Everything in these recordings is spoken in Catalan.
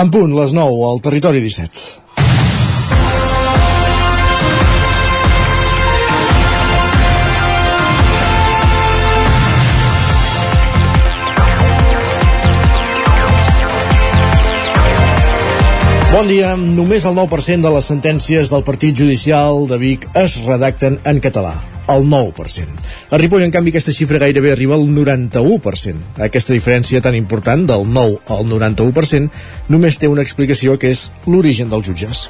En punt, les 9, al territori 17. Bon dia. Només el 9% de les sentències del Partit Judicial de Vic es redacten en català. El 9%. A Ripoll, en canvi, aquesta xifra gairebé arriba al 91%. Aquesta diferència tan important, del 9 al 91%, només té una explicació que és l'origen dels jutges.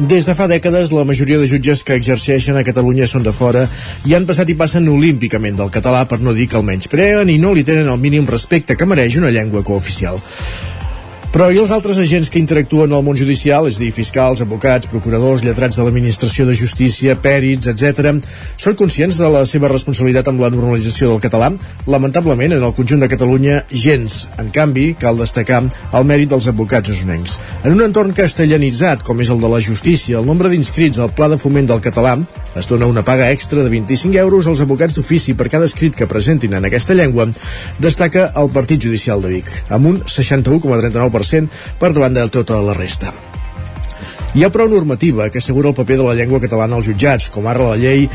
Des de fa dècades, la majoria de jutges que exerceixen a Catalunya són de fora i han passat i passen olímpicament del català, per no dir que almenys preen i no li tenen el mínim respecte que mereix una llengua cooficial. Però i els altres agents que interactuen al món judicial, és a dir, fiscals, advocats, procuradors, lletrats de l'administració de justícia, pèrits, etc., són conscients de la seva responsabilitat amb la normalització del català? Lamentablement, en el conjunt de Catalunya, gens. En canvi, cal destacar el mèrit dels advocats usonencs. En un entorn castellanitzat, com és el de la justícia, el nombre d'inscrits al Pla de Foment del Català es dona una paga extra de 25 euros als advocats d'ofici per cada escrit que presentin en aquesta llengua, destaca el Partit Judicial de Vic, amb un 61,39% 10% per davant de tota la resta. Hi ha prou normativa que assegura el paper de la llengua catalana als jutjats, com ara la llei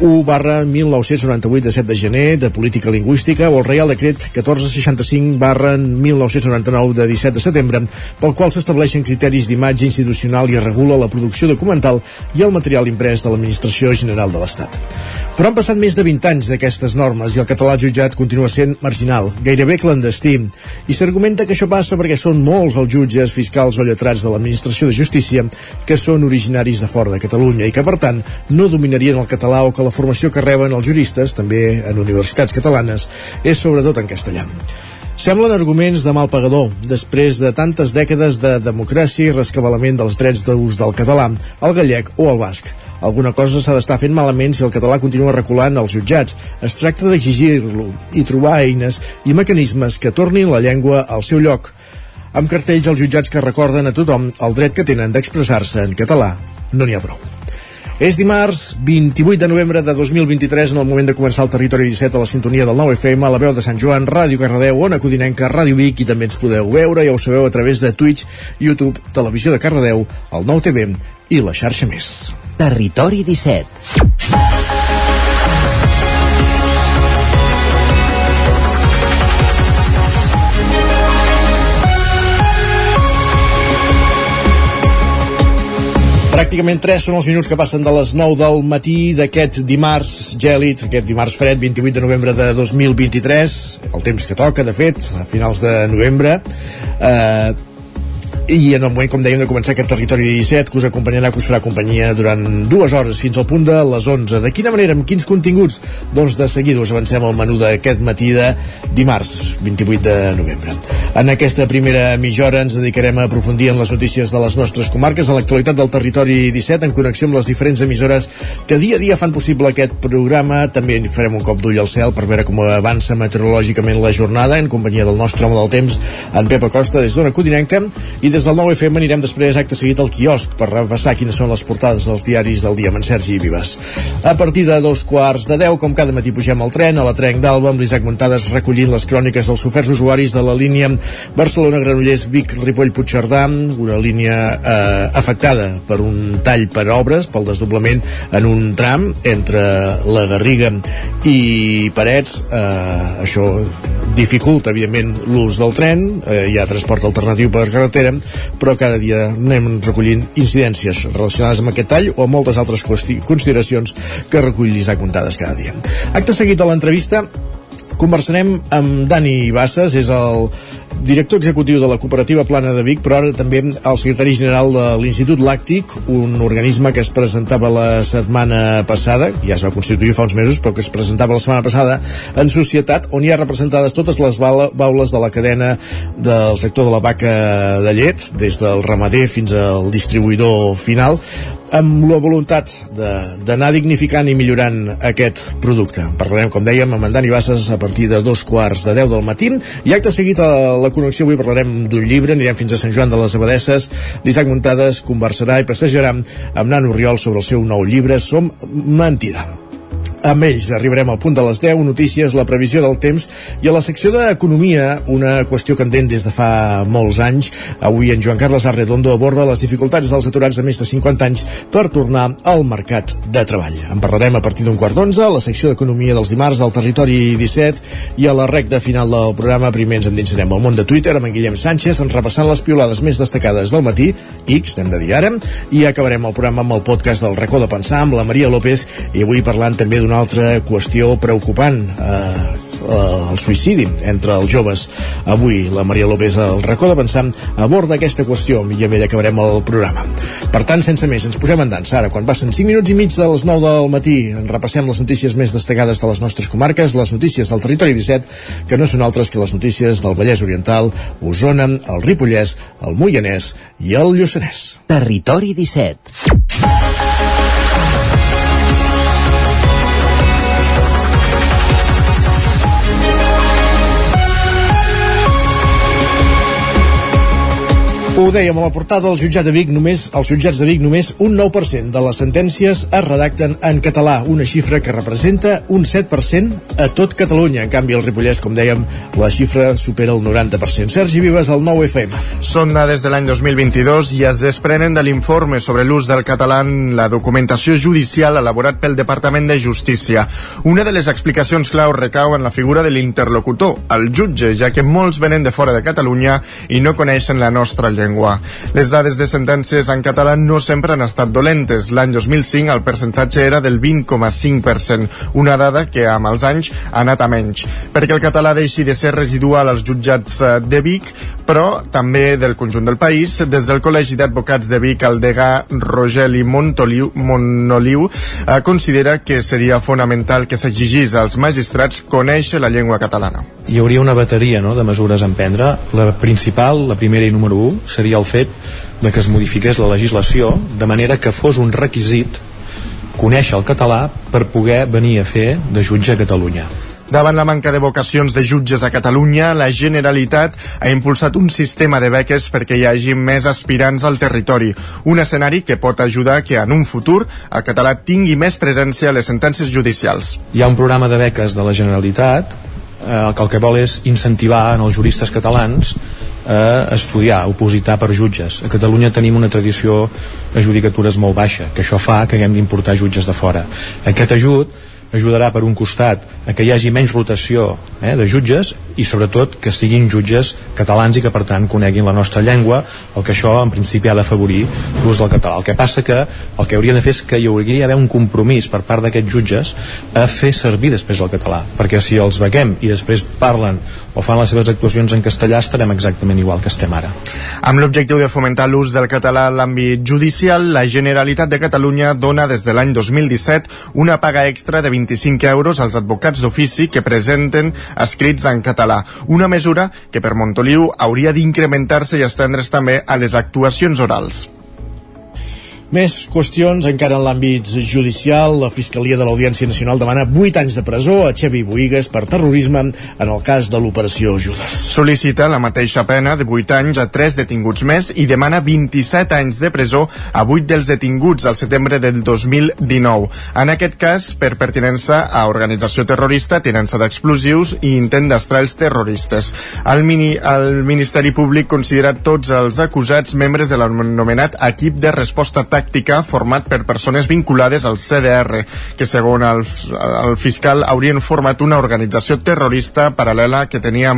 1 barra 1998 de 7 de gener de política lingüística o el Reial Decret 1465 barra 1999 de 17 de setembre pel qual s'estableixen criteris d'imatge institucional i es regula la producció documental i el material imprès de l'Administració General de l'Estat. Però han passat més de 20 anys d'aquestes normes i el català jutjat continua sent marginal, gairebé clandestí, i s'argumenta que això passa perquè són molts els jutges, fiscals o lletrats de l'Administració de Justícia que són originaris de fora de Catalunya i que, per tant, no dominarien el català o que la formació que reben els juristes, també en universitats catalanes, és sobretot en castellà. Semblen arguments de mal pagador, després de tantes dècades de democràcia i rescabalament dels drets d'ús del català, el gallec o el basc. Alguna cosa s'ha d'estar fent malament si el català continua reculant als jutjats. Es tracta d'exigir-lo i trobar eines i mecanismes que tornin la llengua al seu lloc. Amb cartells als jutjats que recorden a tothom el dret que tenen d'expressar-se en català. No n'hi ha prou. És dimarts 28 de novembre de 2023 en el moment de començar el Territori 17 a la sintonia del 9 FM, a la veu de Sant Joan, Ràdio Cardedeu, Ona Codinenca, Ràdio Vic i també ens podeu veure, ja ho sabeu, a través de Twitch, YouTube, Televisió de Cardedeu, el 9 TV i la xarxa més. Territori 17 Pràcticament 3 són els minuts que passen de les 9 del matí d'aquest dimarts gèlid, aquest dimarts fred, 28 de novembre de 2023, el temps que toca, de fet, a finals de novembre. Eh, i en el moment, com dèiem, de començar aquest territori 17 que us acompanyarà, que us farà companyia durant dues hores fins al punt de les 11. De quina manera, amb quins continguts? Doncs de seguida us avancem al menú d'aquest matí de dimarts, 28 de novembre. En aquesta primera mitja hora ens dedicarem a aprofundir en les notícies de les nostres comarques, a l'actualitat del territori 17, en connexió amb les diferents emissores que dia a dia fan possible aquest programa. També farem un cop d'ull al cel per veure com avança meteorològicament la jornada en companyia del nostre home del temps, en Pep Acosta, des d'Ona Codinenca, i des del 9FM anirem després acte seguit al quiosc per repassar quines són les portades dels diaris del dia amb en Sergi Vives. A partir de dos quarts de deu, com cada matí pugem al tren, a la Trenc d'Alba amb l'Isaac Montades recollint les cròniques dels oferts usuaris de la línia Barcelona-Granollers Vic-Ripoll-Puigcerdà, una línia eh, afectada per un tall per obres, pel desdoblament en un tram entre la Garriga i Parets. Eh, això dificulta, evidentment, l'ús del tren, eh, hi ha transport alternatiu per carretera, però cada dia anem recollint incidències relacionades amb aquest tall o amb moltes altres consideracions que recull l'Isaac Montades cada dia. Acte seguit a l'entrevista conversarem amb Dani Bassas, és el director executiu de la cooperativa Plana de Vic, però ara també el secretari general de l'Institut Làctic, un organisme que es presentava la setmana passada, ja es va constituir fa uns mesos, però que es presentava la setmana passada en societat, on hi ha representades totes les baules de la cadena del sector de la vaca de llet, des del ramader fins al distribuïdor final, amb la voluntat d'anar dignificant i millorant aquest producte. Parlarem, com dèiem, amb en Dani Bassas a partir de dos quarts de deu del matí i acte seguit a la connexió avui parlarem d'un llibre, anirem fins a Sant Joan de les Abadesses, l'Isaac Muntades conversarà i passejarà amb Nano Riol sobre el seu nou llibre Som Mentida. Amb ells arribarem al punt de les 10, notícies, la previsió del temps i a la secció d'Economia, una qüestió candent des de fa molts anys. Avui en Joan Carles Arredondo aborda les dificultats dels aturats de més de 50 anys per tornar al mercat de treball. En parlarem a partir d'un quart d'onze, a la secció d'Economia dels dimarts, al Territori 17 i a la recta final del programa primer ens endinsarem al món de Twitter amb en Guillem Sánchez, repassant les piolades més destacades del matí, X, hem de dir ara, i acabarem el programa amb el podcast del racó de pensar amb la Maria López i avui parlant també d'un una altra qüestió preocupant eh, el suïcidi entre els joves. Avui la Maria López al racó de pensar aborda aquesta qüestió i amb ella acabarem el programa. Per tant, sense més, ens posem en dansa. Ara, quan passen 5 minuts i mig de les 9 del matí, en repassem les notícies més destacades de les nostres comarques, les notícies del territori 17, que no són altres que les notícies del Vallès Oriental, Osona, el Ripollès, el Moianès i el Lluçanès. Territori 17. Ho dèiem a la portada del jutjat de Vic, només als jutjats de Vic només un 9% de les sentències es redacten en català, una xifra que representa un 7% a tot Catalunya. En canvi, al Ripollès, com dèiem, la xifra supera el 90%. Sergi Vives, al 9 FM. Són dades de l'any 2022 i es desprenen de l'informe sobre l'ús del català en la documentació judicial elaborat pel Departament de Justícia. Una de les explicacions clau recau en la figura de l'interlocutor, el jutge, ja que molts venen de fora de Catalunya i no coneixen la nostra llengua llengua. Les dades de sentències en català no sempre han estat dolentes. L'any 2005 el percentatge era del 20,5%, una dada que amb els anys ha anat a menys. Perquè el català deixi de ser residual als jutjats eh, de Vic, però també del conjunt del país, des del Col·legi d'Advocats de Vic, el degà Rogeli Montoliu, Monoliu eh, considera que seria fonamental que s'exigís als magistrats conèixer la llengua catalana. Hi hauria una bateria no, de mesures a emprendre. La principal, la primera i número 1, seria el fet de que es modifiqués la legislació de manera que fos un requisit conèixer el català per poder venir a fer de jutge a Catalunya. Davant la manca de vocacions de jutges a Catalunya, la Generalitat ha impulsat un sistema de beques perquè hi hagi més aspirants al territori. Un escenari que pot ajudar que en un futur el català tingui més presència a les sentències judicials. Hi ha un programa de beques de la Generalitat eh, que el que vol és incentivar en els juristes catalans a estudiar, opositar per jutges. A Catalunya tenim una tradició de judicatures molt baixa, que això fa que haguem d'importar jutges de fora. Aquest ajut ajudarà per un costat a que hi hagi menys rotació eh, de jutges i sobretot que siguin jutges catalans i que per tant coneguin la nostra llengua el que això en principi ha d'afavorir l'ús del català. El que passa que el que hauria de fer és que hi hauria d'haver un compromís per part d'aquests jutges a fer servir després el català perquè si els bequem i després parlen o fan les seves actuacions en castellà estarem exactament igual que estem ara. Amb l'objectiu de fomentar l'ús del català en l'àmbit judicial, la Generalitat de Catalunya dona des de l'any 2017 una paga extra de 25 euros als advocats d'ofici que presenten escrits en català. Una mesura que per Montoliu hauria d'incrementar-se i estendre's també a les actuacions orals. Més qüestions encara en l'àmbit judicial. La Fiscalia de l'Audiència Nacional demana 8 anys de presó a Xevi Boigues per terrorisme en el cas de l'operació Judas. Sol·licita la mateixa pena de 8 anys a 3 detinguts més i demana 27 anys de presó a 8 dels detinguts al setembre del 2019. En aquest cas, per pertinença a organització terrorista, tinença d'explosius i intent d'estrar els terroristes. El, mini, el Ministeri Públic considera tots els acusats membres de l'anomenat equip de resposta tàctica tàctica format per persones vinculades al CDR, que segons el, el fiscal haurien format una organització terrorista paral·lela que tenia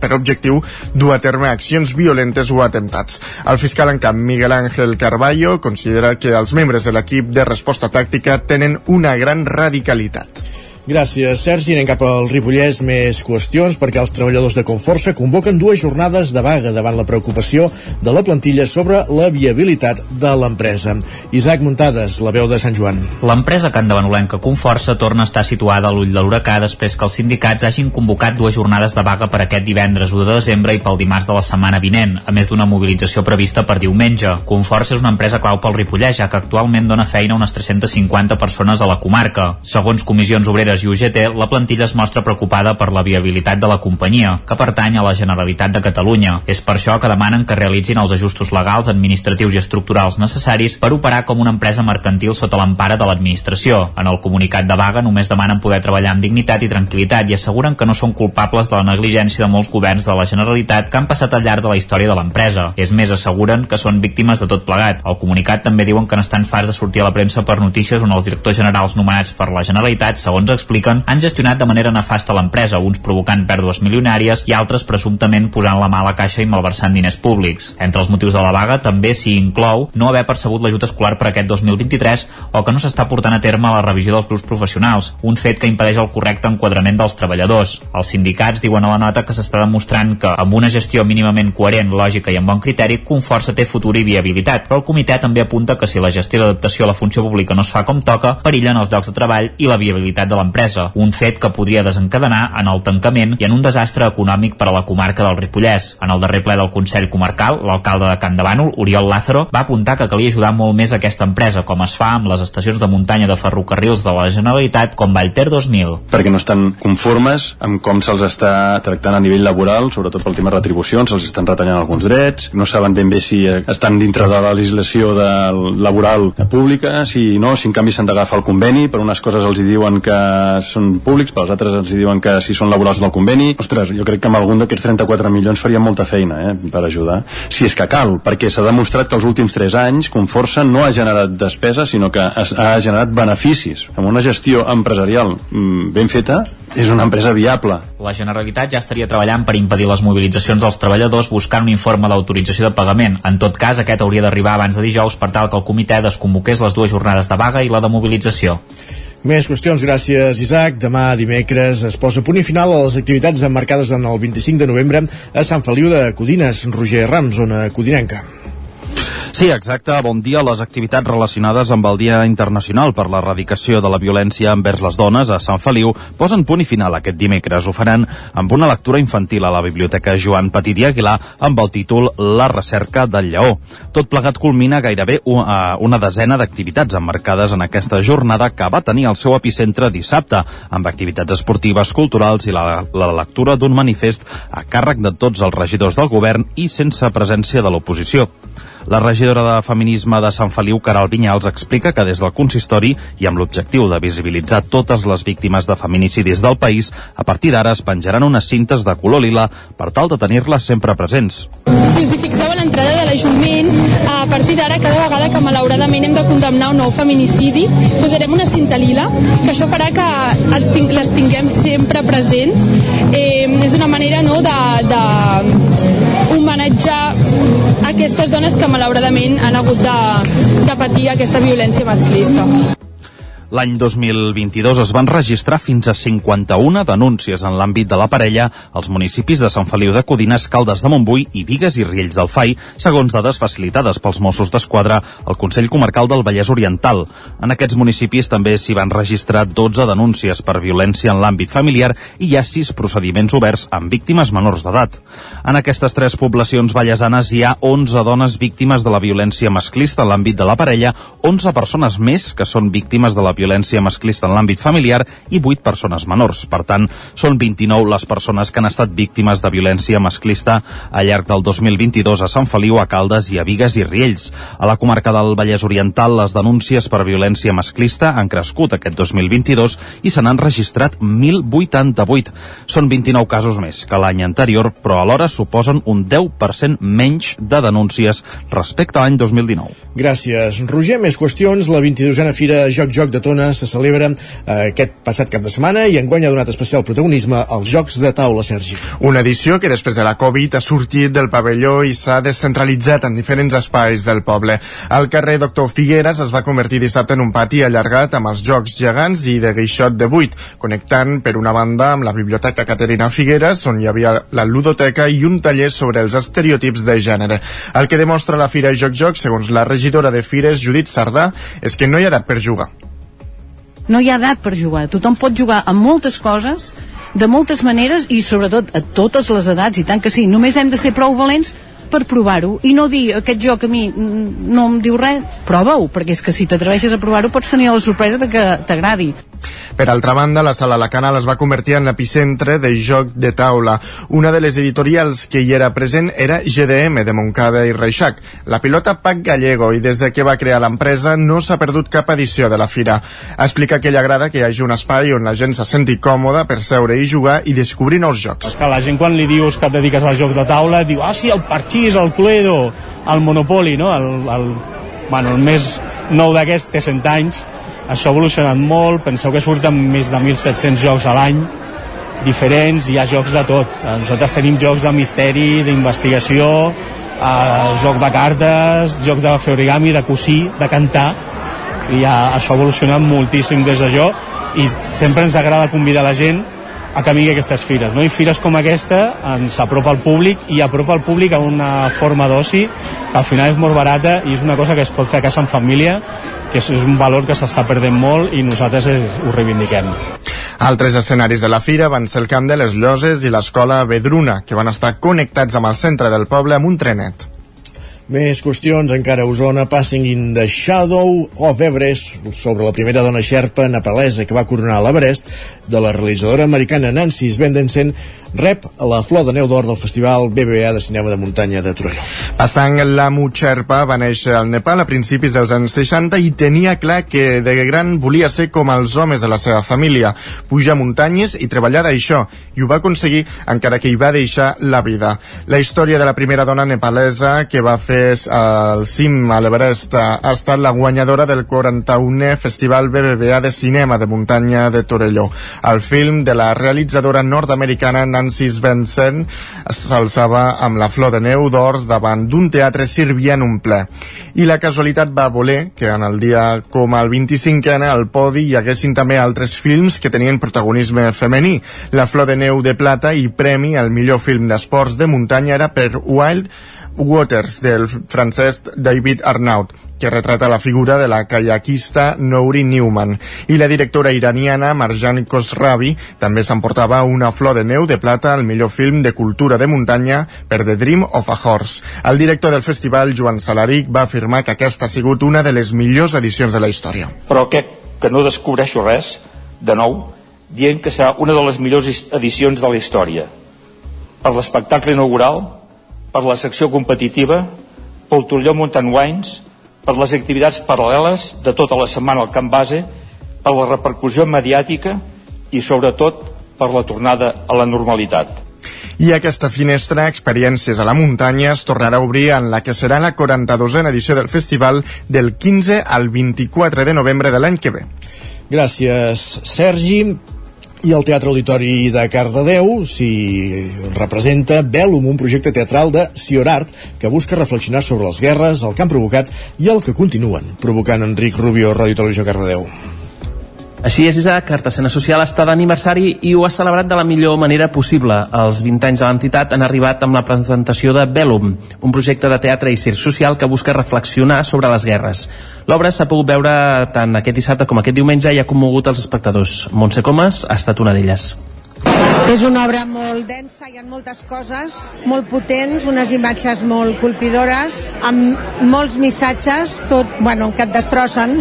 per objectiu dur a terme accions violentes o atemptats. El fiscal en camp, Miguel Ángel Carballo, considera que els membres de l'equip de resposta tàctica tenen una gran radicalitat. Gràcies, Sergi. Anem cap al Ripollès. Més qüestions perquè els treballadors de Conforça convoquen dues jornades de vaga davant la preocupació de la plantilla sobre la viabilitat de l'empresa. Isaac Muntades, la veu de Sant Joan. L'empresa Can de Benolenca Conforça torna a estar situada a l'ull de l'huracà després que els sindicats hagin convocat dues jornades de vaga per aquest divendres 1 de desembre i pel dimarts de la setmana vinent, a més d'una mobilització prevista per diumenge. Conforça és una empresa clau pel Ripollès, ja que actualment dona feina a unes 350 persones a la comarca. Segons comissions obreres Figueres i UGT, la plantilla es mostra preocupada per la viabilitat de la companyia, que pertany a la Generalitat de Catalunya. És per això que demanen que realitzin els ajustos legals, administratius i estructurals necessaris per operar com una empresa mercantil sota l'empara de l'administració. En el comunicat de vaga només demanen poder treballar amb dignitat i tranquil·litat i asseguren que no són culpables de la negligència de molts governs de la Generalitat que han passat al llarg de la història de l'empresa. És més, asseguren que són víctimes de tot plegat. Al comunicat també diuen que n'estan farts de sortir a la premsa per notícies on els directors generals nomenats per la Generalitat, segons expliquen, han gestionat de manera nefasta l'empresa, uns provocant pèrdues milionàries i altres presumptament posant la mà a la caixa i malversant diners públics. Entre els motius de la vaga també s'hi inclou no haver percebut l'ajut escolar per aquest 2023 o que no s'està portant a terme la revisió dels grups professionals, un fet que impedeix el correcte enquadrament dels treballadors. Els sindicats diuen a la nota que s'està demostrant que amb una gestió mínimament coherent, lògica i amb bon criteri, Conforça té futur i viabilitat, però el comitè també apunta que si la gestió d'adaptació a la funció pública no es fa com toca, perillen els llocs de treball i la viabilitat de l'empresa, un fet que podria desencadenar en el tancament i en un desastre econòmic per a la comarca del Ripollès. En el darrer ple del Consell Comarcal, l'alcalde de Camp de Bànol, Oriol Lázaro, va apuntar que calia ajudar molt més aquesta empresa, com es fa amb les estacions de muntanya de ferrocarrils de la Generalitat com Vallter 2000. Perquè no estan conformes amb com se'ls està tractant a nivell laboral, sobretot pel tema retribucions, se'ls estan retallant alguns drets, no saben ben bé si estan dintre de la legislació de laboral pública, si no, si en canvi s'han d'agafar el conveni, per unes coses els hi diuen que són públics, per les altres els hi diuen que si són laborals del conveni. Ostres, jo crec que amb algun d'aquests 34 milions faria molta feina eh, per ajudar, si és que cal, perquè s'ha demostrat que els últims 3 anys Conforça no ha generat despesa, sinó que ha generat beneficis. Amb una gestió empresarial mm, ben feta, és una empresa viable. La Generalitat ja estaria treballant per impedir les mobilitzacions dels treballadors buscant un informe d'autorització de pagament. En tot cas, aquest hauria d'arribar abans de dijous per tal que el comitè desconvoqués les dues jornades de vaga i la de mobilització. Més qüestions, gràcies Isaac. Demà dimecres es posa punt i final a les activitats emmarcades en el 25 de novembre a Sant Feliu de Codines. Roger Rams, zona codinenca. Sí, exacte. Bon dia. Les activitats relacionades amb el Dia Internacional per l'Erradicació de la Violència envers les Dones a Sant Feliu posen punt i final aquest dimecres. Ho faran amb una lectura infantil a la Biblioteca Joan Petit i Aguilar amb el títol La recerca del lleó. Tot plegat culmina gairebé una desena d'activitats emmarcades en aquesta jornada que va tenir el seu epicentre dissabte, amb activitats esportives, culturals i la, la lectura d'un manifest a càrrec de tots els regidors del govern i sense presència de l'oposició. La regidora de Feminisme de Sant Feliu, Caral Vinyals, explica que des del consistori i amb l'objectiu de visibilitzar totes les víctimes de feminicidis del país, a partir d'ara es penjaran unes cintes de color lila per tal de tenir-les sempre presents. Si us hi fixeu a l'entrada de l'Ajuntament, a partir d'ara, cada vegada que malauradament hem de condemnar un nou feminicidi, posarem una cinta lila, que això farà que els ting les tinguem sempre presents. Eh, és una manera no, de, de homenatjar aquestes dones que malauradament han hagut de, de patir aquesta violència masclista. L'any 2022 es van registrar fins a 51 denúncies en l'àmbit de la parella als municipis de Sant Feliu de Codines, Caldes de Montbui i Vigues i Riells del FAI, segons dades facilitades pels Mossos d'Esquadra al Consell Comarcal del Vallès Oriental. En aquests municipis també s'hi van registrar 12 denúncies per violència en l'àmbit familiar i hi ha 6 procediments oberts amb víctimes menors d'edat. En aquestes tres poblacions vallesanes hi ha 11 dones víctimes de la violència masclista en l'àmbit de la parella, 11 persones més que són víctimes de la violència masclista en l'àmbit familiar i 8 persones menors. Per tant, són 29 les persones que han estat víctimes de violència masclista al llarg del 2022 a Sant Feliu, a Caldes i a Vigues i Riells. A la comarca del Vallès Oriental, les denúncies per violència masclista han crescut aquest 2022 i se n'han registrat 1.088. Són 29 casos més que l'any anterior, però alhora suposen un 10% menys de denúncies respecte a l'any 2019. Gràcies, Roger. Més qüestions. La 22a Fira Joc Joc de Tona se celebra eh, aquest passat cap de setmana i enguany ha donat especial protagonisme als Jocs de Taula, Sergi. Una edició que després de la Covid ha sortit del pavelló i s'ha descentralitzat en diferents espais del poble. Al carrer Doctor Figueres es va convertir dissabte en un pati allargat amb els Jocs gegants i de guixot de buit, connectant per una banda amb la Biblioteca Caterina Figueres, on hi havia la ludoteca i un taller sobre els estereotips de gènere. El que demostra la Fira Joc Joc, segons la regidora de Fires, Judit Sardà, és que no hi ha edat per jugar no hi ha edat per jugar. Tothom pot jugar amb moltes coses, de moltes maneres i sobretot a totes les edats, i tant que sí. Només hem de ser prou valents per provar-ho i no dir aquest joc a mi no em diu res, prova-ho, perquè és que si t'atreveixes a provar-ho pots tenir la sorpresa de que t'agradi. Per altra banda, la sala La Canal es va convertir en l'epicentre de joc de taula. Una de les editorials que hi era present era GDM, de Montcada i Reixac. La pilota Pac Gallego, i des de que va crear l'empresa no s'ha perdut cap edició de la fira. Explica que li agrada que hi hagi un espai on la gent se senti còmoda per seure i jugar i descobrir nous jocs. És que la gent quan li dius que et dediques al joc de taula diu, ah sí, el parxís, el cluedo, el monopoli, no? El, el, bueno, el més nou d'aquest té 100 anys, això ha evolucionat molt, penseu que surten més de 1.700 jocs a l'any, diferents, hi ha jocs de tot. Eh, Nosaltres tenim jocs de misteri, d'investigació, eh, joc de cartes, jocs de fer origami, de cosir, de cantar, i ha, això ha evolucionat moltíssim des d'allò i sempre ens agrada convidar la gent a que vingui aquestes fires. No? I fires com aquesta ens apropa al públic i apropa al públic a una forma d'oci que al final és molt barata i és una cosa que es pot fer a casa en família que és, és un valor que s'està perdent molt i nosaltres és, ho reivindiquem. Altres escenaris de la fira van ser el camp de les Lloses i l'escola Vedruna, que van estar connectats amb el centre del poble amb un trenet. Més qüestions, encara a Osona, Passing in the Shadow of Everest, sobre la primera dona xerpa nepalesa que va coronar l'Everest, de la realitzadora americana Nancy Svendensen, rep la flor de neu d'or del Festival BBA de Cinema de Muntanya de Torelló. Passang Lamu Sherpa va néixer al Nepal a principis dels anys 60 i tenia clar que de gran volia ser com els homes de la seva família, pujar muntanyes i treballar d'això, i ho va aconseguir encara que hi va deixar la vida. La història de la primera dona nepalesa que va fer el cim a l'Everest ha estat la guanyadora del 41è Festival BBVA de Cinema de Muntanya de Torelló. El film de la realitzadora nord-americana Nancy Svensson s'alçava amb la flor de neu d'or davant d'un teatre sirviant un ple. I la casualitat va voler que en el dia com el 25è al podi hi haguessin també altres films que tenien protagonisme femení. La flor de neu de plata i premi al millor film d'esports de muntanya era per Wild Waters del francès David Arnaud, que retrata la figura de la kayakista Nouri Newman. I la directora iraniana Marjan Khosravi també s'emportava una flor de neu de plata al millor film de cultura de muntanya per The Dream of a Horse. El director del festival, Joan Salaric, va afirmar que aquesta ha sigut una de les millors edicions de la història. Però crec que no descobreixo res, de nou, dient que serà una de les millors edicions de la història. Per l'espectacle inaugural, per la secció competitiva, pel Torelló Mountain Wines, per les activitats paral·leles de tota la setmana al camp base, per la repercussió mediàtica i sobretot per la tornada a la normalitat. I aquesta finestra, Experiències a la muntanya, es tornarà a obrir en la que serà la 42a edició del festival del 15 al 24 de novembre de l'any que ve. Gràcies, Sergi i el Teatre Auditori de Cardedeu s'hi representa Bellum, un projecte teatral de Ciorart que busca reflexionar sobre les guerres, el que han provocat i el que continuen provocant Enric Rubio, Ràdio Televisió Cardedeu. Així és, Isaac, Cartassena Social està d'aniversari i ho ha celebrat de la millor manera possible. Els 20 anys de l'entitat han arribat amb la presentació de Bellum, un projecte de teatre i circ social que busca reflexionar sobre les guerres. L'obra s'ha pogut veure tant aquest dissabte com aquest diumenge i ha commogut els espectadors. Montse Comas ha estat una d'elles. És una obra molt densa, hi ha moltes coses molt potents, unes imatges molt colpidores, amb molts missatges, tot, bueno, que et destrossen.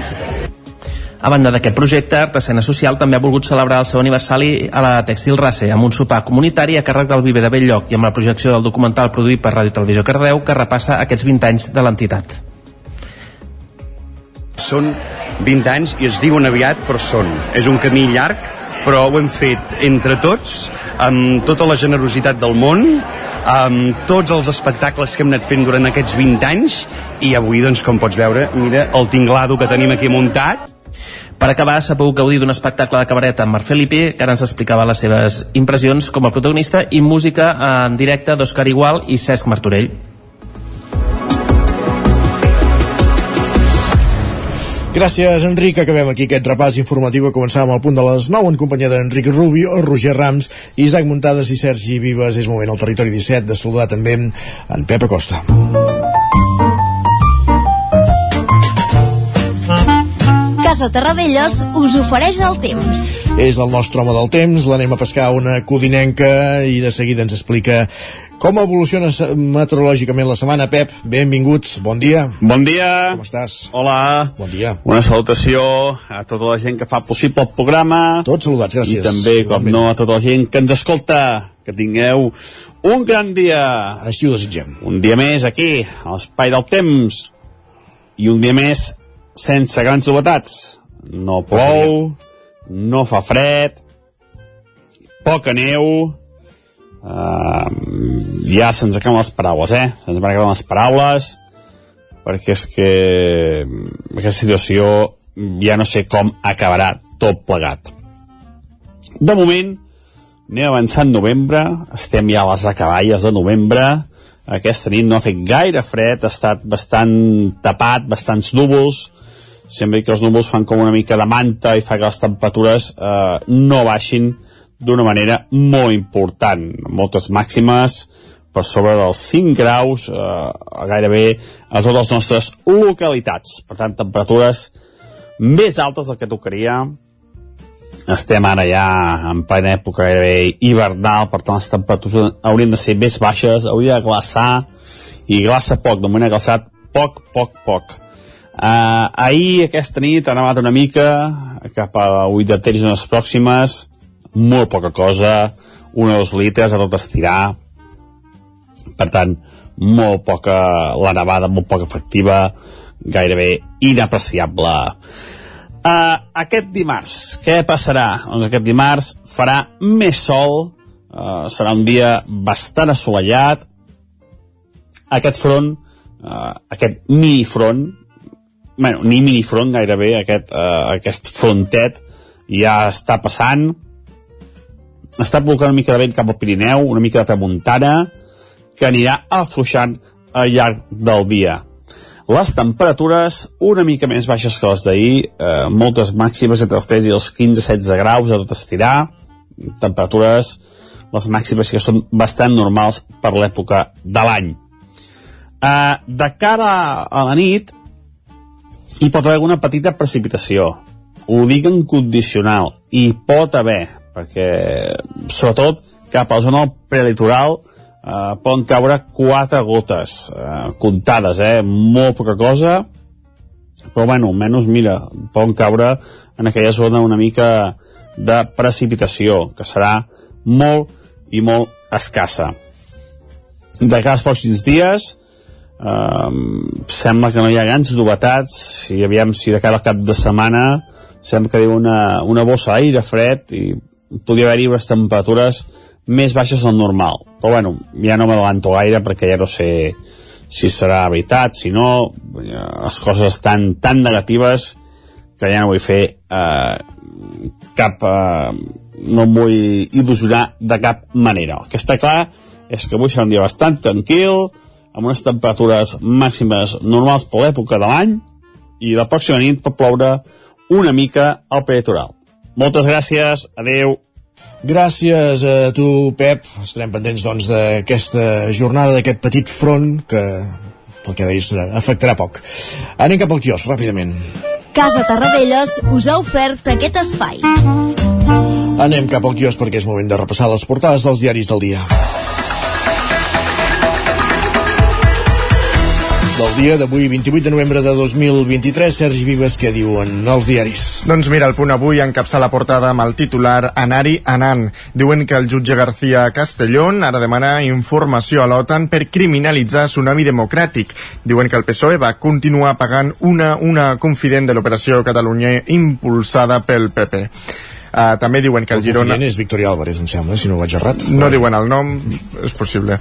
A banda d'aquest projecte, Artesana Social també ha volgut celebrar el seu aniversari a la Textil Race amb un sopar comunitari a càrrec del Viver de Belllloc i amb la projecció del documental produït per Ràdio Televisió Cardeu que repassa aquests 20 anys de l'entitat. Són 20 anys i es diuen aviat, però són. És un camí llarg, però ho hem fet entre tots, amb tota la generositat del món, amb tots els espectacles que hem anat fent durant aquests 20 anys, i avui, doncs, com pots veure, mira el tinglado que tenim aquí muntat. Per acabar, s'ha pogut gaudir d'un espectacle de cabaret amb Marc Felipe, que ara ens explicava les seves impressions com a protagonista, i música en directe d'Òscar Igual i Cesc Martorell. Gràcies, Enric. Acabem aquí aquest repàs informatiu que començàvem al punt de les 9 en companyia d'Enric Rubio, Roger Rams, Isaac Muntades i Sergi Vives. És moment al territori 17 de saludar també en Pep Acosta. Casa Terradellos us ofereix el temps. És el nostre home del temps, l'anem a pescar una codinenca i de seguida ens explica Com evoluciona meteorològicament la setmana, Pep? Benvinguts, bon dia. Bon dia. Com estàs? Hola. Bon dia. Una salutació a tota la gent que fa possible el programa. Tots saludats, gràcies. I també, com no, a tota la gent que ens escolta. Que tingueu un gran dia. Així ho desitgem. Un dia més aquí, a l'espai del temps. I un dia més sense grans novetats. No plou, no fa fred, poca neu, uh, ja se'ns acaben les paraules, eh? Se'ns van acabar les paraules, perquè és que aquesta situació ja no sé com acabarà tot plegat. De moment, anem avançant novembre, estem ja a les acaballes de novembre, aquesta nit no ha fet gaire fred, ha estat bastant tapat, bastants núvols, sembla que els núvols fan com una mica de manta i fa que les temperatures eh, no baixin d'una manera molt important. Moltes màximes per sobre dels 5 graus eh, gairebé a totes les nostres localitats. Per tant, temperatures més altes del que tocaria. Estem ara ja en plena època gairebé hivernal, per tant les temperatures haurien de ser més baixes, hauria de glaçar, i glaça poc, de moment ha glaçat poc, poc, poc. Uh, ahir, aquesta nit, ha nevat una mica cap a Ullater i zones pròximes, molt poca cosa, un o dos litres a tot estirar, per tant, molt poca, la nevada molt poc efectiva, gairebé inapreciable. Uh, aquest dimarts, què passarà? Doncs aquest dimarts farà més sol, uh, serà un dia bastant assolellat, aquest front, uh, aquest minifront, bueno, ni minifront gairebé, aquest, uh, aquest frontet ja està passant, està provocant una mica de vent cap al Pirineu, una mica de tramuntana, que anirà afluixant al llarg del dia. Les temperatures una mica més baixes que les d'ahir, eh, moltes màximes entre els 3 i els 15-16 graus a tot estirar, temperatures, les màximes que són bastant normals per l'època de l'any. Eh, de cara a la nit, hi pot haver una petita precipitació. Ho dic en condicional, i pot haver, perquè sobretot cap a la zona prelitoral eh, poden caure quatre gotes eh, comptades, eh? molt poca cosa però bueno, almenys mira poden caure en aquella zona una mica de precipitació que serà molt i molt escassa de cada pròxims dies eh, sembla que no hi ha grans novetats si aviam si de cara al cap de setmana sembla que diu una, una bossa d'aire fred i podria haver-hi unes temperatures més baixes del normal. Però bueno, ja no m'adelanto gaire perquè ja no sé si serà veritat, si no, les coses estan tan negatives que ja no vull fer eh, cap... Eh, no em vull il·lusionar de cap manera. El que està clar és que avui serà un dia bastant tranquil, amb unes temperatures màximes normals per l'època de l'any, i la pròxima nit pot ploure una mica al peritoral. Moltes gràcies, adeu. Gràcies a tu, Pep. Estarem pendents, doncs, d'aquesta jornada, d'aquest petit front que, pel que deies, afectarà poc. Anem cap al quios, ràpidament. Casa Tarradellas us ha ofert aquest espai. Anem cap al quios perquè és moment de repassar les portades dels diaris del dia. Del dia d'avui, 28 de novembre de 2023. Sergi Vives, què diuen els diaris? Doncs mira, el punt avui encapça la portada amb el titular Anar-hi anant. Diuen que el jutge García Castellón ara demana informació a l'OTAN per criminalitzar Tsunami Democràtic. Diuen que el PSOE va continuar pagant una, una confident de l'operació Catalunya impulsada pel PP. Uh, també diuen que el, el Girona... és Victoria Álvarez, em sembla, si no ho vaig errat. No diuen el nom, és possible.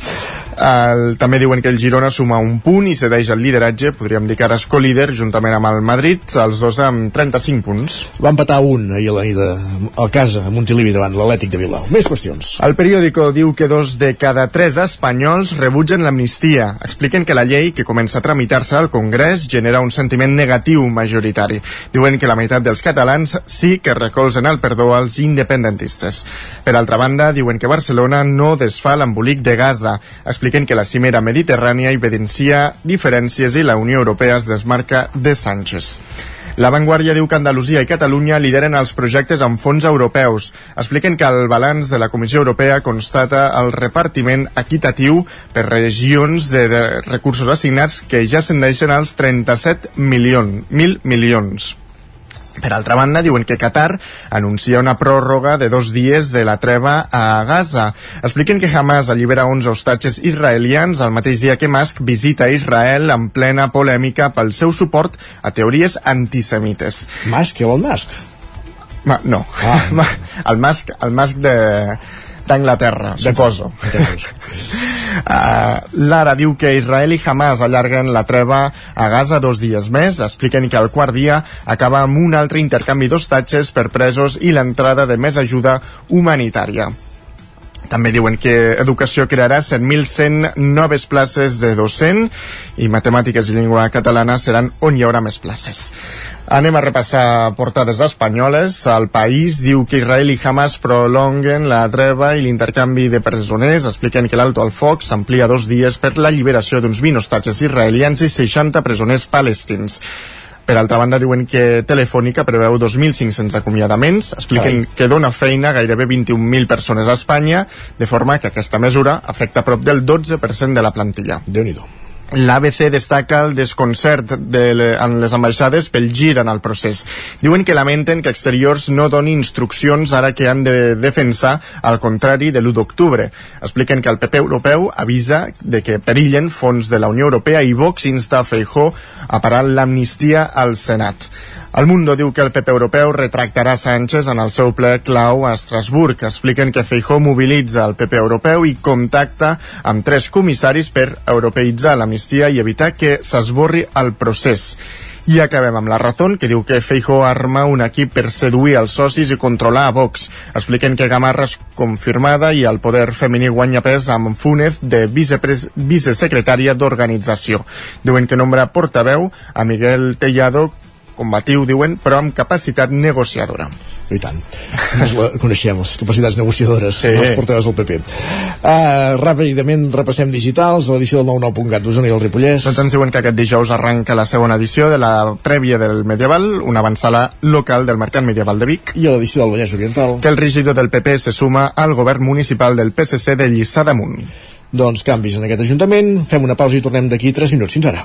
El, també diuen que el Girona suma un punt i cedeix el lideratge, podríem dir que ara és co-líder, juntament amb el Madrid, els dos amb 35 punts. Va empatar un ahir a la nit al casa, a Montilivi, davant l'Atlètic de Bilbao. Més qüestions. El periòdico diu que dos de cada tres espanyols rebutgen l'amnistia. Expliquen que la llei, que comença a tramitar-se al Congrés, genera un sentiment negatiu majoritari. Diuen que la meitat dels catalans sí que recolzen el perdó als independentistes. Per altra banda, diuen que Barcelona no desfà l'embolic de Gaza. Expliquen que la cimera mediterrània evidencia diferències i la Unió Europea es desmarca de Sánchez. La Vanguardia diu que Andalusia i Catalunya lideren els projectes amb fons europeus. Expliquen que el balanç de la Comissió Europea constata el repartiment equitatiu per regions de, de recursos assignats que ja ascendeixen als 37 milions, mil milions. Per altra banda, diuen que Qatar anuncia una pròrroga de dos dies de la treva a Gaza. Expliquen que Hamas allibera 11 hostatges israelians el mateix dia que Musk visita Israel en plena polèmica pel seu suport a teories antisemites. Musk? Què vol Musk? Ma, no. Ah. el Musk, el Musk de d'Anglaterra, suposo. Uh, Lara diu que Israel i Hamas allarguen la treva a Gaza dos dies més. Expliquen que el quart dia acaba amb un altre intercanvi d'hostatges per presos i l'entrada de més ajuda humanitària. També diuen que Educació crearà 7.100 noves places de docent i Matemàtiques i Llengua Catalana seran on hi haurà més places. Anem a repassar portades espanyoles. El país diu que Israel i Hamas prolonguen la treva i l'intercanvi de presoners. Expliquen que l'alto al foc s'amplia dos dies per la lliberació d'uns 20 hostatges israelians i 60 presoners palestins. Per altra banda, diuen que Telefònica preveu 2.500 acomiadaments, expliquen Carai. que dona feina a gairebé 21.000 persones a Espanya, de forma que aquesta mesura afecta prop del 12% de la plantilla. déu nhi L'ABC destaca el desconcert de le, en les ambaixades pel gir en el procés. Diuen que lamenten que exteriors no doni instruccions ara que han de defensar al contrari de l'1 d'octubre. Expliquen que el PP europeu avisa de que perillen fons de la Unió Europea i Vox insta a Feijó a parar l'amnistia al Senat. El Mundo diu que el PP europeu retractarà Sánchez en el seu ple clau a Estrasburg. Expliquen que Feijó mobilitza el PP europeu i contacta amb tres comissaris per europeitzar l'amnistia i evitar que s'esborri el procés. I acabem amb la Razón, que diu que Feijó arma un equip per seduir els socis i controlar a Vox. Expliquen que Gamarra és confirmada i el poder femení guanya pes amb Fúnez de vicesecretària d'organització. Diuen que nombra portaveu a Miguel Tellado combatiu, diuen, però amb capacitat negociadora. I tant. Ens la coneixem, les capacitats negociadores sí. dels portaveus del PP. Uh, ràpidament repassem digitals, l'edició del 99.cat d'Osona i el Ripollès. Doncs ens diuen que aquest dijous arranca la segona edició de la prèvia del Medieval, una avançada local del Mercat Medieval de Vic. I a l'edició del Vallès Oriental. Que el regidor del PP se suma al govern municipal del PSC de Lliçà d'Amunt. Doncs canvis en aquest Ajuntament, fem una pausa i tornem d'aquí 3 minuts. Fins ara.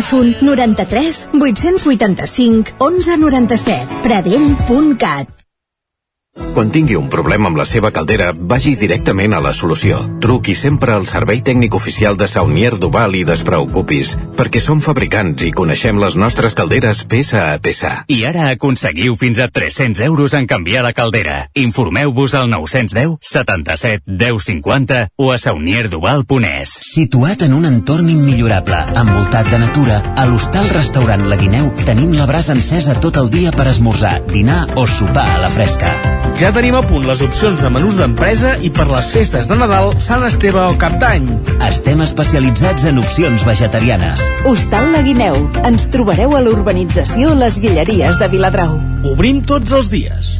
93 885 1197. Pradell.cat quan tingui un problema amb la seva caldera, vagi directament a la solució. Truqui sempre al servei tècnic oficial de Saunier Duval i despreocupis, perquè som fabricants i coneixem les nostres calderes peça a peça. I ara aconseguiu fins a 300 euros en canviar la caldera. Informeu-vos al 910 77 10 50 o a saunierduval.es. Situat en un entorn immillorable, envoltat de natura, a l'hostal restaurant La Guineu tenim la brasa encesa tot el dia per esmorzar, dinar o sopar a la fresca. Ja tenim a punt les opcions de menús d'empresa i per les festes de Nadal, Sant Esteve o Cap d'Any. Estem especialitzats en opcions vegetarianes. Hostal La Guineu. Ens trobareu a l'urbanització Les Guilleries de Viladrau. Obrim tots els dies.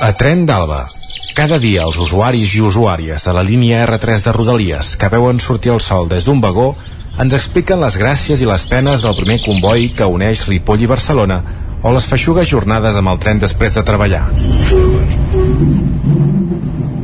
A Tren d'Alba. Cada dia els usuaris i usuàries de la línia R3 de Rodalies que veuen sortir el sol des d'un vagó ens expliquen les gràcies i les penes del primer comboi que uneix Ripoll i Barcelona o les feixugues jornades amb el tren després de treballar.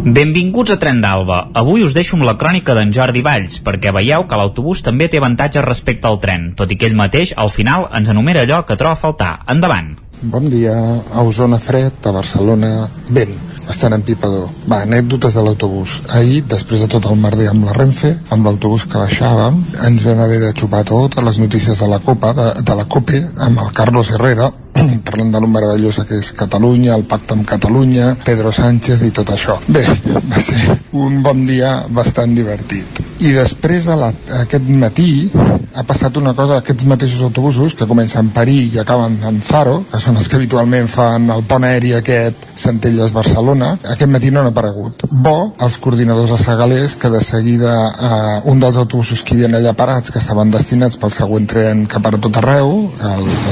Benvinguts a Tren d'Alba. Avui us deixo amb la crònica d'en Jordi Valls, perquè veieu que l'autobús també té avantatges respecte al tren, tot i que ell mateix, al final, ens enumera allò que troba a faltar. Endavant. Bon dia, a Osona fred, a Barcelona vent, estan en pipador. Va, anècdotes de l'autobús. Ahir, després de tot el merder amb la Renfe, amb l'autobús que baixàvem, ens vam haver de xupar totes les notícies de la Copa, de, de la COPE, amb el Carlos Herrera, parlant de lo meravellosa que és Catalunya, el pacte amb Catalunya, Pedro Sánchez i tot això. Bé, va ser un bon dia bastant divertit. I després de la, aquest matí ha passat una cosa, aquests mateixos autobusos que comencen per I i acaben en Faro, que són els que habitualment fan el pont aeri aquest Centelles-Barcelona, aquest matí no han aparegut. Bo, els coordinadors de Segalers, que de seguida eh, un dels autobusos que hi havia allà parats, que estaven destinats pel següent tren que para tot arreu,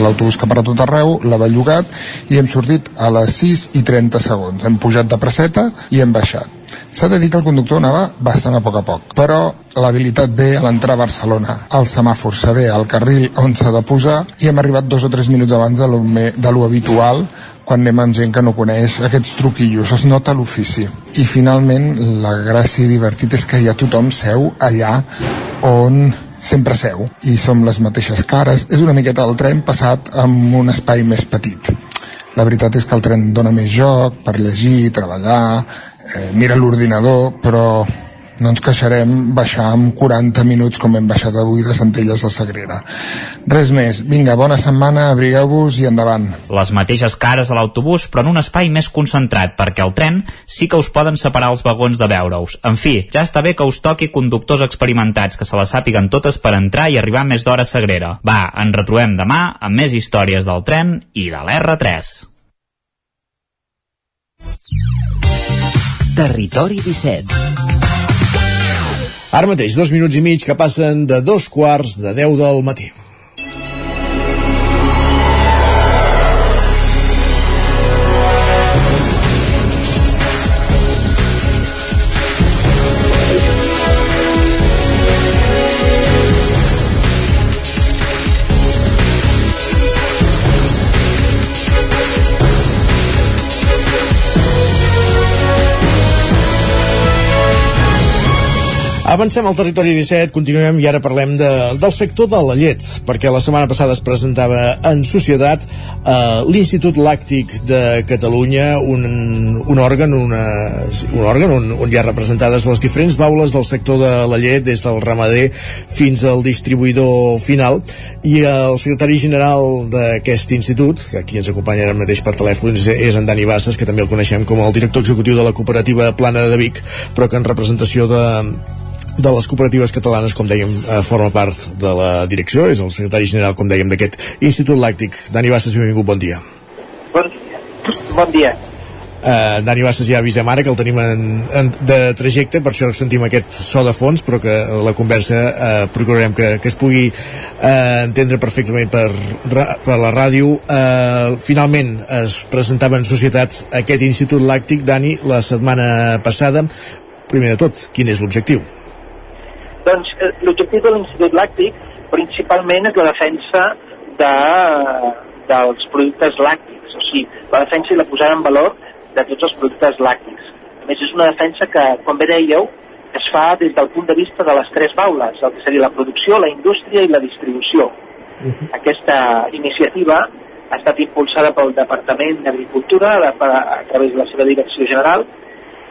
l'autobús que para tot arreu, l'ha bellugat i hem sortit a les 6 i 30 segons. Hem pujat de presseta i hem baixat. S'ha de dir que el conductor anava bastant a poc a poc, però l'habilitat ve a l'entrar a Barcelona. El semàfor s'avé al carril on s'ha de posar i hem arribat dos o tres minuts abans de lo, de lo habitual quan anem amb gent que no coneix aquests truquillos, es nota l'ofici. I finalment la gràcia i divertit és que ja tothom seu allà on sempre seu i som les mateixes cares. És una miqueta el tren passat amb un espai més petit. La veritat és que el tren dona més joc per llegir, treballar, eh, mira l'ordinador, però no ens queixarem baixar amb 40 minuts com hem baixat avui de Centelles de Sagrera. Res més. Vinga, bona setmana, abrigueu-vos i endavant. Les mateixes cares a l'autobús, però en un espai més concentrat, perquè al tren sí que us poden separar els vagons de veure-us. En fi, ja està bé que us toqui conductors experimentats que se les sàpiguen totes per entrar i arribar més d'hora a Sagrera. Va, ens retrobem demà amb més històries del tren i de l'R3. Territori 17 Ara mateix, dos minuts i mig que passen de dos quarts de 10 del matí. Avancem al territori 17, continuem i ara parlem de, del sector de la llet, perquè la setmana passada es presentava en societat eh, l'Institut Làctic de Catalunya, un, un òrgan, una, un òrgan on, on hi ha representades les diferents baules del sector de la llet, des del ramader fins al distribuïdor final, i el secretari general d'aquest institut, que aquí ens acompanya ara mateix per telèfon, és, en Dani Bassas, que també el coneixem com el director executiu de la cooperativa Plana de Vic, però que en representació de, de les cooperatives catalanes, com dèiem, eh, forma part de la direcció, és el secretari general, com dèiem, d'aquest Institut Làctic. Dani Bassas, benvingut, bon dia. Bon, bon dia. Uh, Dani Bassas ja avisem ara que el tenim en, en, de trajecte, per això sentim aquest so de fons, però que la conversa uh, procurarem que, que es pugui uh, entendre perfectament per, per la ràdio. Uh, finalment es presentava en societat aquest Institut Làctic, Dani, la setmana passada. Primer de tot, quin és l'objectiu? Doncs eh, l'objectiu de l'Institut Làctic principalment és la defensa de, dels productes làctics, o sí, la defensa i la posada en valor de tots els productes làctics. A més, és una defensa que, com bé dèieu, es fa des del punt de vista de les tres baules, el que seria la producció, la indústria i la distribució. Uh -huh. Aquesta iniciativa ha estat impulsada pel Departament d'Agricultura a través de la seva direcció general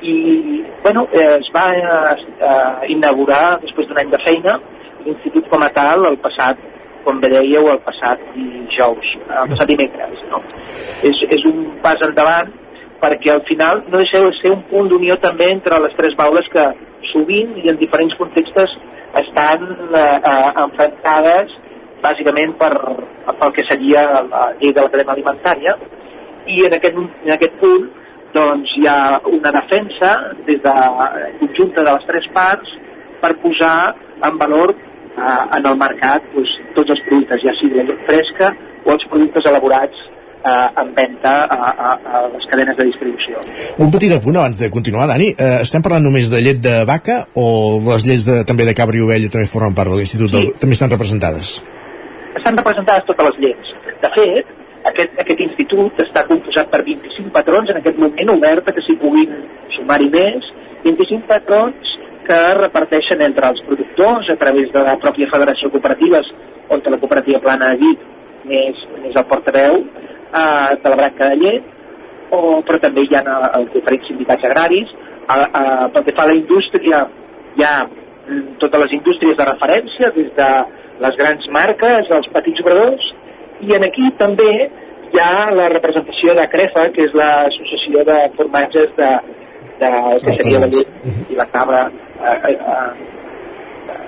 i bueno, eh, es va eh, inaugurar després d'un any de feina l'institut com a tal el passat com bé dèieu, el passat dijous, el passat dimecres. No? És, és un pas endavant perquè al final no deixeu de ser un punt d'unió també entre les tres baules que sovint i en diferents contextes estan eh, eh, enfrontades bàsicament per, pel que seria la llei de la cadena alimentària i en aquest, en aquest punt doncs hi ha una defensa des de conjunta de les tres parts per posar en valor eh, en el mercat doncs, tots els productes, ja sigui la llet fresca o els productes elaborats eh, en venda a, a, a les cadenes de distribució. Un petit apunt abans de continuar, Dani. Eh, estem parlant només de llet de vaca o les llets de, també de cabra i ovella també formen part de l'Institut? Sí. També estan representades? Estan representades totes les llets. De fet, aquest, aquest institut està composat per 25 patrons, en aquest moment obert que s'hi puguin sumar-hi més, 25 patrons que reparteixen entre els productors a través de la pròpia Federació Cooperatives, on la cooperativa Plana ha dit més, més el portaveu eh, de la branca de llet, o, però també hi ha eh, els diferents sindicats agraris. A, a, pel que fa a la indústria, hi ha mm, totes les indústries de referència, des de les grans marques, els petits obradors, i en aquí també hi ha la representació de CREFA, que és l'associació de formatges de, de, que seria la llet i la cabra eh, eh,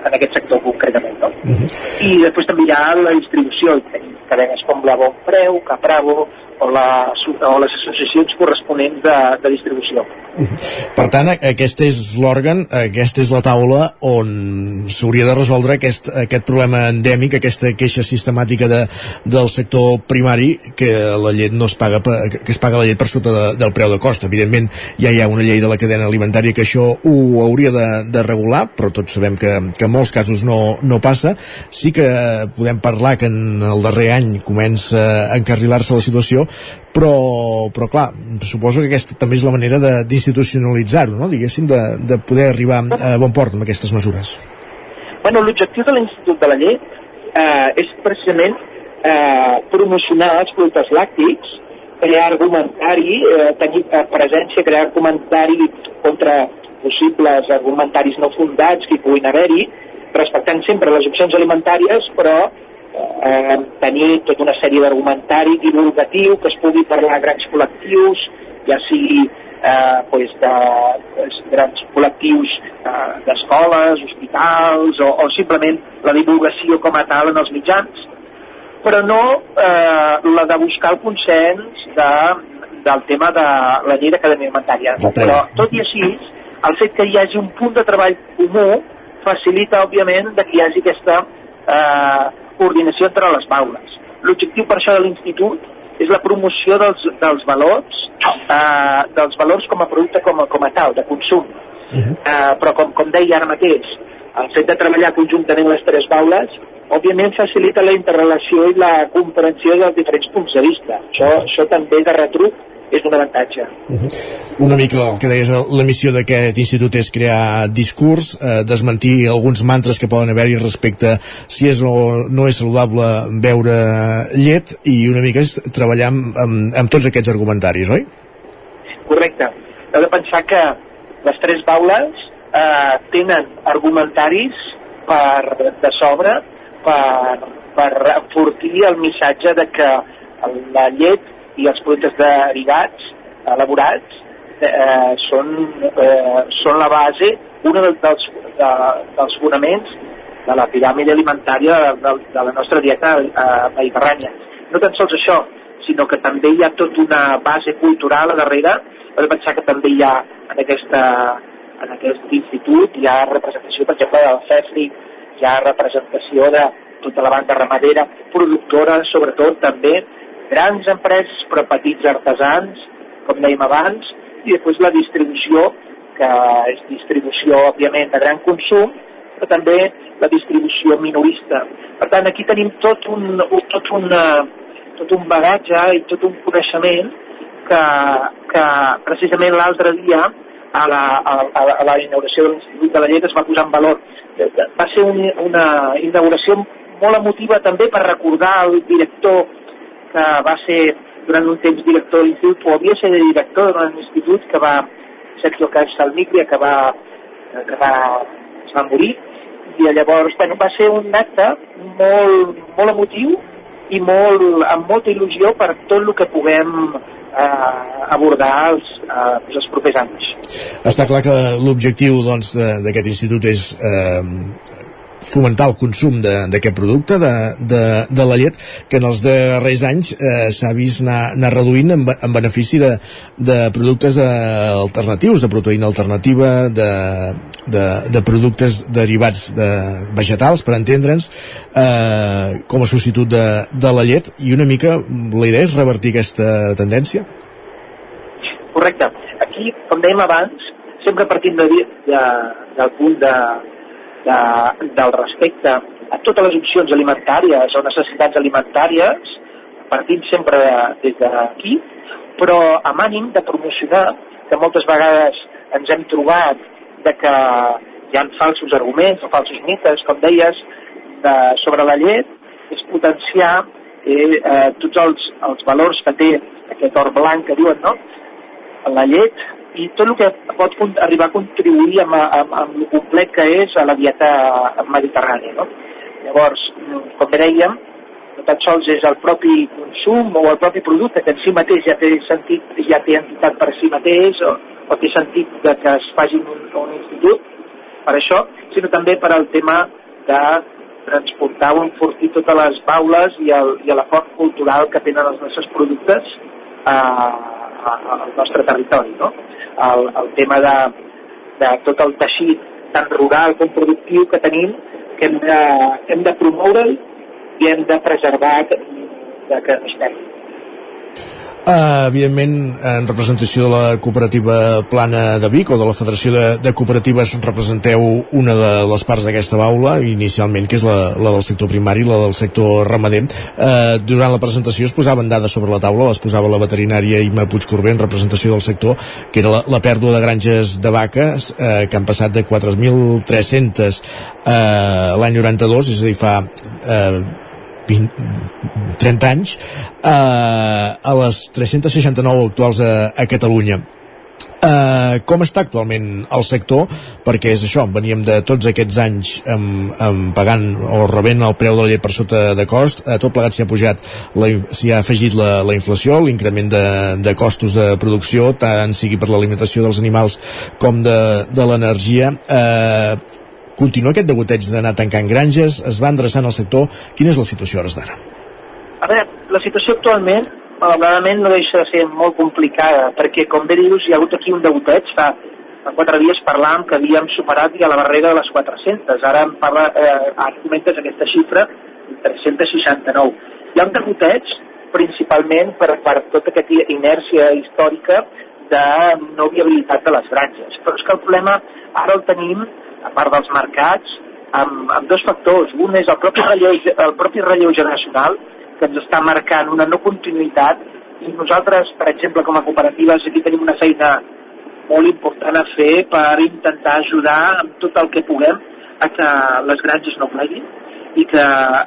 en aquest sector concretament. No? Uh -huh. I després també hi ha la distribució, tenim cadenes com la Bon Preu, Capravo, o, la, o les associacions corresponents de, de distribució. Per tant, aquest és l'òrgan, aquesta és la taula on s'hauria de resoldre aquest, aquest problema endèmic, aquesta queixa sistemàtica de, del sector primari, que la llet no es paga, que es paga la llet per sota de, del preu de cost. Evidentment, ja hi ha una llei de la cadena alimentària que això ho hauria de, de regular, però tots sabem que, que en molts casos no, no passa. Sí que podem parlar que en el darrer any comença a encarrilar-se la situació, però, però clar, suposo que aquesta també és la manera d'institucionalitzar-ho, no? diguéssim, de, de poder arribar a bon port amb aquestes mesures. Bueno, l'objectiu de l'Institut de la Llet eh, és precisament eh, promocionar els productes làctics, crear argumentari, eh, tenir eh, presència, crear argumentari contra possibles argumentaris no fundats que hi puguin haver-hi, respectant sempre les opcions alimentàries, però eh, tenir tota una sèrie d'argumentari divulgatiu que es pugui parlar a grans col·lectius, ja sigui eh, pues de, de grans col·lectius eh, d'escoles, hospitals o, o simplement la divulgació com a tal en els mitjans, però no eh, la de buscar el consens de, del tema de la llei de cadena alimentària. Però, tot i així, el fet que hi hagi un punt de treball comú facilita, òbviament, que hi hagi aquesta eh, coordinació entre les baules. L'objectiu per això de l'Institut és la promoció dels, dels valors, eh, dels valors com a producte com a, com a tal, de consum. Uh -huh. eh, però com, com deia ara mateix, el fet de treballar conjuntament les tres baules òbviament facilita la interrelació i la comprensió dels diferents punts de vista. Això, això també de retruc és un avantatge. Uh -huh. Una mica el que deies, la missió d'aquest institut és crear discurs, eh, desmentir alguns mantres que poden haver-hi respecte si és o no és saludable beure llet i una mica és treballar amb, amb, amb tots aquests argumentaris, oi? Correcte. Heu de pensar que les tres baules eh, tenen argumentaris per, de sobre per, per enfortir el missatge de que la llet i els productes derivats elaborats eh, són, eh, són la base, un dels, de, dels fonaments de la piràmide alimentària de, de, de la nostra dieta eh, mediterrània. No tan sols això, sinó que també hi ha tota una base cultural a darrere. Heu de pensar que també hi ha en, aquesta, en aquest institut, hi ha representació, per exemple, del CEFRI, hi ha representació de tota la banda ramadera, productora, sobretot també grans empreses però petits artesans, com dèiem abans, i després la distribució, que és distribució, òbviament, de gran consum, però també la distribució minorista. Per tant, aquí tenim tot un, tot una, tot un bagatge i tot un coneixement que, que precisament l'altre dia a la, a, a la inauguració de l'Institut de la Llet es va posar en valor. Va ser un, una inauguració molt emotiva també per recordar el director que va ser durant un temps director de l'institut, o havia ser director de l'institut, que va, Sergio Cas Salmiglia, que va, que va, es va morir, i llavors bueno, va ser un acte molt, molt emotiu i molt, amb molta il·lusió per tot el que puguem eh, abordar els, eh, els propers anys. Està clar que l'objectiu doncs, d'aquest doncs, institut és eh, fomentar el consum d'aquest producte de, de, de la llet que en els darrers anys eh, s'ha vist anar, anar reduint en, en benefici de, de productes alternatius, de proteïna alternativa de, de, de productes derivats de vegetals, per entendre'ns eh, com a substitut de, de la llet i una mica la idea és revertir aquesta tendència? Correcte. Aquí, com dèiem abans, sempre partim de, de, del punt de, de, del respecte a totes les opcions alimentàries o necessitats alimentàries, partint sempre de, des d'aquí, però amb ànim de promocionar que moltes vegades ens hem trobat de que hi ha falsos arguments o falsos mites, com deies, de, sobre la llet, és potenciar eh, eh, tots els, els valors que té aquest or blanc que diuen, no? La llet i tot el que pot arribar a contribuir amb, amb, amb el complet que és a la dieta mediterrània. No? Llavors, com dèiem, no tan sols és el propi consum o el propi producte que en si mateix ja té sentit, ja té entitat per si mateix o, o té sentit de que es faci un, un institut per això, sinó també per al tema de transportar o enfortir totes les baules i, el, i la font cultural que tenen els nostres productes a, al nostre territori. No? El, el tema de, de tot el teixit tant rural com productiu que tenim, que hem de, hem de promoure'l i hem de preservar que no es perdi. Uh, evidentment, en representació de la cooperativa Plana de Vic o de la Federació de, de Cooperatives representeu una de les parts d'aquesta baula, inicialment, que és la, la del sector primari, la del sector ramader. Uh, durant la presentació es posaven dades sobre la taula, les posava la veterinària Ima Puigcorbé en representació del sector, que era la, la pèrdua de granges de vaques uh, que han passat de 4.300 uh, l'any 92, és a dir, fa uh, 20, 30 anys eh, a les 369 actuals a, a Catalunya. Uh, com està actualment el sector? Perquè és això, veníem de tots aquests anys um, um, pagant o rebent el preu de la llet per sota de cost. Uh, tot plegat s'hi ha pujat s'hi ha afegit la, la inflació, l'increment de, de costos de producció tant sigui per l'alimentació dels animals com de, de l'energia. Uh, Continua aquest degoteig d'anar tancant granges? Es va endreçant el sector? Quina és la situació hores d'ara? A veure, la situació actualment, malauradament, no deixa de ser molt complicada, perquè, com bé dius, hi ha hagut aquí un degoteig. Fa, fa quatre dies parlàvem que havíem superat ja la barrera de les 400. Ara em parla, eh, ara comentes aquesta xifra, 369. Hi ha un degoteig principalment per, per tota aquesta inèrcia històrica de no viabilitat de les granges. Però és que el problema ara el tenim a part dels mercats, amb, amb dos factors. Un és el propi, relleu, el propi relleu generacional, que ens està marcant una no continuïtat, i nosaltres, per exemple, com a cooperatives, aquí tenim una feina molt important a fer per intentar ajudar amb tot el que puguem a que les granges no pleguin i que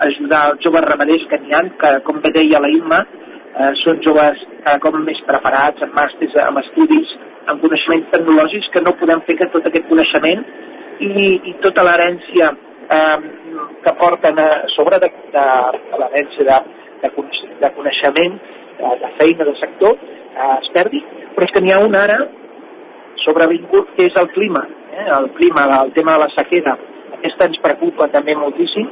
ajudar els joves ramaders que n'hi ha, que com bé deia la Imma, eh, són joves cada cop més preparats, amb màsters, amb estudis, amb coneixements tecnològics, que no podem fer que tot aquest coneixement i, i tota l'herència eh, que porten a sobre de, de, de l'herència de, de, de coneixement, de, de feina del sector, eh, es perdi, però és que n'hi ha un ara sobrevingut que és el clima, eh? el clima, el tema de la sequera. Aquesta ens preocupa també moltíssim,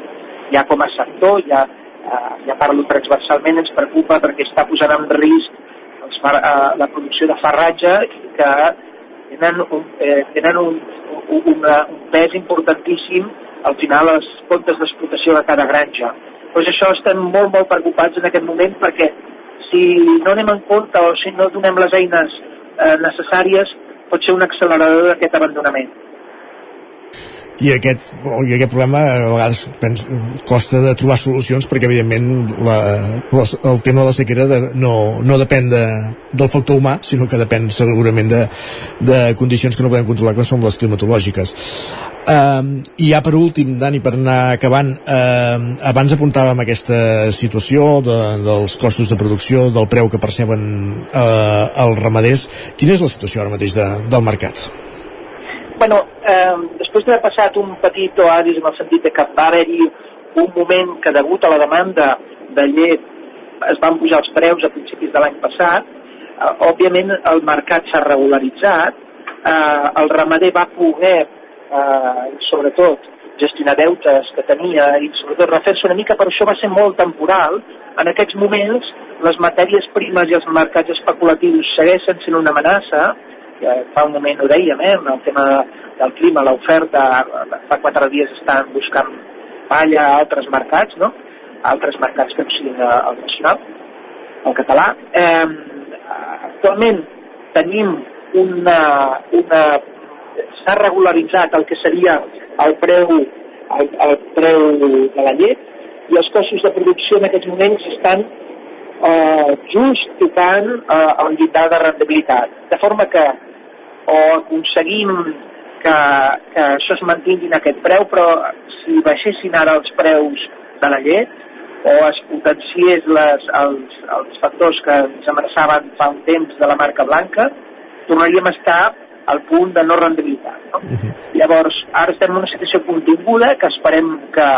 ja com a sector, ja, eh, ja parlo transversalment, ens preocupa perquè està posant en risc els, eh, la producció de farratge que tenen un, eh, tenen un, una, un pes importantíssim al final les comptes d'explotació de cada granja. Pues això estem molt, molt preocupats en aquest moment perquè si no anem en compte o si no donem les eines eh, necessàries pot ser un accelerador d'aquest abandonament. I aquest, i aquest problema a vegades pens, costa de trobar solucions perquè evidentment la, la, el tema de la sequera de, no, no depèn de, del factor humà sinó que depèn segurament de, de condicions que no podem controlar que són les climatològiques uh, i ja per últim Dani per anar acabant uh, abans apuntàvem aquesta situació de, dels costos de producció del preu que perceben uh, els ramaders quina és la situació ara mateix de, del mercat? Bueno, eh, després d'haver passat un petit oasis en el sentit que va haver-hi un moment que degut a la demanda de llet es van pujar els preus a principis de l'any passat, eh, òbviament el mercat s'ha regularitzat, eh, el ramader va poder, eh, sobretot, gestionar deutes que tenia i sobretot refer-se una mica, però això va ser molt temporal. En aquests moments les matèries primes i els mercats especulatius segueixen sent una amenaça, eh, fa un moment ho dèiem, eh, el tema del clima, l'oferta, fa quatre dies estan buscant palla a altres mercats, no? altres mercats que no siguin el nacional, el català. Eh, actualment tenim una, una s'ha regularitzat el que seria el preu, el, el preu de la llet i els costos de producció en aquests moments estan eh, just tocant eh, el llindar de rendibilitat. De forma que o aconseguim que, que això es mantinguin aquest preu, però si baixessin ara els preus de la llet o es potenciés les, els, els factors que ens amenaçaven fa un temps de la marca blanca, tornaríem a estar al punt de no rendibilitat. No? Uh -huh. Llavors, ara estem en una situació continguda que esperem que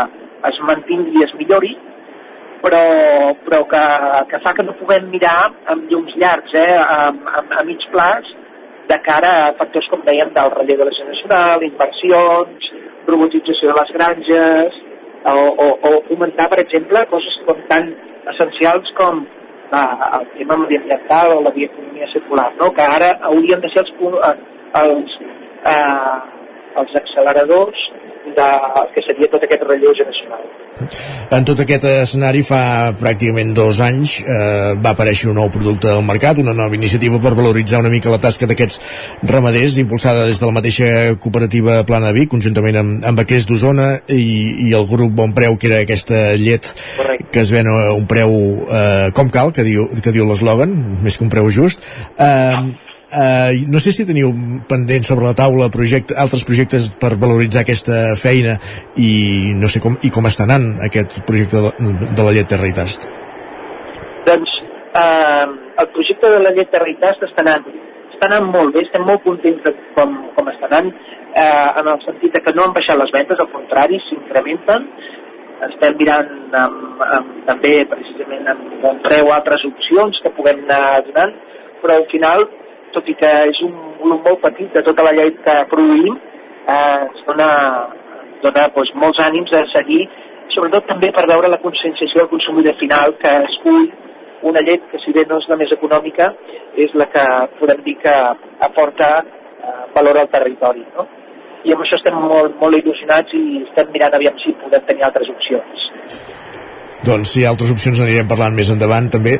es mantingui i es millori, però, però que, que fa que no puguem mirar amb llums llargs, eh, a, a, a mig plaç, de cara a factors, com dèiem, del relleu de la generacional, inversions, robotització de les granges, o, o, o fomentar, per exemple, coses com tan essencials com la, el tema mediambiental o la bioeconomia circular, no? que ara haurien de ser els, eh, els, eh, els acceleradors de, que seria tot aquest relleu generacional. En tot aquest escenari fa pràcticament dos anys eh, va aparèixer un nou producte al mercat, una nova iniciativa per valoritzar una mica la tasca d'aquests ramaders, impulsada des de la mateixa cooperativa Plana Vic, conjuntament amb, amb Aquers d'Osona i, i el grup Bon Preu, que era aquesta llet Correcte. que es ven a un preu eh, com cal, que diu, que diu l'eslògan, més que un preu just. Eh, Uh, no sé si teniu pendent sobre la taula projecte, altres projectes per valoritzar aquesta feina i no sé com, i com està anant aquest projecte de, de la llet Terra i Tast. Doncs uh, el projecte de la llet Terra i Tast està anant, està anant molt bé, estem molt contents de com, com està anant, uh, en el sentit que no han baixat les vendes, al contrari, s'incrementen, estem mirant amb, amb, també precisament amb bon preu altres opcions que puguem anar donant, però al final tot i que és un volum molt petit de tota la llet que produïm, eh, ens dona, dona doncs, molts ànims a seguir, sobretot també per veure la conscienciació del consumidor final que escull una llet que si bé no és la més econòmica és la que podem dir que aporta eh, valor al territori no? i amb això estem molt, molt il·lusionats i estem mirant aviam si podem tenir altres opcions doncs si hi ha altres opcions anirem parlant més endavant també.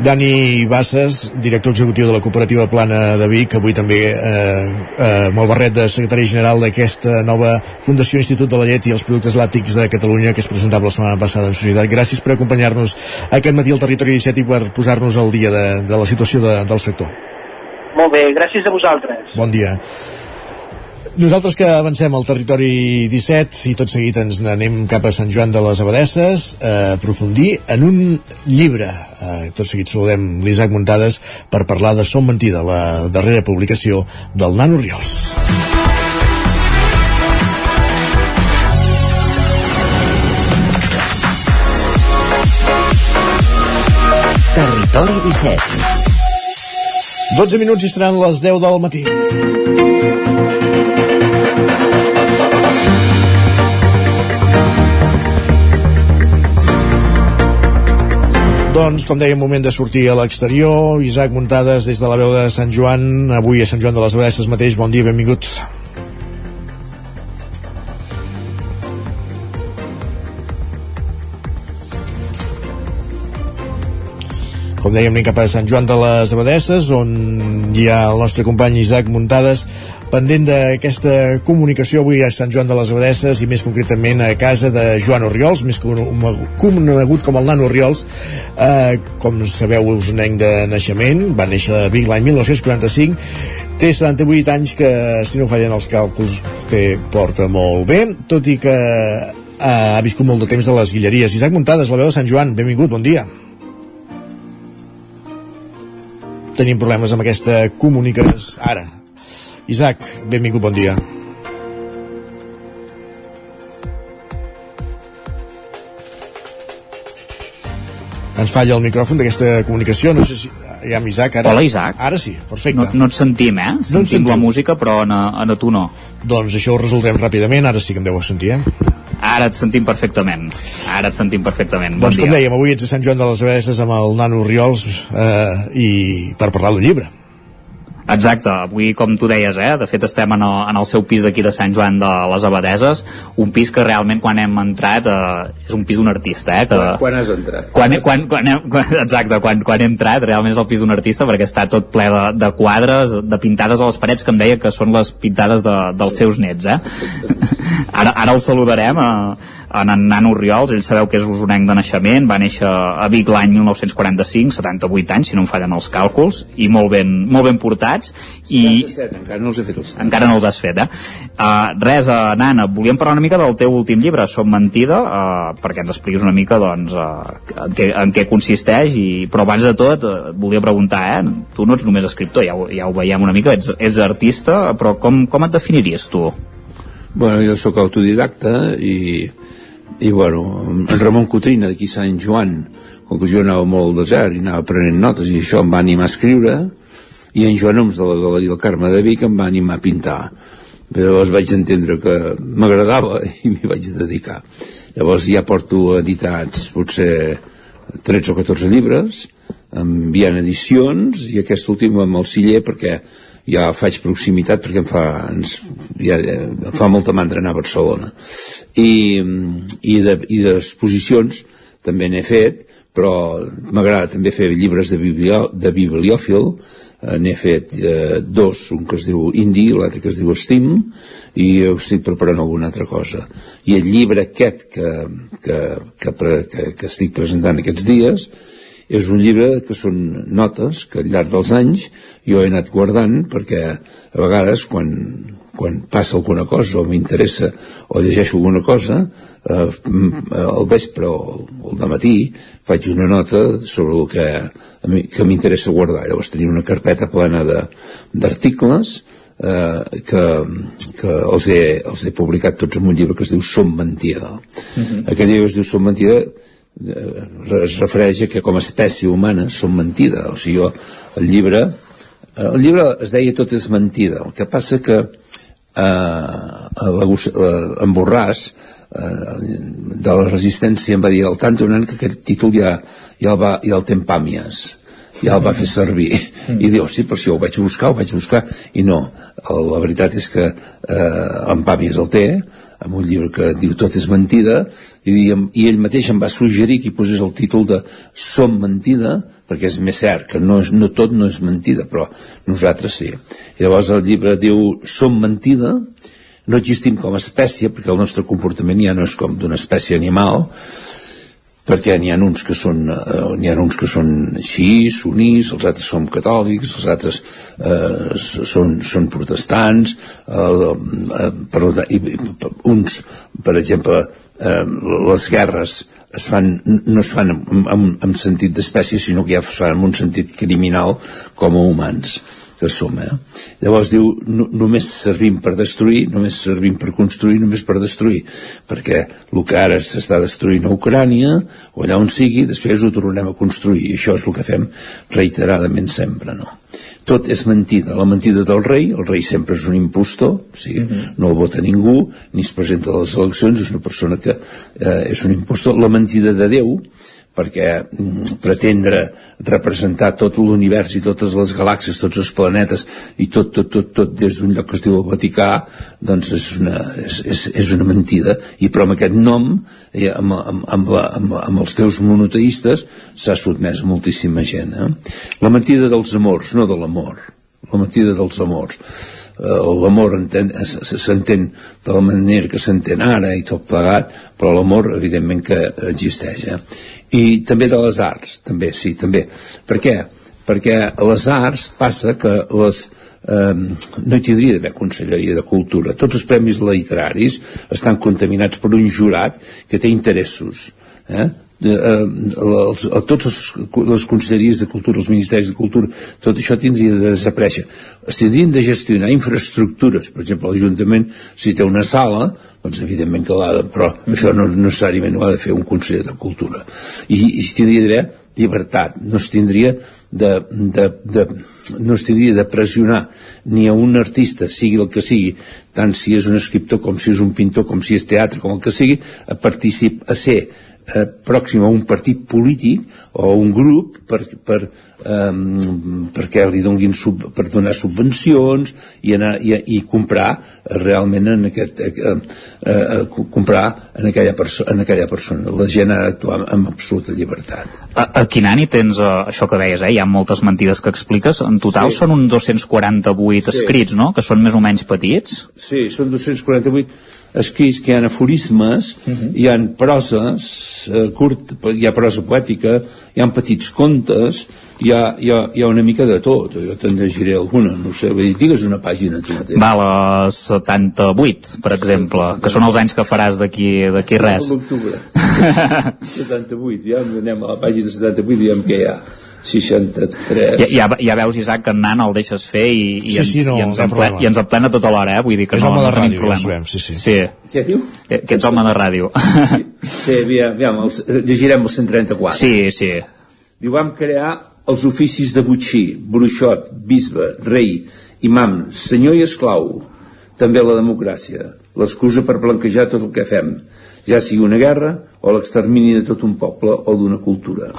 Dani Bassas, director executiu de la cooperativa Plana de Vic, avui també eh, eh, amb el barret de secretari general d'aquesta nova Fundació Institut de la Llet i els Productes Làctics de Catalunya que es presentava la setmana passada en Societat. Gràcies per acompanyar-nos aquest matí al Territori 17 i per posar-nos al dia de, de la situació de, del sector. Molt bé, gràcies a vosaltres. Bon dia. Nosaltres que avancem al territori 17 i tot seguit ens n'anem cap a Sant Joan de les Abadesses a aprofundir en un llibre. Eh, tot seguit saludem l'Isaac Muntades per parlar de Som Mentida, la darrera publicació del Nano Riols. Territori 17 12 minuts i seran les 10 del matí. Doncs, com deia, moment de sortir a l'exterior. Isaac Muntades des de la veu de Sant Joan, avui a Sant Joan de les Abadesses mateix. Bon dia, benvingut. Com dèiem, anem cap a Sant Joan de les Abadesses, on hi ha el nostre company Isaac Muntades. Pendent d'aquesta comunicació avui a Sant Joan de les Abadesses i més concretament a casa de Joan Oriols, més conegut com el Nano Oriols, eh, com sabeu usonenc de naixement, va néixer a Vic l'any 1945 té 78 anys que, si no fallen els càlculs, té, porta molt bé, tot i que eh, ha viscut molt de temps de les Guilleries. Isaac Muntades, la veu de Sant Joan, benvingut, bon dia. Tenim problemes amb aquesta comunicació. Ara. Isaac, benvingut, bon dia. ens falla el micròfon d'aquesta comunicació no sé si hi ha Isaac ara... Hola Isaac ara sí, perfecte no, no et sentim eh? sentim, no sentim la música però a, a tu no doncs això ho resoldrem ràpidament ara sí que em deu sentir eh? Ara et sentim perfectament. Ara et sentim perfectament. Bon doncs dia. com dèiem, avui ets a Sant Joan de les Abeses amb el nano Riols eh, i per parlar del llibre. Exacte, avui com tu deies, eh, de fet estem en el, en el seu pis d'aquí de Sant Joan de les Abadeses, un pis que realment quan hem entrat eh, és un pis d'un artista. Eh, que, quan, quan has entrat? Quan, quan, quan, hem, quan, exacte, quan, quan hem entrat realment és el pis d'un artista perquè està tot ple de, de quadres, de pintades a les parets que em deia que són les pintades de, dels seus nets. Eh? Ara, ara el saludarem. Eh, en en Nano Riols, ell sabeu que és usonenc de naixement, va néixer a Vic l'any 1945, 78 anys, si no em fallen els càlculs, i molt ben, molt ben portats. I 77, encara no els he fet els Encara no els has fet, eh? Uh, res, uh, Nana, volíem parlar una mica del teu últim llibre, Som Mentida, uh, perquè ens expliquis una mica, doncs, uh, en, què, en què consisteix, i, però abans de tot, uh, volia preguntar, eh? Tu no ets només escriptor, ja ho, ja ho veiem una mica, ets, ets artista, però com, com et definiries tu? Bueno, jo sóc autodidacta i i bueno, en Ramon Cotrina d'aquí Sant Joan com que jo anava molt al desert i anava prenent notes i això em va animar a escriure i en Joan Oms de la Galeria del Carme de Vic em va animar a pintar. Però llavors vaig entendre que m'agradava i m'hi vaig dedicar. Llavors ja porto editats potser 13 o 14 llibres enviant edicions i aquest últim amb el Siller perquè ja faig proximitat perquè em fa, ens, ja, em fa molta mandra anar a Barcelona. I, i de, també n'he fet però m'agrada també fer llibres de, biblio, de bibliòfil. Eh, n'he fet eh, dos, un que es diu Indi, l'altre que es diu Steam i estic preparant alguna altra cosa. I el llibre aquest que, que, que, que, que estic presentant aquests dies és un llibre que són notes que al llarg dels anys jo he anat guardant perquè a vegades quan, quan passa alguna cosa o m'interessa o llegeixo alguna cosa eh, al vespre o, al matí faig una nota sobre el que, que m'interessa guardar llavors tenia una carpeta plena d'articles eh, que, que els, he, els he publicat tots en un llibre que es diu Som mentida uh mhm. -huh. aquest llibre es diu Som mentida es refereix a que com a espècie humana som mentida. O sigui, jo, el llibre eh, el llibre es deia tot és mentida. El que passa que eh, en Borràs eh, de la resistència em va dir el tant un que aquest títol ja, ja, el, va, ja el té en pàmies ja el va fer servir. I diu, sí, per això ho vaig buscar, ho vaig buscar. I no, la veritat és que eh, en Pàmies el té amb un llibre que diu tot és mentida i, i ell mateix em va suggerir que hi posés el títol de Som mentida perquè és més cert que no, és, no tot no és mentida però nosaltres sí. I llavors el llibre diu Som mentida no existim com a espècie perquè el nostre comportament ja no és com d'una espècie animal perquè n'hi ha uns que són eh, n'hi ha uns que són així, sunís, els altres són catòlics, els altres eh, són, són protestants, eh, eh, per, i, uns, per exemple, eh, les guerres es fan, no es fan en, en, en sentit d'espècie, sinó que ja es fan en un sentit criminal com a humans que som, eh? Llavors diu, no, només servim per destruir, només servim per construir, només per destruir, perquè el que ara s'està destruint a Ucrània, o allà on sigui, després ho tornarem a construir, i això és el que fem reiteradament sempre, no? Tot és mentida, la mentida del rei, el rei sempre és un impostor, o sigui, mhm. -huh. no el vota ningú, ni es presenta a les eleccions, és una persona que eh, és un impostor, la mentida de Déu, perquè mm, pretendre representar tot l'univers i totes les galàxies, tots els planetes i tot, tot, tot, tot des d'un lloc que es diu el Vaticà doncs és una, és, és, és una mentida i però amb aquest nom eh, amb, amb, amb, la, amb, amb els teus monoteistes s'ha sotmès moltíssima gent eh? la mentida dels amors, no de l'amor la mentida dels amors eh, l'amor s'entén de la manera que s'entén ara i tot plegat, però l'amor evidentment que existeix eh? I també de les arts, també, sí, també per què? perquè a les arts passa que les eh, no hi tindria d'haver conselleria de cultura tots els premis literaris estan contaminats per un jurat que té interessos eh? De, eh, els, a tots els, les conselleries de cultura, els ministeris de cultura, tot això tindria de desaparèixer. Es tindrien de gestionar infraestructures, per exemple, l'Ajuntament, si té una sala, doncs evidentment que l'ha de, però això no necessàriament ho ha de fer un conseller de cultura. I, i tindria d'haver llibertat, no es tindria de, de, de, no es tindria de pressionar ni a un artista, sigui el que sigui, tant si és un escriptor com si és un pintor, com si és teatre, com el que sigui, a participar, a ser eh, pròxim a un partit polític o a un grup per, per, eh, perquè li donguin sub, per donar subvencions i, anar, i, i comprar realment en aquest eh, eh, eh, comprar en aquella, perso en aquella persona la gent ha d'actuar amb absoluta llibertat A, a quin any hi tens uh, això que deies, eh? hi ha moltes mentides que expliques, en total Sí. són uns 248 Sí. escrits, no?, que són més o menys petits. Sí, són 248 escrits que hi ha aforismes, hi ha proses eh, curt, hi ha prosa poètica, hi ha petits contes, hi ha, hi ha, hi ha una mica de tot. Jo te'n llegiré alguna, no sé, vull dir, digues una pàgina tu mateix. Va, la 78, per exemple, que són els anys que faràs d'aquí d'aquí res. L'octubre. 78, ja anem a la pàgina 78 i diem que hi ha 63. Ja, ja, ja veus, Isaac, que en Nan el deixes fer i, i, Sí, ens, sí, no, i, ens cap emple, i ens emplena tota l'hora, eh? Vull dir que És no, home de no ràdio, ja sabem, sí, sí. sí. Què diu? Que, que ets home de ràdio. Sí, aviam, aviam els, llegirem el 134. Sí, sí. Diu, vam crear els oficis de butxí, bruixot, bisbe, rei, imam, senyor i esclau. També la democràcia, l'excusa per blanquejar tot el que fem, ja sigui una guerra o l'extermini de tot un poble o d'una cultura.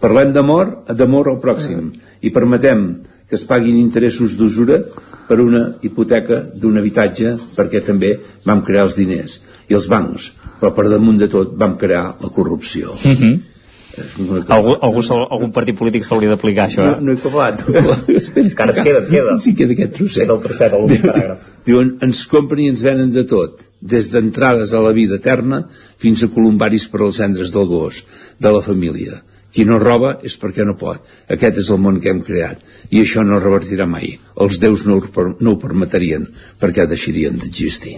Parlem d'amor, d'amor al pròxim i permetem que es paguin interessos d'usura per una hipoteca d'un habitatge perquè també vam crear els diners i els bancs, però per damunt de tot vam crear la corrupció. Mhm. Algú, algú, se- algun partit polític s'hauria d'aplicar això, No, eh? no he acabat. Espera, Encara queda, queda. Sí, queda aquest trosset. Queda el trosset, l'últim paràgraf. Diuen, ens compren i ens venen de tot, des d'entrades a la vida eterna fins a columbaris per als cendres del gos, de la família. Qui no roba és perquè no pot. Aquest és el món que hem creat. I això no revertirà mai. Els déus no, ho per- no ho permetrien, perquè deixarien d'existir.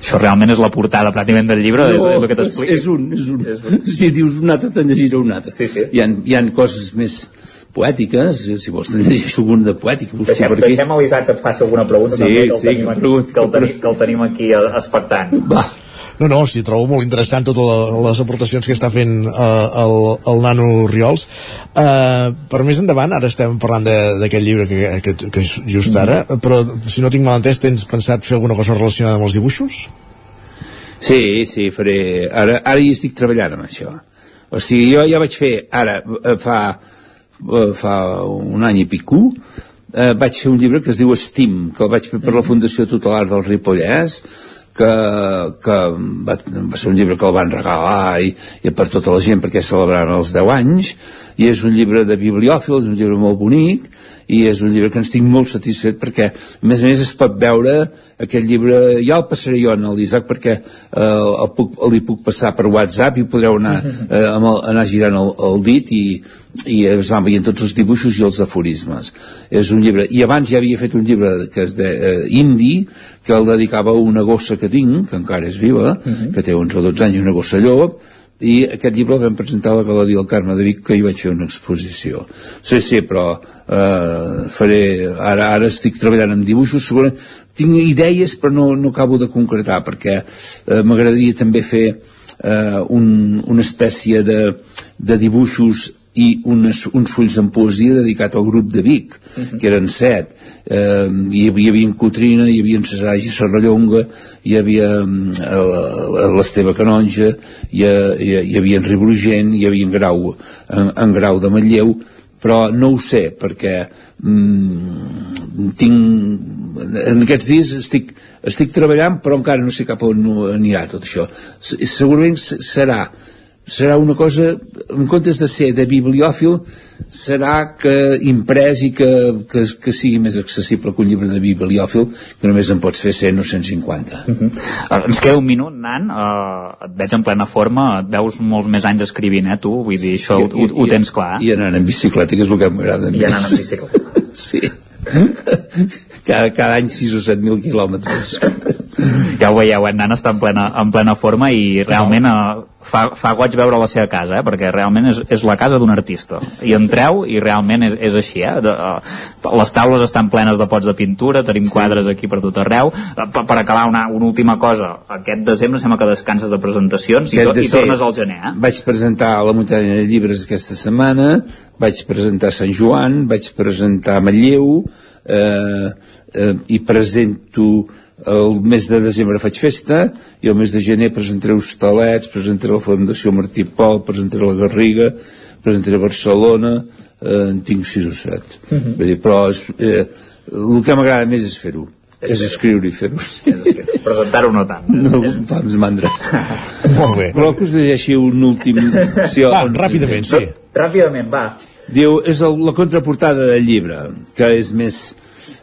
Això realment és la portada pràcticament del llibre, és, és el que t'explica. és un, és un. Si dius un altre, te'n llegiré un altre. Sí, sí. Hi ha, hi ha coses més poètiques, si vols te'n llegeixo alguna de poètica. busco Deixem, per aquí. deixem a l'Isaac que et faci alguna pregunta Sí, també, que el, sí, tenim, que aquí, pregunti, que, el tenim, que el tenim aquí expectant. Va. No, no, sí, trobo molt interessant totes la- les aportacions que està fent uh, el, el nano Riols. Uh, per més endavant, ara estem parlant de- d'aquest llibre que, que, que és just ara, però si no tinc mal entès, tens pensat fer alguna cosa relacionada amb els dibuixos? Sí, sí, faré... Ara, ara hi estic treballant amb això. O sigui, jo ja vaig fer, ara, eh, fa, eh, fa un any i pico, eh, vaig fer un llibre que es diu Estim, que el vaig fer per la Fundació Tutelar del Ripollès, que, que va, va ser un llibre que el van regalar i, i per tota la gent perquè celebraven els 10 anys i és un llibre de bibliòfil, és un llibre molt bonic i és un llibre que ens estic molt satisfet perquè a més a més es pot veure aquest llibre, ja el passaré jo en l'Isaac perquè eh, el puc, li puc passar per WhatsApp i podreu anar, eh, amb el, anar girant el, el dit i, i es van veient tots els dibuixos i els aforismes. És un llibre, i abans ja havia fet un llibre que es de eh, indi que el dedicava a una gossa que tinc que encara és viva, que té 11 o 12 anys una gossa llop i aquest llibre el vam presentar a la Galeria del Carme de Vic que hi vaig fer una exposició. Sí, sí, però eh, faré ara, ara estic treballant amb dibuixos segurament tinc idees però no, no acabo de concretar perquè eh, m'agradaria també fer eh, un, una espècie de, de dibuixos i unes, uns fulls en poesia dedicat al grup de Vic, que eren set. Eh, hi, hi havia en Cotrina, hi havia en Cesagi, Serrallonga, hi havia l'Esteve Canonja, hi, hi, hi havia en Ribrugent, hi havia en Grau, en, en Grau de Manlleu, però no ho sé, perquè mm, tinc en aquests dies estic, estic treballant però encara no sé cap on anirà tot això S- segurament serà serà una cosa, en comptes de ser de bibliòfil, serà que imprès i que, que, que sigui més accessible que un llibre de bibliòfil, que només en pots fer 100 o 150. Uh -huh. uh, ens queda un minut, Nan, uh, et veig en plena forma, et veus molts més anys escrivint, eh, tu? Vull dir, això I, ho, ho, ho tens clar. I anant en bicicleta, que és el que m'agrada més. I anant en bicicleta. sí. cada, cada any 6 o 7 mil quilòmetres. Ja ho veieu, en Nan està en plena, en plena forma i realment uh, fa, fa goig veure la seva casa, eh? perquè realment és, és la casa d'un artista. I entreu i realment és, és així. Eh? De, uh, les taules estan plenes de pots de pintura, tenim sí. quadres aquí per tot arreu. Uh, per, per acabar, una, una última cosa. Aquest desembre sembla que descanses de presentacions i, to, i tornes al gener. Eh? Vaig presentar a la muntanya de llibres aquesta setmana, vaig presentar Sant Joan, vaig presentar Matlleu, eh, eh, i presento el mes de desembre faig festa i el mes de gener presentaré Hostalets, presentaré la Fundació Martí Pol, presentaré la Garriga, presentaré Barcelona, eh, en tinc 6 o 7. Uh -huh. Vull dir, però és, eh, el que m'agrada més és fer-ho. És, escriure i fer-ho. Presentar-ho no tant. No, fa més mandra. Molt bé. Però que us llegeixi un últim... Sí, va, ràpidament, sí. Ràpidament, va. Diu, és el, la contraportada del llibre, que és més...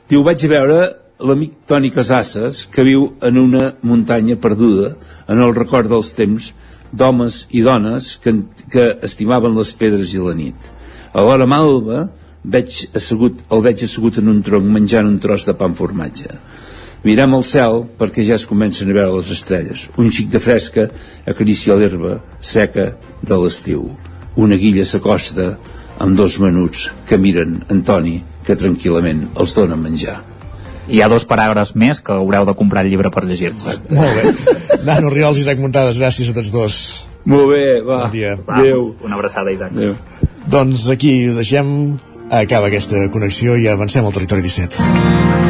Diu, vaig veure l'amic Toni Casasses, que viu en una muntanya perduda, en el record dels temps d'homes i dones que, que estimaven les pedres i la nit. A l'hora malva veig assegut, el veig assegut en un tronc menjant un tros de pa amb formatge. Mirem al cel perquè ja es comencen a veure les estrelles. Un xic de fresca acaricia l'herba seca de l'estiu. Una guilla s'acosta amb dos menuts que miren Antoni que tranquil·lament els dona menjar hi ha dos paràgrafs més que haureu de comprar el llibre per llegir-vos. Molt bé. Nano Riols i Isaac Muntades, gràcies a tots dos. Molt bé, va. Bon dia. Va, Adéu. Una abraçada, Isaac. Adéu. Doncs aquí deixem. Acaba aquesta connexió i avancem al territori 17.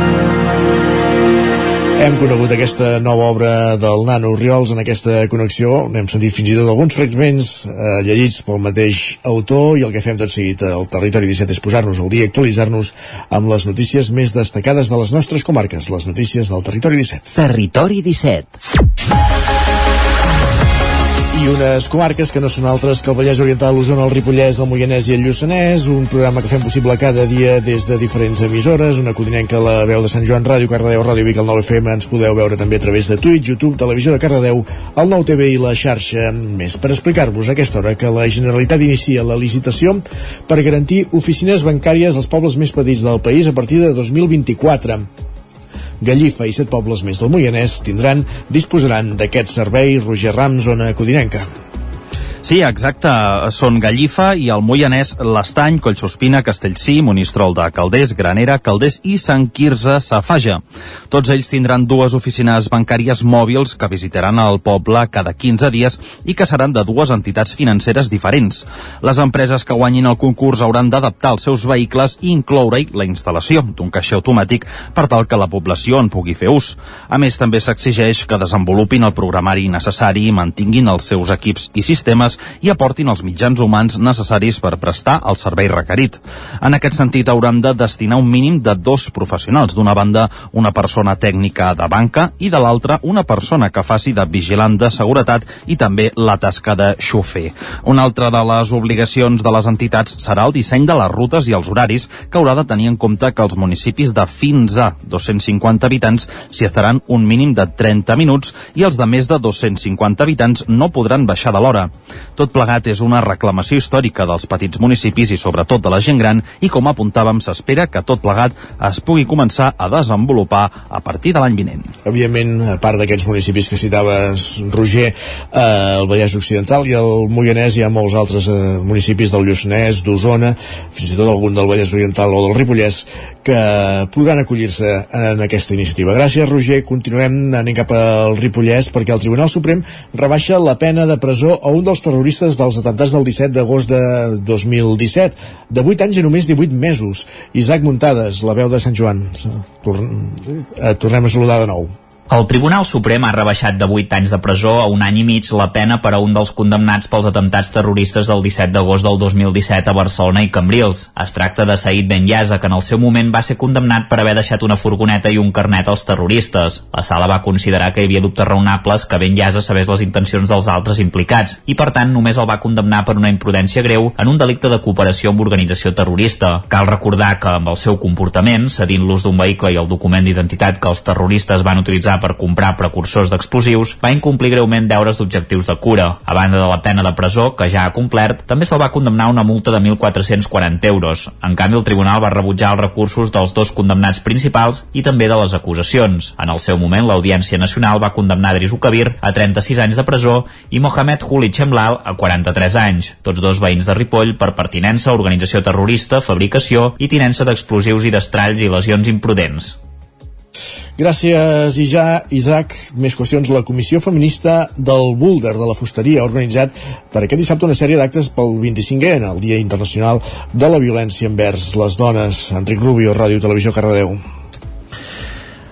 Hem conegut aquesta nova obra del Nano Riols en aquesta connexió. N'hem sentit fins i tot alguns fragments eh, llegits pel mateix autor i el que fem tot seguit al Territori 17 és posar-nos al dia i actualitzar-nos amb les notícies més destacades de les nostres comarques, les notícies del Territori 17. Territori 17 i unes comarques que no són altres que el Vallès Oriental, l'Osona, el Ripollès, el Moianès i el Lluçanès, un programa que fem possible cada dia des de diferents emissores, una codinenca la veu de Sant Joan Ràdio, Cardedeu, Ràdio Vic, el 9FM, ens podeu veure també a través de Twitch, YouTube, Televisió de Cardedeu, el 9TV i la xarxa més. Per explicar-vos a aquesta hora que la Generalitat inicia la licitació per garantir oficines bancàries als pobles més petits del país a partir de 2024. Gallifa i set pobles més del Moianès tindran, disposaran d'aquest servei Roger Rams, zona codinenca. Sí, exacte. Són Gallifa i el Moianès, l'Estany, Collsospina, Castellcí, Monistrol de Calders, Granera, Calders i Sant Quirze, Safaja. Tots ells tindran dues oficines bancàries mòbils que visitaran el poble cada 15 dies i que seran de dues entitats financeres diferents. Les empreses que guanyin el concurs hauran d'adaptar els seus vehicles i incloure-hi la instal·lació d'un caixer automàtic per tal que la població en pugui fer ús. A més, també s'exigeix que desenvolupin el programari necessari i mantinguin els seus equips i sistemes i aportin els mitjans humans necessaris per prestar el servei requerit. En aquest sentit, hauran de destinar un mínim de dos professionals. D'una banda, una persona tècnica de banca i de l'altra, una persona que faci de vigilant de seguretat i també la tasca de xofer. Una altra de les obligacions de les entitats serà el disseny de les rutes i els horaris que haurà de tenir en compte que els municipis de fins a 250 habitants s'hi estaran un mínim de 30 minuts i els de més de 250 habitants no podran baixar de l'hora. Tot plegat és una reclamació històrica dels petits municipis i sobretot de la gent gran i com apuntàvem s'espera que tot plegat es pugui començar a desenvolupar a partir de l'any vinent. Evidentment, a part d'aquests municipis que citaves, Roger, eh, el Vallès Occidental i el Moianès hi ha molts altres eh, municipis del Lluçanès, d'Osona, fins i tot algun del Vallès Oriental o del Ripollès que podran acollir-se en aquesta iniciativa. Gràcies, Roger. Continuem anant cap al Ripollès perquè el Tribunal Suprem rebaixa la pena de presó a un dels terroristes dels atemptats del 17 d'agost de 2017, de 8 anys i només 18 mesos. Isaac Muntades, la veu de Sant Joan. Eh, tornem a saludar de nou. El Tribunal Suprem ha rebaixat de 8 anys de presó a un any i mig la pena per a un dels condemnats pels atemptats terroristes del 17 d'agost del 2017 a Barcelona i Cambrils. Es tracta de Said Ben Yaza, que en el seu moment va ser condemnat per haver deixat una furgoneta i un carnet als terroristes. La sala va considerar que hi havia dubtes raonables que Ben Yaza sabés les intencions dels altres implicats i, per tant, només el va condemnar per una imprudència greu en un delicte de cooperació amb organització terrorista. Cal recordar que amb el seu comportament, cedint l'ús d'un vehicle i el document d'identitat que els terroristes van utilitzar per comprar precursors d'explosius, va incomplir greument deures d'objectius de cura. A banda de la pena de presó, que ja ha complert, també se'l va condemnar una multa de 1.440 euros. En canvi, el tribunal va rebutjar els recursos dels dos condemnats principals i també de les acusacions. En el seu moment, l'Audiència Nacional va condemnar Drisu Kabir a 36 anys de presó i Mohamed Huli Chemlal a 43 anys, tots dos veïns de Ripoll per pertinença a organització terrorista, fabricació i tinença d'explosius i d'estralls i lesions imprudents. Gràcies, ja, Isaac. Més qüestions. La Comissió Feminista del Boulder de la Fusteria ha organitzat per aquest dissabte una sèrie d'actes pel 25è, en el Dia Internacional de la Violència envers les dones. Enric Rubio, Ràdio Televisió, Cardedeu.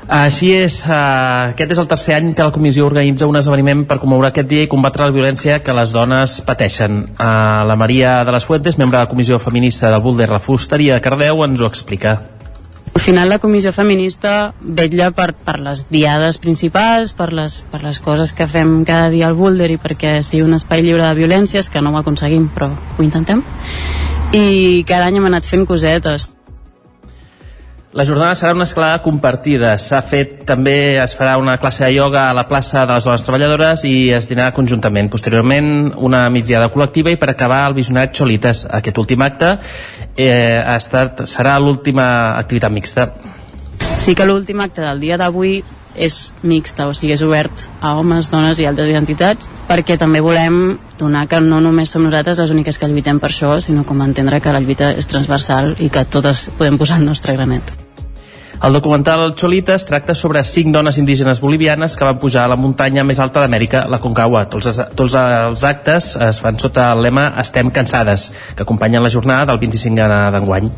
Així és, uh, aquest és el tercer any que la comissió organitza un esdeveniment per commemorar aquest dia i combatre la violència que les dones pateixen. Uh, la Maria de les Fuentes, membre de la comissió feminista del Boulder La Fusteria de Cardeu, ens ho explica. Al final la comissió feminista vetlla per, per les diades principals, per les, per les coses que fem cada dia al Boulder i perquè sigui un espai lliure de violències, que no ho aconseguim, però ho intentem. I cada any hem anat fent cosetes. La jornada serà una escalada compartida. S'ha fet també, es farà una classe de ioga a la plaça de les dones treballadores i es dinarà conjuntament. Posteriorment, una migdiada col·lectiva i per acabar el visionat Xolites. Aquest últim acte eh, ha estat, serà l'última activitat mixta. Sí que l'últim acte del dia d'avui és mixta, o sigui, és obert a homes, dones i altres identitats, perquè també volem donar que no només som nosaltres les úniques que lluitem per això, sinó com entendre que la lluita és transversal i que totes podem posar el nostre granet. El documental Cholitas tracta sobre cinc dones indígenes bolivianes que van pujar a la muntanya més alta d'Amèrica, la Concagua. Tots, tots els actes es fan sota el lema Estem cansades, que acompanyen la jornada del 25 d'enguany.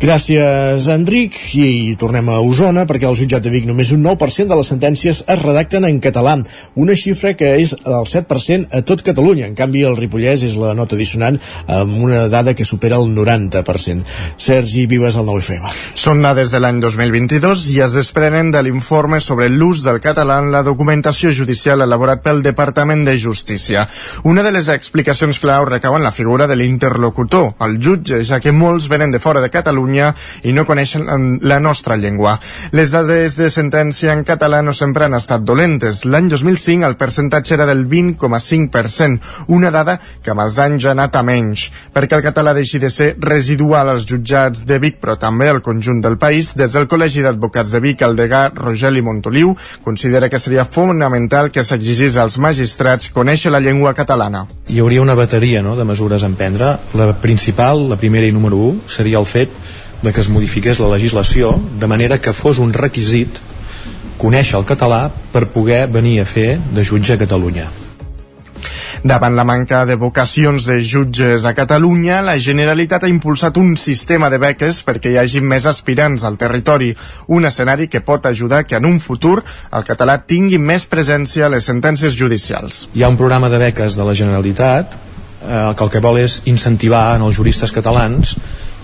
Gràcies, Enric. I tornem a Osona, perquè al jutjat de Vic només un 9% de les sentències es redacten en català, una xifra que és del 7% a tot Catalunya. En canvi, el Ripollès és la nota dissonant amb una dada que supera el 90%. Sergi Vives, al 9FM. Són dades de l'any 2022 i es desprenen de l'informe sobre l'ús del català en la documentació judicial elaborat pel Departament de Justícia. Una de les explicacions clau recau en la figura de l'interlocutor, el jutge, ja que molts venen de fora de Catalunya Catalunya i no coneixen la nostra llengua. Les dades de sentència en català no sempre han estat dolentes. L'any 2005 el percentatge era del 20,5%, una dada que amb els anys ha anat a menys, perquè el català deixi de ser residual als jutjats de Vic, però també al conjunt del país. Des del Col·legi d'Advocats de Vic, el degà Rogeli Montoliu considera que seria fonamental que s'exigís als magistrats conèixer la llengua catalana. Hi hauria una bateria no, de mesures a emprendre. La principal, la primera i número 1, seria el fet de que es modifiqués la legislació de manera que fos un requisit conèixer el català per poder venir a fer de jutge a Catalunya. Davant la manca de vocacions de jutges a Catalunya, la Generalitat ha impulsat un sistema de beques perquè hi hagi més aspirants al territori, un escenari que pot ajudar que en un futur el català tingui més presència a les sentències judicials. Hi ha un programa de beques de la Generalitat eh, que el que vol és incentivar en els juristes catalans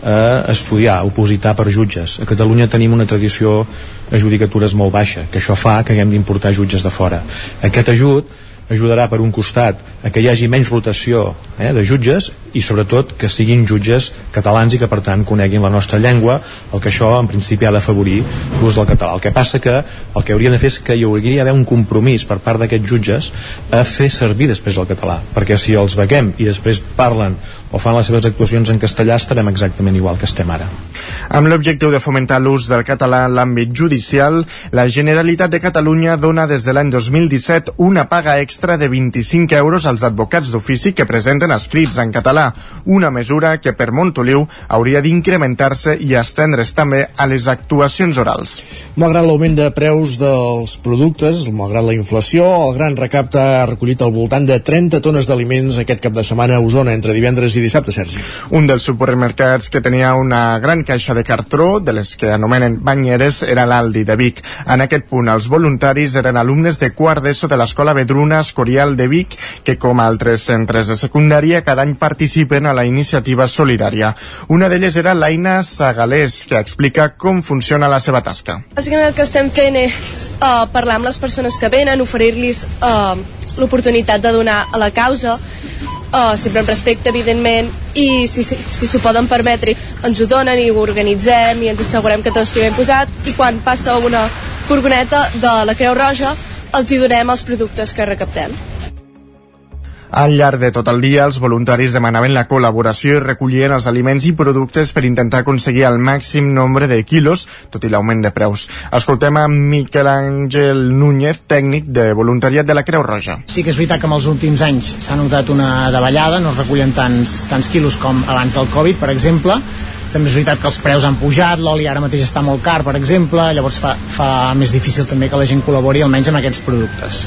a estudiar, opositar per jutges. A Catalunya tenim una tradició de judicatures molt baixa, que això fa que haguem d'importar jutges de fora. Aquest ajut ajudarà per un costat a que hi hagi menys rotació eh, de jutges i sobretot que siguin jutges catalans i que per tant coneguin la nostra llengua el que això en principi ha d'afavorir l'ús del català. El que passa que el que hauríem de fer és que hi hauria d'haver un compromís per part d'aquests jutges a fer servir després el català perquè si els bequem i després parlen o fan les seves actuacions en castellà estarem exactament igual que estem ara. Amb l'objectiu de fomentar l'ús del català en l'àmbit judicial, la Generalitat de Catalunya dona des de l'any 2017 una paga extra de 25 euros als advocats d'ofici que presenten escrits en català. una mesura que per Montoliu hauria d'incrementar-se i estendre's també a les actuacions orals. Malgrat l'augment de preus dels productes, malgrat la inflació, el Gran Recapte ha recollit al voltant de 30 tones d'aliments aquest cap de setmana a Osona entre divendres i dissabte, Sergi. Un dels supermercats que tenia una gran caixa de cartró, de les que anomenen banyeres, era l'Aldi de Vic. En aquest punt, els voluntaris eren alumnes de quart d'ESO de l'Escola Vedruna Escorial de Vic, que com altres centres de secundària cada any participen a la iniciativa solidària. Una d'elles era l'Aina Sagalés, que explica com funciona la seva tasca. Bàsicament el que estem fent és uh, parlar amb les persones que venen, oferir-los uh, l'oportunitat de donar a la causa, uh, sempre amb respecte, evidentment, i si s'ho si, si poden permetre ens ho donen i ho organitzem i ens assegurem que tot estigui ben posat i quan passa una furgoneta de la Creu Roja els hi donem els productes que recaptem. Al llarg de tot el dia, els voluntaris demanaven la col·laboració i recollien els aliments i productes per intentar aconseguir el màxim nombre de quilos, tot i l'augment de preus. Escoltem a Miquel Àngel Núñez, tècnic de voluntariat de la Creu Roja. Sí que és veritat que en els últims anys s'ha notat una davallada, no es recullen tants, tants quilos com abans del Covid, per exemple, també és veritat que els preus han pujat, l'oli ara mateix està molt car, per exemple, llavors fa, fa més difícil també que la gent col·labori almenys amb aquests productes.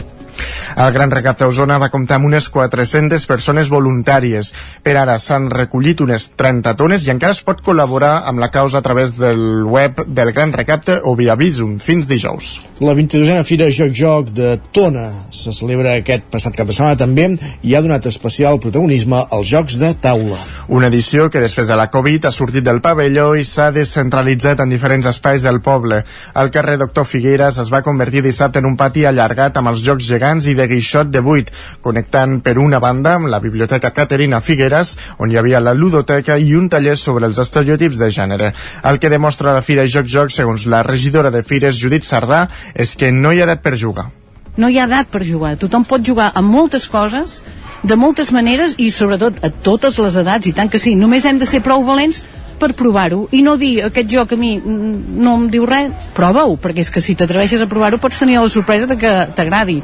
El Gran Recapte Osona va comptar amb unes 400 persones voluntàries. Per ara s'han recollit unes 30 tones i encara es pot col·laborar amb la causa a través del web del Gran Recapte o via Visum fins dijous. La 22a Fira Joc Joc de Tona se celebra aquest passat cap de setmana també i ha donat especial protagonisme als jocs de taula. Una edició que després de la Covid ha sortit del pavelló i s'ha descentralitzat en diferents espais del poble. El carrer Doctor Figueres es va convertir dissabte en un pati allargat amb els jocs gegants i de guixot de buit, connectant per una banda amb la Biblioteca Caterina Figueres, on hi havia la ludoteca i un taller sobre els estereotips de gènere. El que demostra la Fira Joc Joc, segons la regidora de Fires, Judit Sardà, és que no hi ha edat per jugar. No hi ha edat per jugar. Tothom pot jugar amb moltes coses, de moltes maneres i sobretot a totes les edats, i tant que sí. Només hem de ser prou valents per provar-ho i no dir aquest joc a mi no em diu res, prova-ho, perquè és que si t'atreveixes a provar-ho pots tenir la sorpresa de que t'agradi.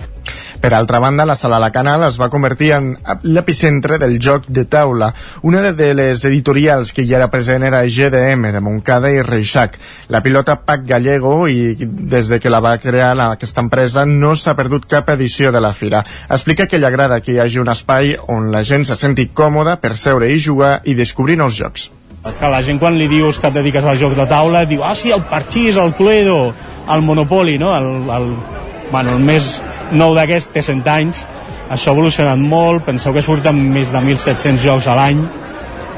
Per altra banda, la sala La Canal es va convertir en l'epicentre del joc de taula. Una de les editorials que hi era present era GDM, de Montcada i Reixac. La pilota Pac Gallego, i des de que la va crear la, aquesta empresa, no s'ha perdut cap edició de la fira. Explica que li agrada que hi hagi un espai on la gent se senti còmoda per seure i jugar i descobrir nous jocs que la gent quan li dius que et dediques al joc de taula diu, ah sí, el parxís, el cluedo el monopoli, no? El, el, bueno, el més nou d'aquest té 100 anys. Això ha evolucionat molt. Penseu que surten més de 1.700 jocs a l'any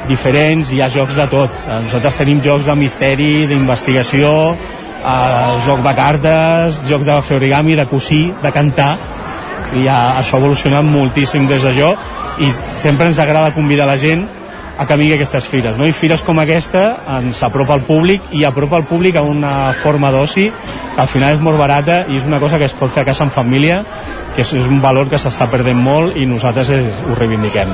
diferents, hi ha jocs de tot. Eh, nosaltres tenim jocs de misteri d'investigació eh, joc de cartes jocs de fer origami, de cosir, de cantar. I ja, això ha evolucionat moltíssim des d'allò i sempre ens agrada convidar la gent a a aquestes fires. No? I fires com aquesta ens apropa al públic i apropa al públic a una forma d'oci que al final és molt barata i és una cosa que es pot fer a casa en família que és, és un valor que s'està perdent molt i nosaltres és, ho reivindiquem.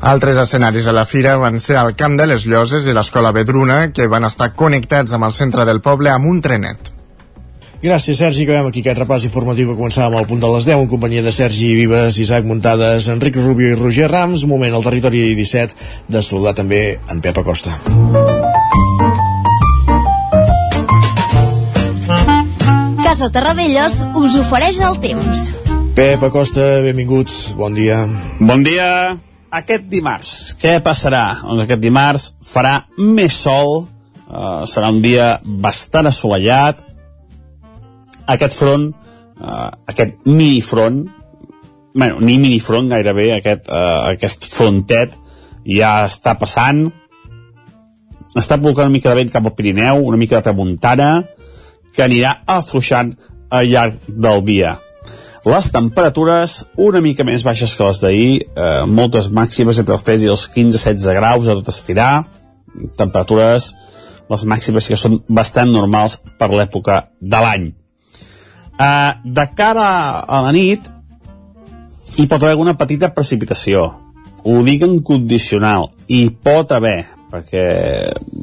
Altres escenaris a la fira van ser el Camp de les Lloses i l'Escola Vedruna, que van estar connectats amb el centre del poble amb un trenet. Gràcies, Sergi. Acabem aquí aquest repàs informatiu que començàvem al punt de les 10 en companyia de Sergi Vives, Isaac Muntades, Enric Rubio i Roger Rams. Moment al territori 17 de saludar també en Pep Acosta. Casa Terradellos us ofereix el temps. Pep Acosta, benvinguts, bon dia. Bon dia. Aquest dimarts, què passarà? Doncs aquest dimarts farà més sol, uh, serà un dia bastant assolellat, aquest front, uh, aquest minifront, bueno, ni minifront gairebé, aquest, uh, aquest frontet ja està passant, està provocant una mica de vent cap al Pirineu, una mica de tramuntana, que anirà afluixant al llarg del dia. Les temperatures una mica més baixes que les d'ahir, eh, moltes màximes entre els 13 i els 15-16 graus a tot estirar, temperatures, les màximes que són bastant normals per l'època de l'any. Eh, de cara a la nit, hi pot haver una petita precipitació. Ho dic en condicional, i pot haver, perquè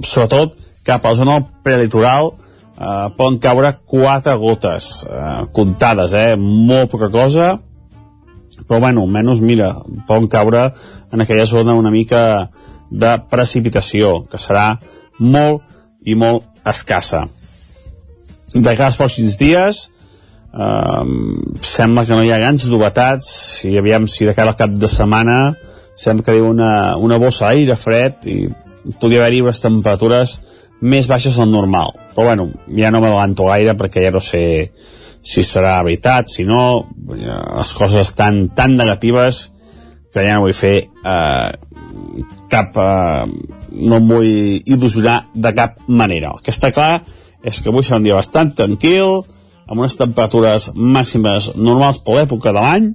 sobretot cap a la zona prelitoral, eh, poden caure quatre gotes eh, comptades, eh? molt poca cosa però bueno, almenys mira, poden caure en aquella zona una mica de precipitació, que serà molt i molt escassa. De cada pocs dies eh, sembla que no hi ha grans novetats i aviam si de cara al cap de setmana sembla que diu una, una bossa d'aire fred i podria haver-hi unes temperatures més baixes del normal. Però bueno, ja no m'adelanto gaire perquè ja no sé si serà veritat, si no, les coses estan tan negatives que ja no vull fer eh, cap... Eh, no em vull il·lusionar de cap manera. El que està clar és que avui serà un dia bastant tranquil, amb unes temperatures màximes normals per l'època de l'any,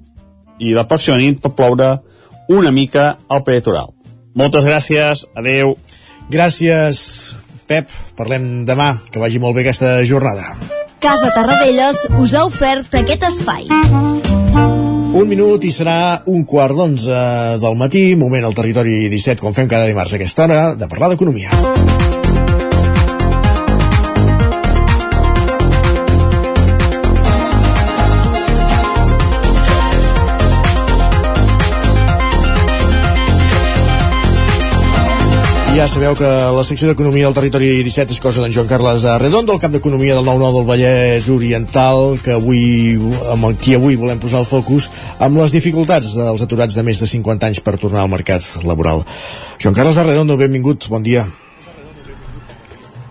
i la pròxima nit pot ploure una mica al peritoral. Moltes gràcies, adeu. Gràcies, Pep. Parlem demà. Que vagi molt bé aquesta jornada. Casa Tarradellas us ha ofert aquest espai. Un minut i serà un quart d'onze del matí, moment al territori 17, com fem cada dimarts a aquesta hora, de parlar d'economia. Ja sabeu que la secció d'Economia del Territori 17 és cosa d'en Joan Carles Redondo, el cap d'Economia del 9-9 del Vallès Oriental, que avui, amb qui avui volem posar el focus amb les dificultats dels aturats de més de 50 anys per tornar al mercat laboral. Joan Carles Redondo, benvingut, bon dia.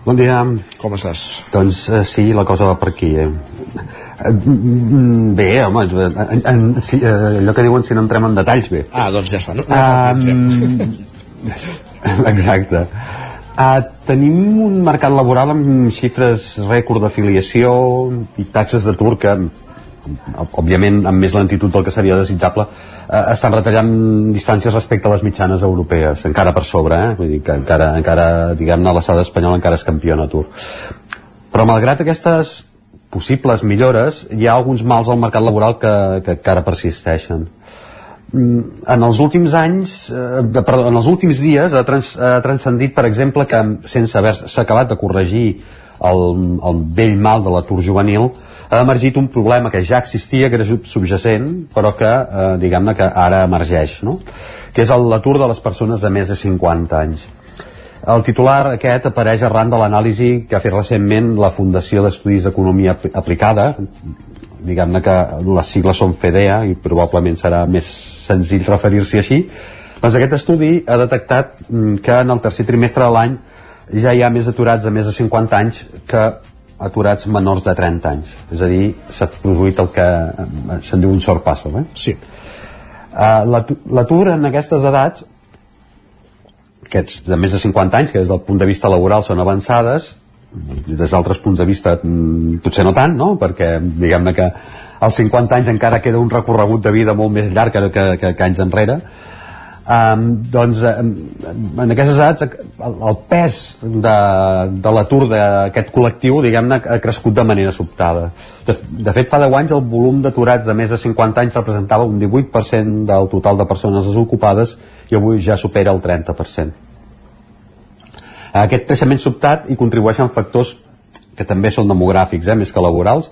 Bon dia. Com estàs? Doncs eh, sí, la cosa va per aquí, eh? eh bé, home, en, en, si, eh, allò que diuen si no entrem en detalls, bé. Ah, doncs ja està. No, no, um, Exacte. Uh, tenim un mercat laboral amb xifres rècord d'afiliació i taxes d'atur que òbviament amb més lentitud del que seria desitjable uh, estan retallant distàncies respecte a les mitjanes europees, encara per sobre eh? Vull dir que encara, encara diguem-ne l'estat espanyol encara és campió en atur però malgrat aquestes possibles millores hi ha alguns mals al mercat laboral que, que encara persisteixen en els últims anys, eh, perdó, en els últims dies ha, trans, ha transcendit, per exemple, que sense haver-se acabat de corregir el, el vell mal de l'atur juvenil, ha emergit un problema que ja existia, que era subjacent, però que, eh, diguem-ne, que ara emergeix, no? que és l'atur de les persones de més de 50 anys. El titular aquest apareix arran de l'anàlisi que ha fet recentment la Fundació d'Estudis d'Economia Aplicada, diguem-ne que les sigles són FEDEA i probablement serà més senzill referir-s'hi així, doncs aquest estudi ha detectat mm, que en el tercer trimestre de l'any ja hi ha més aturats de més de 50 anys que aturats menors de 30 anys. És a dir, s'ha produït el que eh, se'n diu un sorpasso. Eh? Sí. Uh, L'atur en aquestes edats, aquests de més de 50 anys, que des del punt de vista laboral són avançades, des d'altres punts de vista mm, potser no tant, no? perquè diguem-ne que als 50 anys encara queda un recorregut de vida molt més llarg que, que, que, que anys enrere. Um, doncs um, en aquestes edats el, el pes de, de l'atur d'aquest col·lectiu diguem-ne ha crescut de manera sobtada. De, de fet fa 10 anys el volum d'aturats de més de 50 anys representava un 18% del total de persones desocupades i avui ja supera el 30% aquest creixement sobtat hi contribueixen factors que també són demogràfics, eh, més que laborals,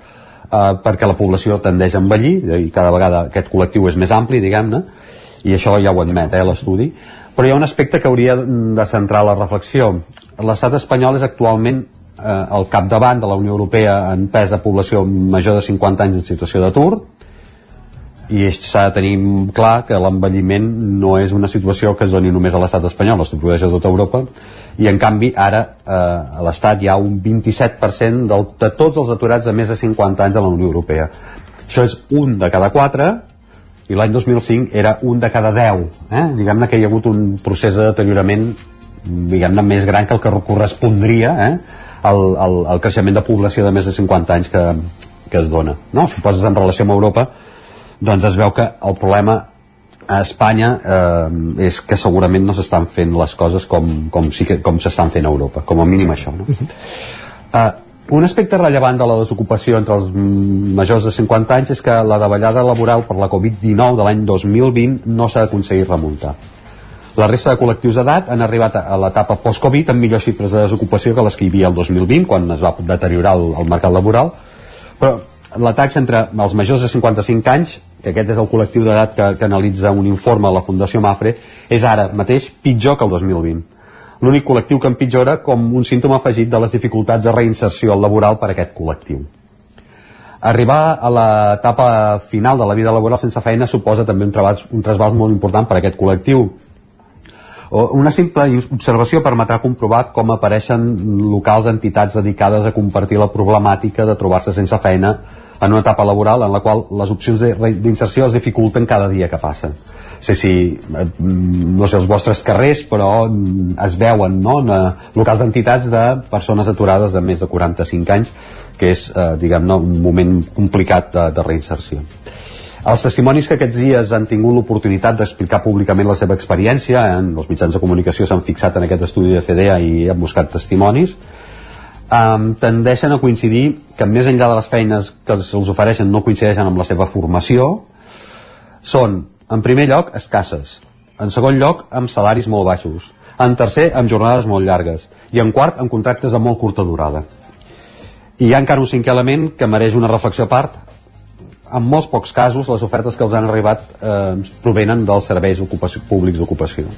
eh, perquè la població tendeix a envellir i cada vegada aquest col·lectiu és més ampli, diguem-ne, i això ja ho admet eh, l'estudi, però hi ha un aspecte que hauria de centrar la reflexió. L'estat espanyol és actualment eh, el capdavant de la Unió Europea en pes de població major de 50 anys en situació d'atur, i s'ha de tenir clar que l'envelliment no és una situació que es doni només a l'estat espanyol, es produeix a tota Europa i en canvi ara eh, a l'estat hi ha un 27% del, de tots els aturats de més de 50 anys a la Unió Europea això és un de cada quatre i l'any 2005 era un de cada 10 eh? diguem-ne que hi ha hagut un procés de deteriorament diguem-ne més gran que el que correspondria eh? al, al, al creixement de població de més de 50 anys que, que es dona no? si poses en relació amb Europa doncs es veu que el problema a Espanya eh, és que segurament no s'estan fent les coses com, com, sí que, com s'estan fent a Europa, com a mínim això. No? Eh, un aspecte rellevant de la desocupació entre els majors de 50 anys és que la davallada laboral per la Covid-19 de l'any 2020 no s'ha aconseguit remuntar. La resta de col·lectius d'edat han arribat a l'etapa post-Covid amb millors xifres de desocupació que les que hi havia el 2020, quan es va deteriorar el, el mercat laboral, però la taxa entre els majors de 55 anys que aquest és el col·lectiu d'edat que, que analitza un informe de la Fundació Mafre, és ara mateix pitjor que el 2020. L'únic col·lectiu que empitjora com un símptoma afegit de les dificultats de reinserció laboral per a aquest col·lectiu. Arribar a l'etapa final de la vida laboral sense feina suposa també un, treball, un trasbals molt important per a aquest col·lectiu. Una simple observació permetrà comprovar com apareixen locals entitats dedicades a compartir la problemàtica de trobar-se sense feina en una etapa laboral en la qual les opcions d'inserció es dificulten cada dia que passen. Sé si, eh, no sé, els vostres carrers, però es veuen no, en eh, locals d'entitats de persones aturades de més de 45 anys, que és, eh, diguem-ne, un moment complicat de, de reinserció. Els testimonis que aquests dies han tingut l'oportunitat d'explicar públicament la seva experiència, en els mitjans de comunicació s'han fixat en aquest estudi de CDA i han buscat testimonis, um, tendeixen a coincidir que més enllà de les feines que se'ls ofereixen no coincideixen amb la seva formació són, en primer lloc, escasses. En segon lloc, amb salaris molt baixos. En tercer, amb jornades molt llargues. I en quart, amb contractes de molt curta durada. I hi ha encara un cinquè element que mereix una reflexió a part. En molts pocs casos les ofertes que els han arribat eh, provenen dels serveis públics d'ocupació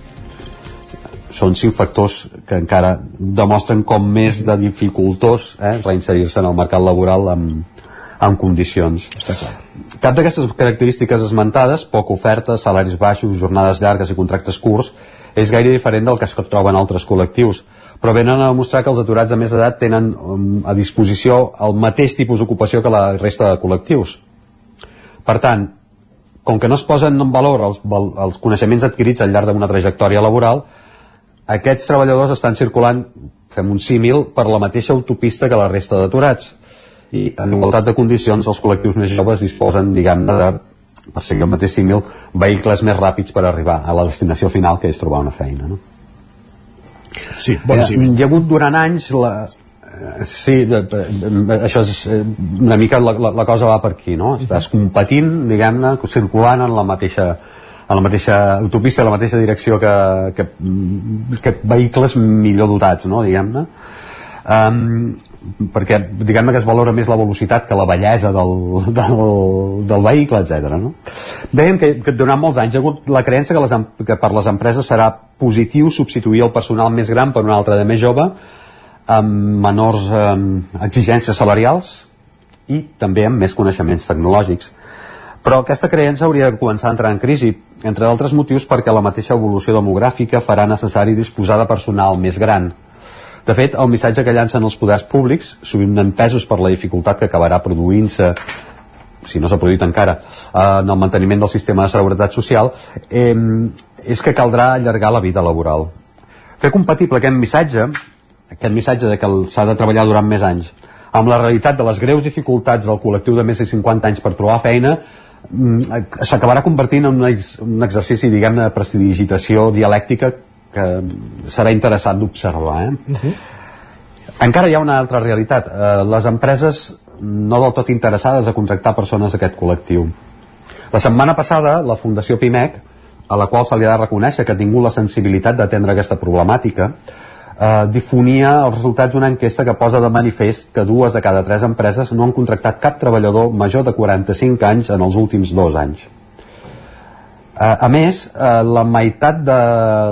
són cinc factors que encara demostren com més de dificultós eh, reinserir-se en el mercat laboral amb, amb condicions. Està clar. Cap d'aquestes característiques esmentades, poca oferta, salaris baixos, jornades llargues i contractes curts, és gaire diferent del que es troben altres col·lectius, però venen a demostrar que els aturats de més edat tenen um, a disposició el mateix tipus d'ocupació que la resta de col·lectius. Per tant, com que no es posen en valor els, els coneixements adquirits al llarg d'una trajectòria laboral, aquests treballadors estan circulant, fem un símil, per la mateixa autopista que la resta d'aturats. I en igualtat de condicions els col·lectius més joves disposen, diguem-ne, de, per seguir el mateix símil, vehicles més ràpids per arribar a la destinació final, que és trobar una feina. No? Sí, bon símil. Eh, hi ha hagut durant anys la, eh, Sí, això és eh, una mica la, la, la cosa va per aquí, no? Estàs competint, diguem-ne, circulant en la mateixa a la mateixa autopista, a la mateixa direcció que, que, que vehicles millor dotats, no, diguem-ne. Um, perquè diguem-ne que es valora més la velocitat que la bellesa del, del, del vehicle, etc. No? Dèiem que, que durant molts anys hi ha hagut la creença que, les, que per les empreses serà positiu substituir el personal més gran per un altre de més jove amb menors um, exigències salarials i també amb més coneixements tecnològics però aquesta creença hauria de començar a entrar en crisi, entre d'altres motius perquè la mateixa evolució demogràfica farà necessari disposar de personal més gran. De fet, el missatge que llancen els poders públics, sovint empesos per la dificultat que acabarà produint-se si no s'ha produït encara, eh, en el manteniment del sistema de seguretat social, eh, és que caldrà allargar la vida laboral. Fer compatible aquest missatge, aquest missatge de que s'ha de treballar durant més anys, amb la realitat de les greus dificultats del col·lectiu de més de 50 anys per trobar feina, s'acabarà convertint en un exercici, diguem-ne, de prestidigitació dialèctica que serà interessant d'observar. Eh? Uh -huh. Encara hi ha una altra realitat. Eh, les empreses no del tot interessades a contractar persones d'aquest col·lectiu. La setmana passada, la Fundació PIMEC, a la qual se li ha de reconèixer que ha tingut la sensibilitat d'atendre aquesta problemàtica, eh, difonia els resultats d'una enquesta que posa de manifest que dues de cada tres empreses no han contractat cap treballador major de 45 anys en els últims dos anys. Eh, a més, eh, la meitat de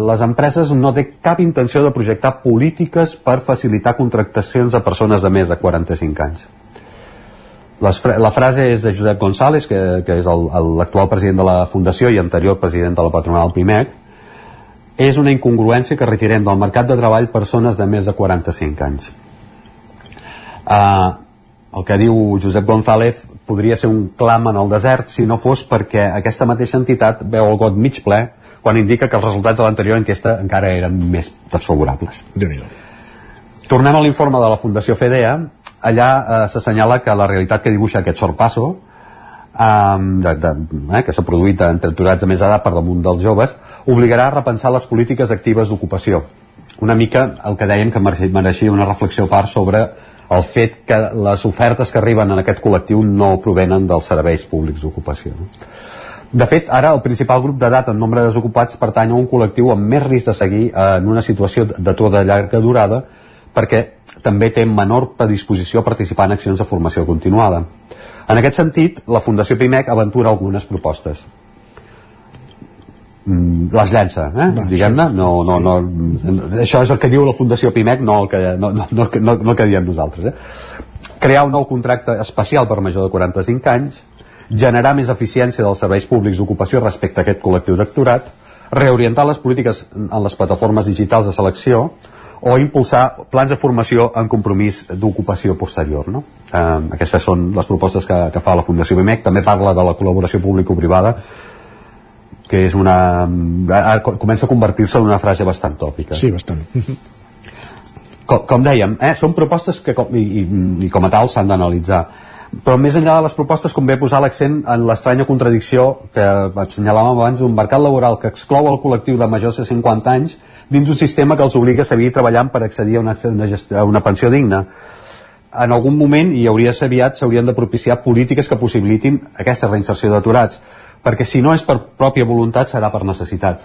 les empreses no té cap intenció de projectar polítiques per facilitar contractacions de persones de més de 45 anys. La frase és de Josep González, que, que és l'actual president de la Fundació i anterior president de la patronal PIMEC, és una incongruència que retirem del mercat de treball persones de més de 45 anys. Uh, el que diu Josep González podria ser un clam en el desert si no fos perquè aquesta mateixa entitat veu el got mig ple quan indica que els resultats de l'anterior enquesta encara eren més desfavorables. Tornem a l'informe de la Fundació FEDEA. Allà eh, s'assenyala que la realitat que dibuixa aquest sorpasso, eh, de, de, eh, que s'ha produït entre aturats de més edat per damunt dels joves, obligarà a repensar les polítiques actives d'ocupació. Una mica el que dèiem que mereixia una reflexió a part sobre el fet que les ofertes que arriben en aquest col·lectiu no provenen dels serveis públics d'ocupació. De fet, ara el principal grup d'edat en nombre de desocupats pertany a un col·lectiu amb més risc de seguir en una situació de llarga durada perquè també té menor predisposició a participar en accions de formació continuada. En aquest sentit, la Fundació PIMEC aventura algunes propostes. Mm, les llança, eh? diguem-ne no, no, no, això és el que diu la Fundació PIMEC no el que, no, no, no, no, no el que diem nosaltres eh? crear un nou contracte especial per major de 45 anys generar més eficiència dels serveis públics d'ocupació respecte a aquest col·lectiu d'actorat reorientar les polítiques en les plataformes digitals de selecció o impulsar plans de formació en compromís d'ocupació posterior. No? Eh, aquestes són les propostes que, que fa la Fundació BIMEC. També parla de la col·laboració público-privada, que és una... Ara comença a convertir-se en una frase bastant tòpica. Sí, bastant. Com, com dèiem, eh, són propostes que com, i, i, i com a tal s'han d'analitzar però més enllà de les propostes convé posar l'accent en l'estranya contradicció que assenyalàvem abans d'un mercat laboral que exclou el col·lectiu de majors de 50 anys dins un sistema que els obliga a seguir treballant per accedir a una, una, gestió, a una pensió digna en algun moment i hauria de ser aviat s'haurien de propiciar polítiques que possibilitin aquesta reinserció d'aturats perquè si no és per pròpia voluntat serà per necessitat.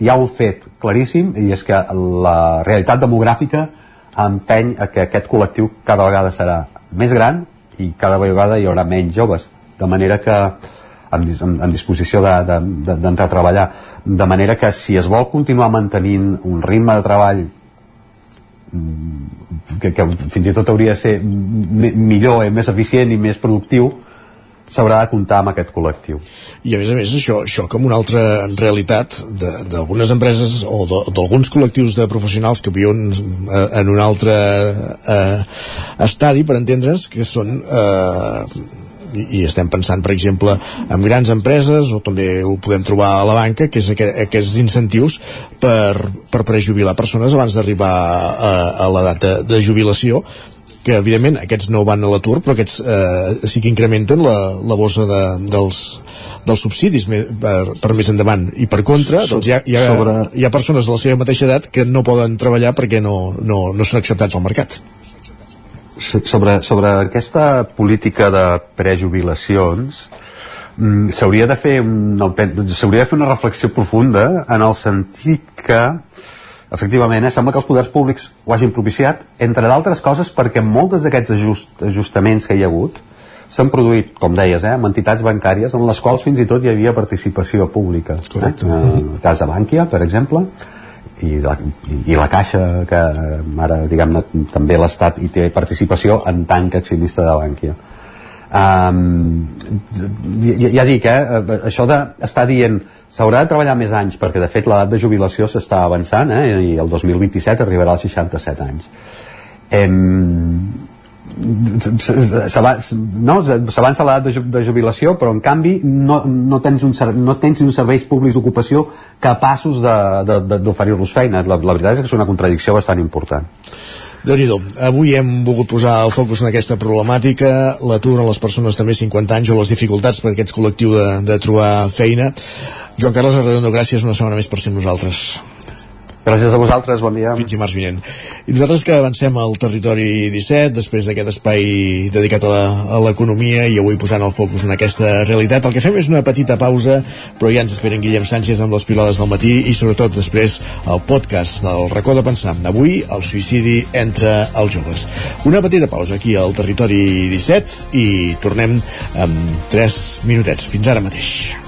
Hi ha un fet claríssim i és que la realitat demogràfica empeny a que aquest col·lectiu cada vegada serà més gran i cada vegada hi haurà menys joves. De manera que en, en, en disposició d'entrar de, de, a treballar. De manera que si es vol continuar mantenint un ritme de treball mm, que, que fins i tot hauria de ser millor i més eficient i més productiu s'haurà de comptar amb aquest col·lectiu. I a més a més això, això com una altra realitat d'algunes empreses o d'alguns col·lectius de professionals que viuen eh, en un altre eh, estadi, per entendre's, que són eh, i estem pensant, per exemple, en grans empreses o també ho podem trobar a la banca, que és aquest, aquests incentius per, per prejubilar persones abans d'arribar a, a l'edat de, de jubilació que evidentment aquests no van a l'atur però aquests eh, sí que incrementen la, la bossa de, dels, dels subsidis me, per, per més endavant. I per contra doncs hi, ha, hi, ha, sobre... hi ha persones de la seva mateixa edat que no poden treballar perquè no, no, no són acceptats al mercat. Sobre, sobre aquesta política de prejubilacions mm, s'hauria de fer s'hauria de fer una reflexió profunda en el sentit que efectivament, eh, sembla que els poders públics ho hagin propiciat, entre d'altres coses perquè moltes d'aquests ajust, ajustaments que hi ha hagut s'han produït, com deies, eh, amb entitats bancàries en les quals fins i tot hi havia participació pública. Correcte. Eh? El cas de Bànquia, per exemple, i la, i la Caixa, que ara, diguem-ne, també l'Estat hi té participació en tant que accionista de Bànquia. Um, ja, ja dic, eh, això d'estar dient s'haurà de treballar més anys perquè de fet l'edat de jubilació s'està avançant eh, i el 2027 arribarà als 67 anys. Em, no, s'avança l'edat de, jubilació però en canvi no, no, tens, un, no tens uns serveis públics d'ocupació capaços d'oferir-los feina. La, la veritat és que és una contradicció bastant important déu nhi Avui hem volgut posar el focus en aquesta problemàtica, l'atur a les persones de més 50 anys o les dificultats per aquests col·lectiu de, de trobar feina. Joan Carles Arredondo, gràcies una setmana més per ser nosaltres. Gràcies a vosaltres, bon dia. Fins dimarts vinent. I nosaltres que avancem al territori 17, després d'aquest espai dedicat a l'economia i avui posant el focus en aquesta realitat, el que fem és una petita pausa, però ja ens esperen Guillem Sánchez amb les pilades del matí i sobretot després el podcast del racó de pensar. Avui el suïcidi entre els joves. Una petita pausa aquí al territori 17 i tornem amb 3 minutets. Fins ara mateix.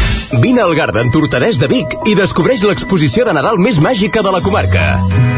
Vine al Garden Tortadès de Vic i descobreix l'exposició de Nadal més màgica de la comarca.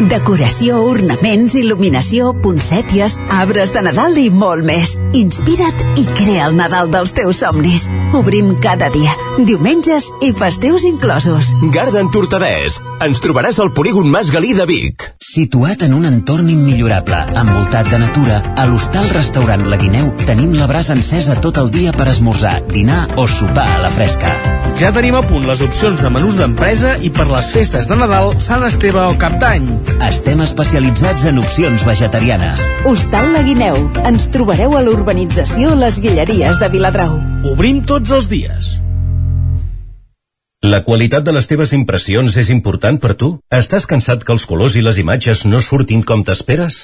Decoració, ornaments, il·luminació, poncèties, arbres de Nadal i molt més. Inspira't i crea el Nadal dels teus somnis. Obrim cada dia, diumenges i festius inclosos. Garden Tortadès. Ens trobaràs al polígon Mas Galí de Vic. Situat en un entorn immillorable, envoltat de natura, a l'hostal restaurant La Guineu tenim la brasa encesa tot el dia per esmorzar, dinar o sopar a la fresca. Ja tenim a punt les opcions de menús d'empresa i per les festes de Nadal, Sant Esteve o Cap d'Any. Estem especialitzats en opcions vegetarianes. Hostal La Guineu. Ens trobareu a l'urbanització Les Guilleries de Viladrau. Obrim tots els dies. La qualitat de les teves impressions és important per tu? Estàs cansat que els colors i les imatges no surtin com t'esperes?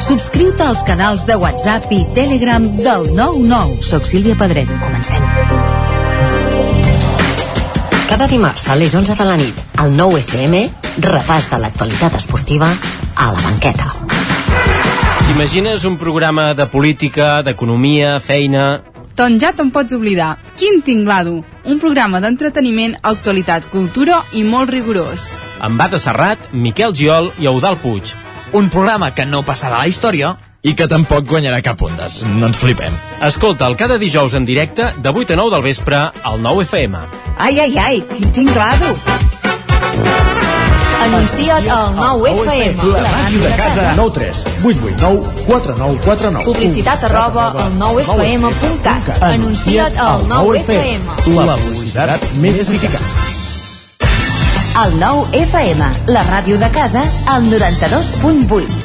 Subscriu-te als canals de WhatsApp i Telegram del 99. Soc Sílvia Pedret. Comencem. Cada dimarts a les 11 de la nit, al 9 FM, repàs de l'actualitat esportiva a la banqueta. T'imagines un programa de política, d'economia, feina... Doncs ja te'n pots oblidar. Quin tinglado! Un programa d'entreteniment, actualitat, cultura i molt rigorós. Amb Bata Serrat, Miquel Giol i Eudal Puig. Un programa que no passarà a la història i que tampoc guanyarà cap ondes. No ens flipem. Escolta'l cada dijous en directe de 8 a 9 del vespre al 9 FM. Ai, ai, ai, quin tinglado! Anuncia't al 9 FM. La màquina de casa. 9 3 8 8 9 4 9 4 9. Publicitat arroba al 9FM.cat. Anuncia't al 9 FM. La publicitat més eficaç. El 9 FM, la ràdio de casa, al 92.8.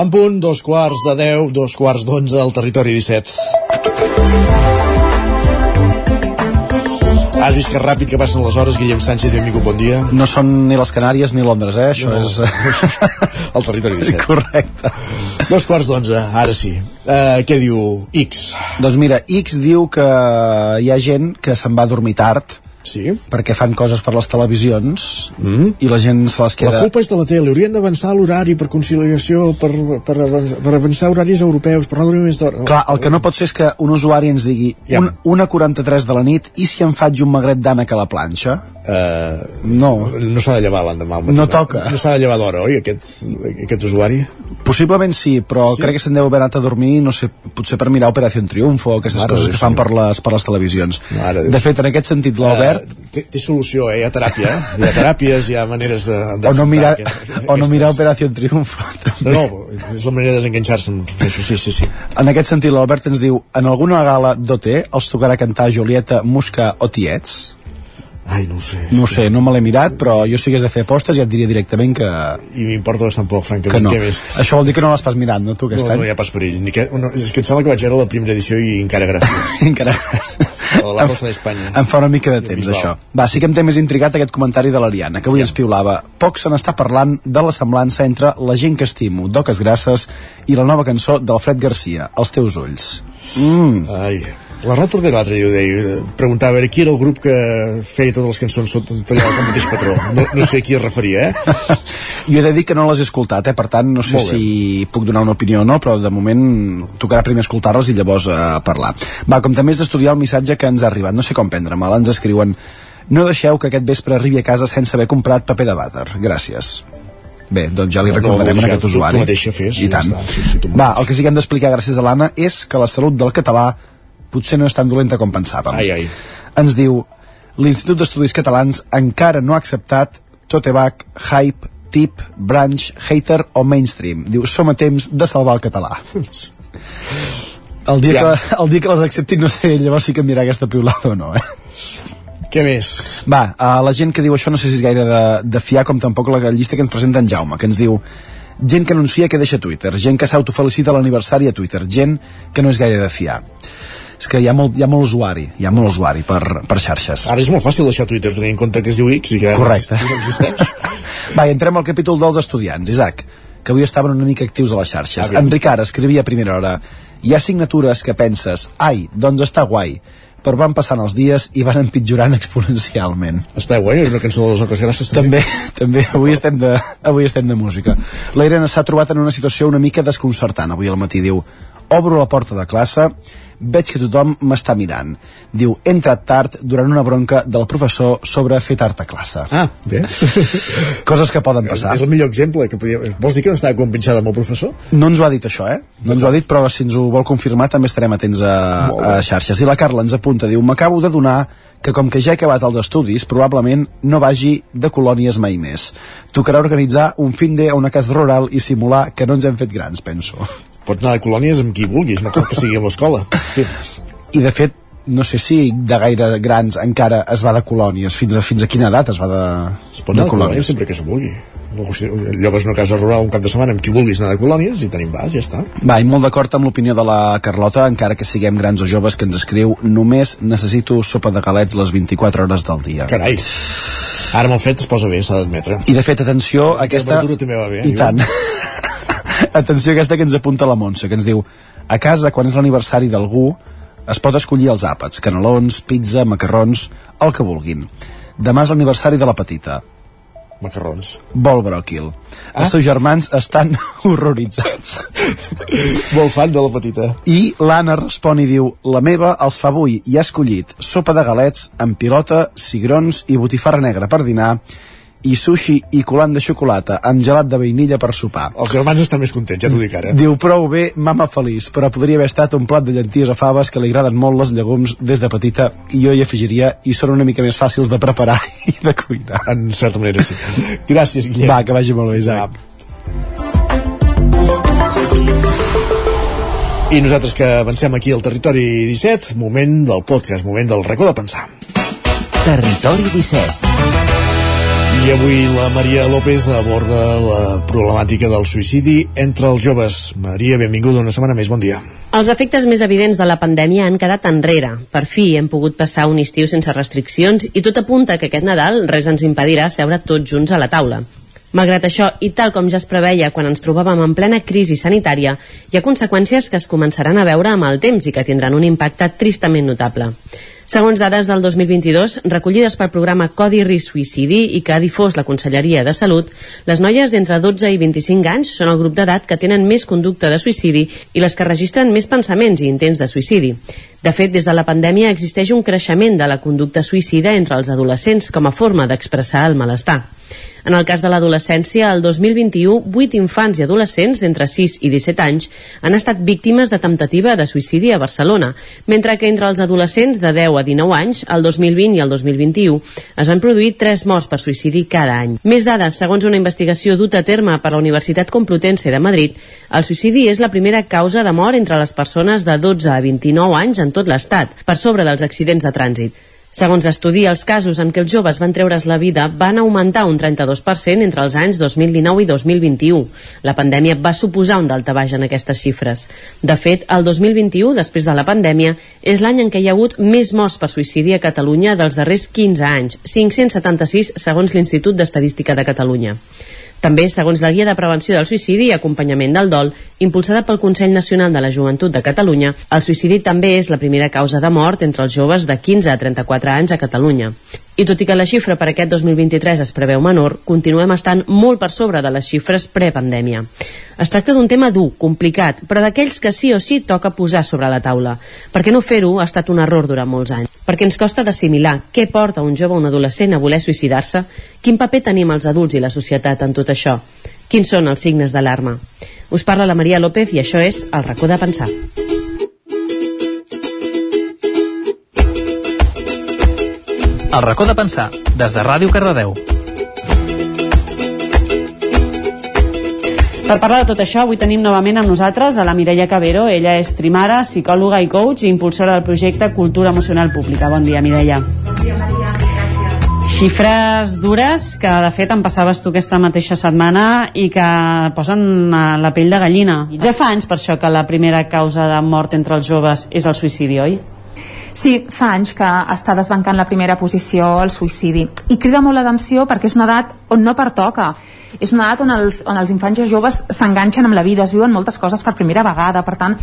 En punt, dos quarts de 10, dos quarts d'onze al territori 17. Has vist que ràpid que passen les hores, Guillem Sánchez i amigo, bon dia. No són ni les Canàries ni Londres, eh? Això No. és... El territori 17. Correcte. Dos quarts d'onze, ara sí. Uh, què diu X? Doncs mira, X diu que hi ha gent que se'n va dormir tard sí? perquè fan coses per les televisions mm. i la gent se les queda... La culpa és de la tele, haurien d'avançar l'horari per conciliació, per, per, avançar, per avançar horaris europeus, per no dormir més d'hora. Clar, el que no pot ser és que un usuari ens digui Ja. un, una 43 de la nit i si em faig un magret d'ànec a la planxa? Uh, no. No s'ha de llevar l'endemà al matí. No toca. No s'ha de llevar d'hora, oi, aquest, aquest usuari? Possiblement sí, però Sí? crec que se'n deu haver anat a dormir, no sé, potser per mirar Operació Triunfo o aquestes Mare coses de que fan per les, per les televisions. Mare de De fet, en aquest sentit, l'Albert... Uh, té, té solució, eh? Hi ha teràpia, eh? Hi ha teràpies, hi ha maneres de... o no mirar, d'aquestes- o no mirar Operació Triunfo. No, no, és la manera de desenganxar-se'n. Això sí, sí, sí. En aquest sentit, l'Albert ens diu en alguna gala d'OT els tocarà cantar Julieta, Musca o Tiets? Ai, no ho sé. No ho sé, no me l'he mirat, però jo si hagués de fer apostes ja et diria directament que... I m'importa bastant poc, que francament. no. Què més? Això vol dir que no l'has pas mirat, no, tu, aquest No, no any? hi ha pas perill. Ni que, no, és que em sembla que vaig veure la primera edició i encara gràcies. encara A la Rosa d'Espanya. Em fa una mica de temps, això. Va, sí que em té més intrigat aquest comentari de l'Ariana, que avui ens piulava. Poc se n'està parlant de la semblança entre La gent que estimo, d'Oques Grasses, i la nova cançó d'Alfred Garcia, Els teus ulls. Mm. Ai, l'Arnau Tordera l'altre dia ho deia, preguntava a veure qui era el grup que feia totes les cançons sota el mateix patró. No, no sé a qui es referia, eh? Jo he de dir que no les he escoltat, eh? per tant no sé si puc donar una opinió o no, però de moment tocarà primer escoltar-les i llavors eh, parlar. Va, com també és d'estudiar el missatge que ens ha arribat, no sé com prendre-me'l, ens escriuen no deixeu que aquest vespre arribi a casa sense haver comprat paper de vàter. Gràcies. Bé, doncs ja li No, no, recordarem ja a aquest tu- tu usuari. mateixa fes, I ja tant. està, sí, sí, tu Va, el que sí que hem d'explicar gràcies a l'Anna és que la salut del català potser no és tan dolenta com pensàvem. Ai, ai. Ens diu l'Institut d'Estudis Catalans encara no ha acceptat Totebac, Hype, Tip, Branch, Hater o Mainstream. Diu, som a temps de salvar el català. El dia, Ja. que, el dia que les acceptin no sé, llavors sí que dirà aquesta piulada o no, eh? Què més? Va, a la gent que diu això no sé si és gaire de, de fiar com tampoc la llista que ens presenta en Jaume, que ens diu gent que anuncia que deixa Twitter, gent que s'autofelicita l'aniversari a Twitter, gent que no és gaire de fiar. És que hi ha molt, hi ha molt usuari, hi ha molt usuari per, per xarxes. Ara és molt fàcil deixar Twitter tenint en compte que es diu X i que Correcte. no existeix. Va, entrem al capítol dels estudiants. Isaac, que avui estaven una mica actius a les xarxes. Aviam. En Ricard escrivia a primera hora hi ha signatures que penses, ai, doncs està guai, però van passant els dies i van empitjorant exponencialment. Està guai, és una cançó de les Oques Grasses també. També, avui estem de, avui estem de música. La Irene s'ha trobat en una situació una mica desconcertant avui al matí, diu obro la porta de classe veig que tothom m'està mirant. Diu, he entrat tard durant una bronca del professor sobre fer tard a classe. Ah, bé. Coses que poden passar. És el millor exemple. Que podia... Vols dir que no estava compinxada amb el professor? No ens ho ha dit això, eh? No ens ho ha dit, però si ens ho vol confirmar també estarem atents a, a xarxes. I la Carla ens apunta, diu, m'acabo de donar que com que ja he acabat els estudis, probablement no vagi de colònies mai més. Tocarà organitzar un fin de a una casa rural i simular que no ens hem fet grans, penso. Pots anar de colònies amb qui vulguis, no cal que sigui a l'escola. Sí. I de fet, no sé si de gaire grans encara es va de colònies. Fins a, fins a quina edat es va de, Es pot anar de colònies sempre que es vulgui. Llogues una casa rural un cap de setmana amb qui vulguis anar de colònies i tenim vas, ja està. Va, i molt d'acord amb l'opinió de la Carlota, encara que siguem grans o joves, que ens escriu només necessito sopa de galets les 24 hores del dia. Carai. Ara amb el fet es posa bé, s'ha d'admetre. I de fet, atenció, aquesta... La verdura també va bé. I tant. atenció aquesta que ens apunta la Montse, que ens diu a casa, quan és l'aniversari d'algú, es pot escollir els àpats, canelons, pizza, macarrons, el que vulguin. Demà és l'aniversari de la petita. Macarrons. Vol bròquil. Ah? Els seus germans estan horroritzats. Molt fan de la petita. I l'Anna respon i diu La meva els fa avui i ha escollit sopa de galets amb pilota, cigrons i botifarra negra per dinar i sushi i colant de xocolata amb gelat de vainilla per sopar. Els germans estan més contents, ja t'ho dic ara. Diu prou bé, mama feliç, però podria haver estat un plat de llenties o faves que li agraden molt les llegums des de petita i jo hi afegiria i són una mica més fàcils de preparar i de cuinar. En certa manera sí. Gràcies, Guillem. Va, que vagi molt bé, Isaac. I nosaltres que avancem aquí al Territori 17, moment del podcast, moment del racó de pensar. Territori 17 i avui la Maria López aborda la problemàtica del suïcidi entre els joves. Maria, benvinguda una setmana més, bon dia. Els efectes més evidents de la pandèmia han quedat enrere. Per fi hem pogut passar un estiu sense restriccions i tot apunta que aquest Nadal res ens impedirà seure tots junts a la taula. Malgrat això, i tal com ja es preveia quan ens trobàvem en plena crisi sanitària, hi ha conseqüències que es començaran a veure amb el temps i que tindran un impacte tristament notable. Segons dades del 2022, recollides pel programa Codi Risc Suïcidi i que ha difós la Conselleria de Salut, les noies d'entre 12 i 25 anys són el grup d'edat que tenen més conducta de suïcidi i les que registren més pensaments i intents de suïcidi. De fet, des de la pandèmia existeix un creixement de la conducta suïcida entre els adolescents com a forma d'expressar el malestar. En el cas de l'adolescència, el 2021, 8 infants i adolescents d'entre 6 i 17 anys han estat víctimes de temptativa de suïcidi a Barcelona, mentre que entre els adolescents de 10 a 19 anys, el 2020 i el 2021, es van produir 3 morts per suïcidi cada any. Més dades, segons una investigació duta a terme per la Universitat Complutense de Madrid, el suïcidi és la primera causa de mort entre les persones de 12 a 29 anys en tot l'estat, per sobre dels accidents de trànsit. Segons estudi, els casos en què els joves van treure's la vida van augmentar un 32% entre els anys 2019 i 2021. La pandèmia va suposar un daltabaix en aquestes xifres. De fet, el 2021, després de la pandèmia, és l'any en què hi ha hagut més morts per suïcidi a Catalunya dels darrers 15 anys, 576 segons l'Institut d'Estadística de Catalunya. També, segons la Guia de Prevenció del Suïcidi i Acompanyament del Dol, impulsada pel Consell Nacional de la Joventut de Catalunya, el suïcidi també és la primera causa de mort entre els joves de 15 a 34 anys a Catalunya. I tot i que la xifra per aquest 2023 es preveu menor, continuem estant molt per sobre de les xifres prepandèmia. Es tracta d'un tema dur, complicat, però d'aquells que sí o sí toca posar sobre la taula. Per què no fer-ho ha estat un error durant molts anys? Perquè ens costa d'assimilar què porta un jove o un adolescent a voler suïcidar-se, quin paper tenim els adults i la societat en tot això, quins són els signes d'alarma. Us parla la Maria López i això és El racó de pensar. El racó de pensar, des de Ràdio Cardedeu. Per parlar de tot això, avui tenim novament amb nosaltres a la Mireia Cabero. Ella és trimara, psicòloga i coach i impulsora del projecte Cultura Emocional Pública. Bon dia, Mireia. Bon dia, Maria. Gràcies. Xifres dures que, de fet, em passaves tu aquesta mateixa setmana i que posen la pell de gallina. Ja fa anys, per això, que la primera causa de mort entre els joves és el suïcidi, oi? Sí, fa anys que està desbancant la primera posició el suïcidi. I crida molt l'atenció perquè és una edat on no pertoca. És una edat on els, on els infants i joves s'enganxen amb la vida, es viuen moltes coses per primera vegada. Per tant,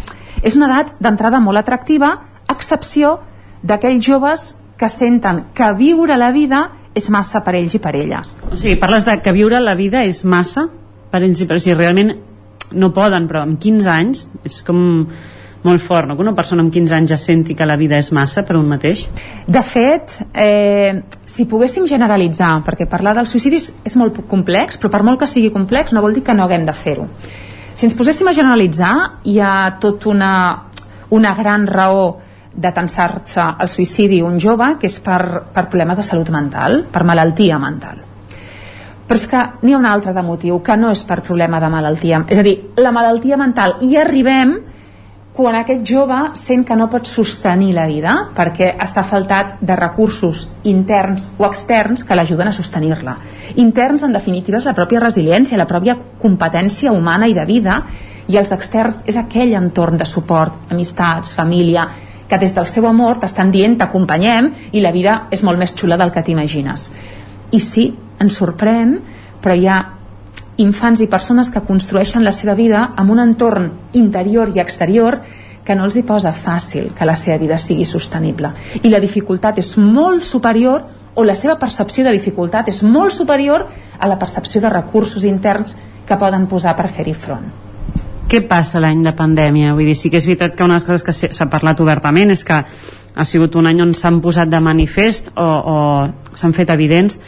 és una edat d'entrada molt atractiva, excepció d'aquells joves que senten que viure la vida és massa per ells i per elles. O sigui, parles de que viure la vida és massa per ells i per si realment no poden, però amb 15 anys és com molt fort, no? que una persona amb 15 anys ja senti que la vida és massa per un mateix? De fet, eh, si poguéssim generalitzar, perquè parlar dels suïcidis és molt complex, però per molt que sigui complex no vol dir que no haguem de fer-ho. Si ens poséssim a generalitzar, hi ha tot una, una gran raó de tensar-se al suïcidi un jove que és per, per problemes de salut mental, per malaltia mental. Però és que n'hi ha un altre de motiu, que no és per problema de malaltia. És a dir, la malaltia mental, i arribem quan aquest jove sent que no pot sostenir la vida perquè està faltat de recursos interns o externs que l'ajuden a sostenir-la. Interns, en definitiva, és la pròpia resiliència, la pròpia competència humana i de vida, i els externs és aquell entorn de suport, amistats, família, que des del seu amor t'estan dient t'acompanyem i la vida és molt més xula del que t'imagines. I sí, ens sorprèn, però hi ha infants i persones que construeixen la seva vida amb un entorn interior i exterior que no els hi posa fàcil que la seva vida sigui sostenible. I la dificultat és molt superior o la seva percepció de dificultat és molt superior a la percepció de recursos interns que poden posar per fer-hi front. Què passa l'any de pandèmia? Vull dir, sí que és veritat que una de les coses que s'ha parlat obertament és que ha sigut un any on s'han posat de manifest o, o s'han fet evidents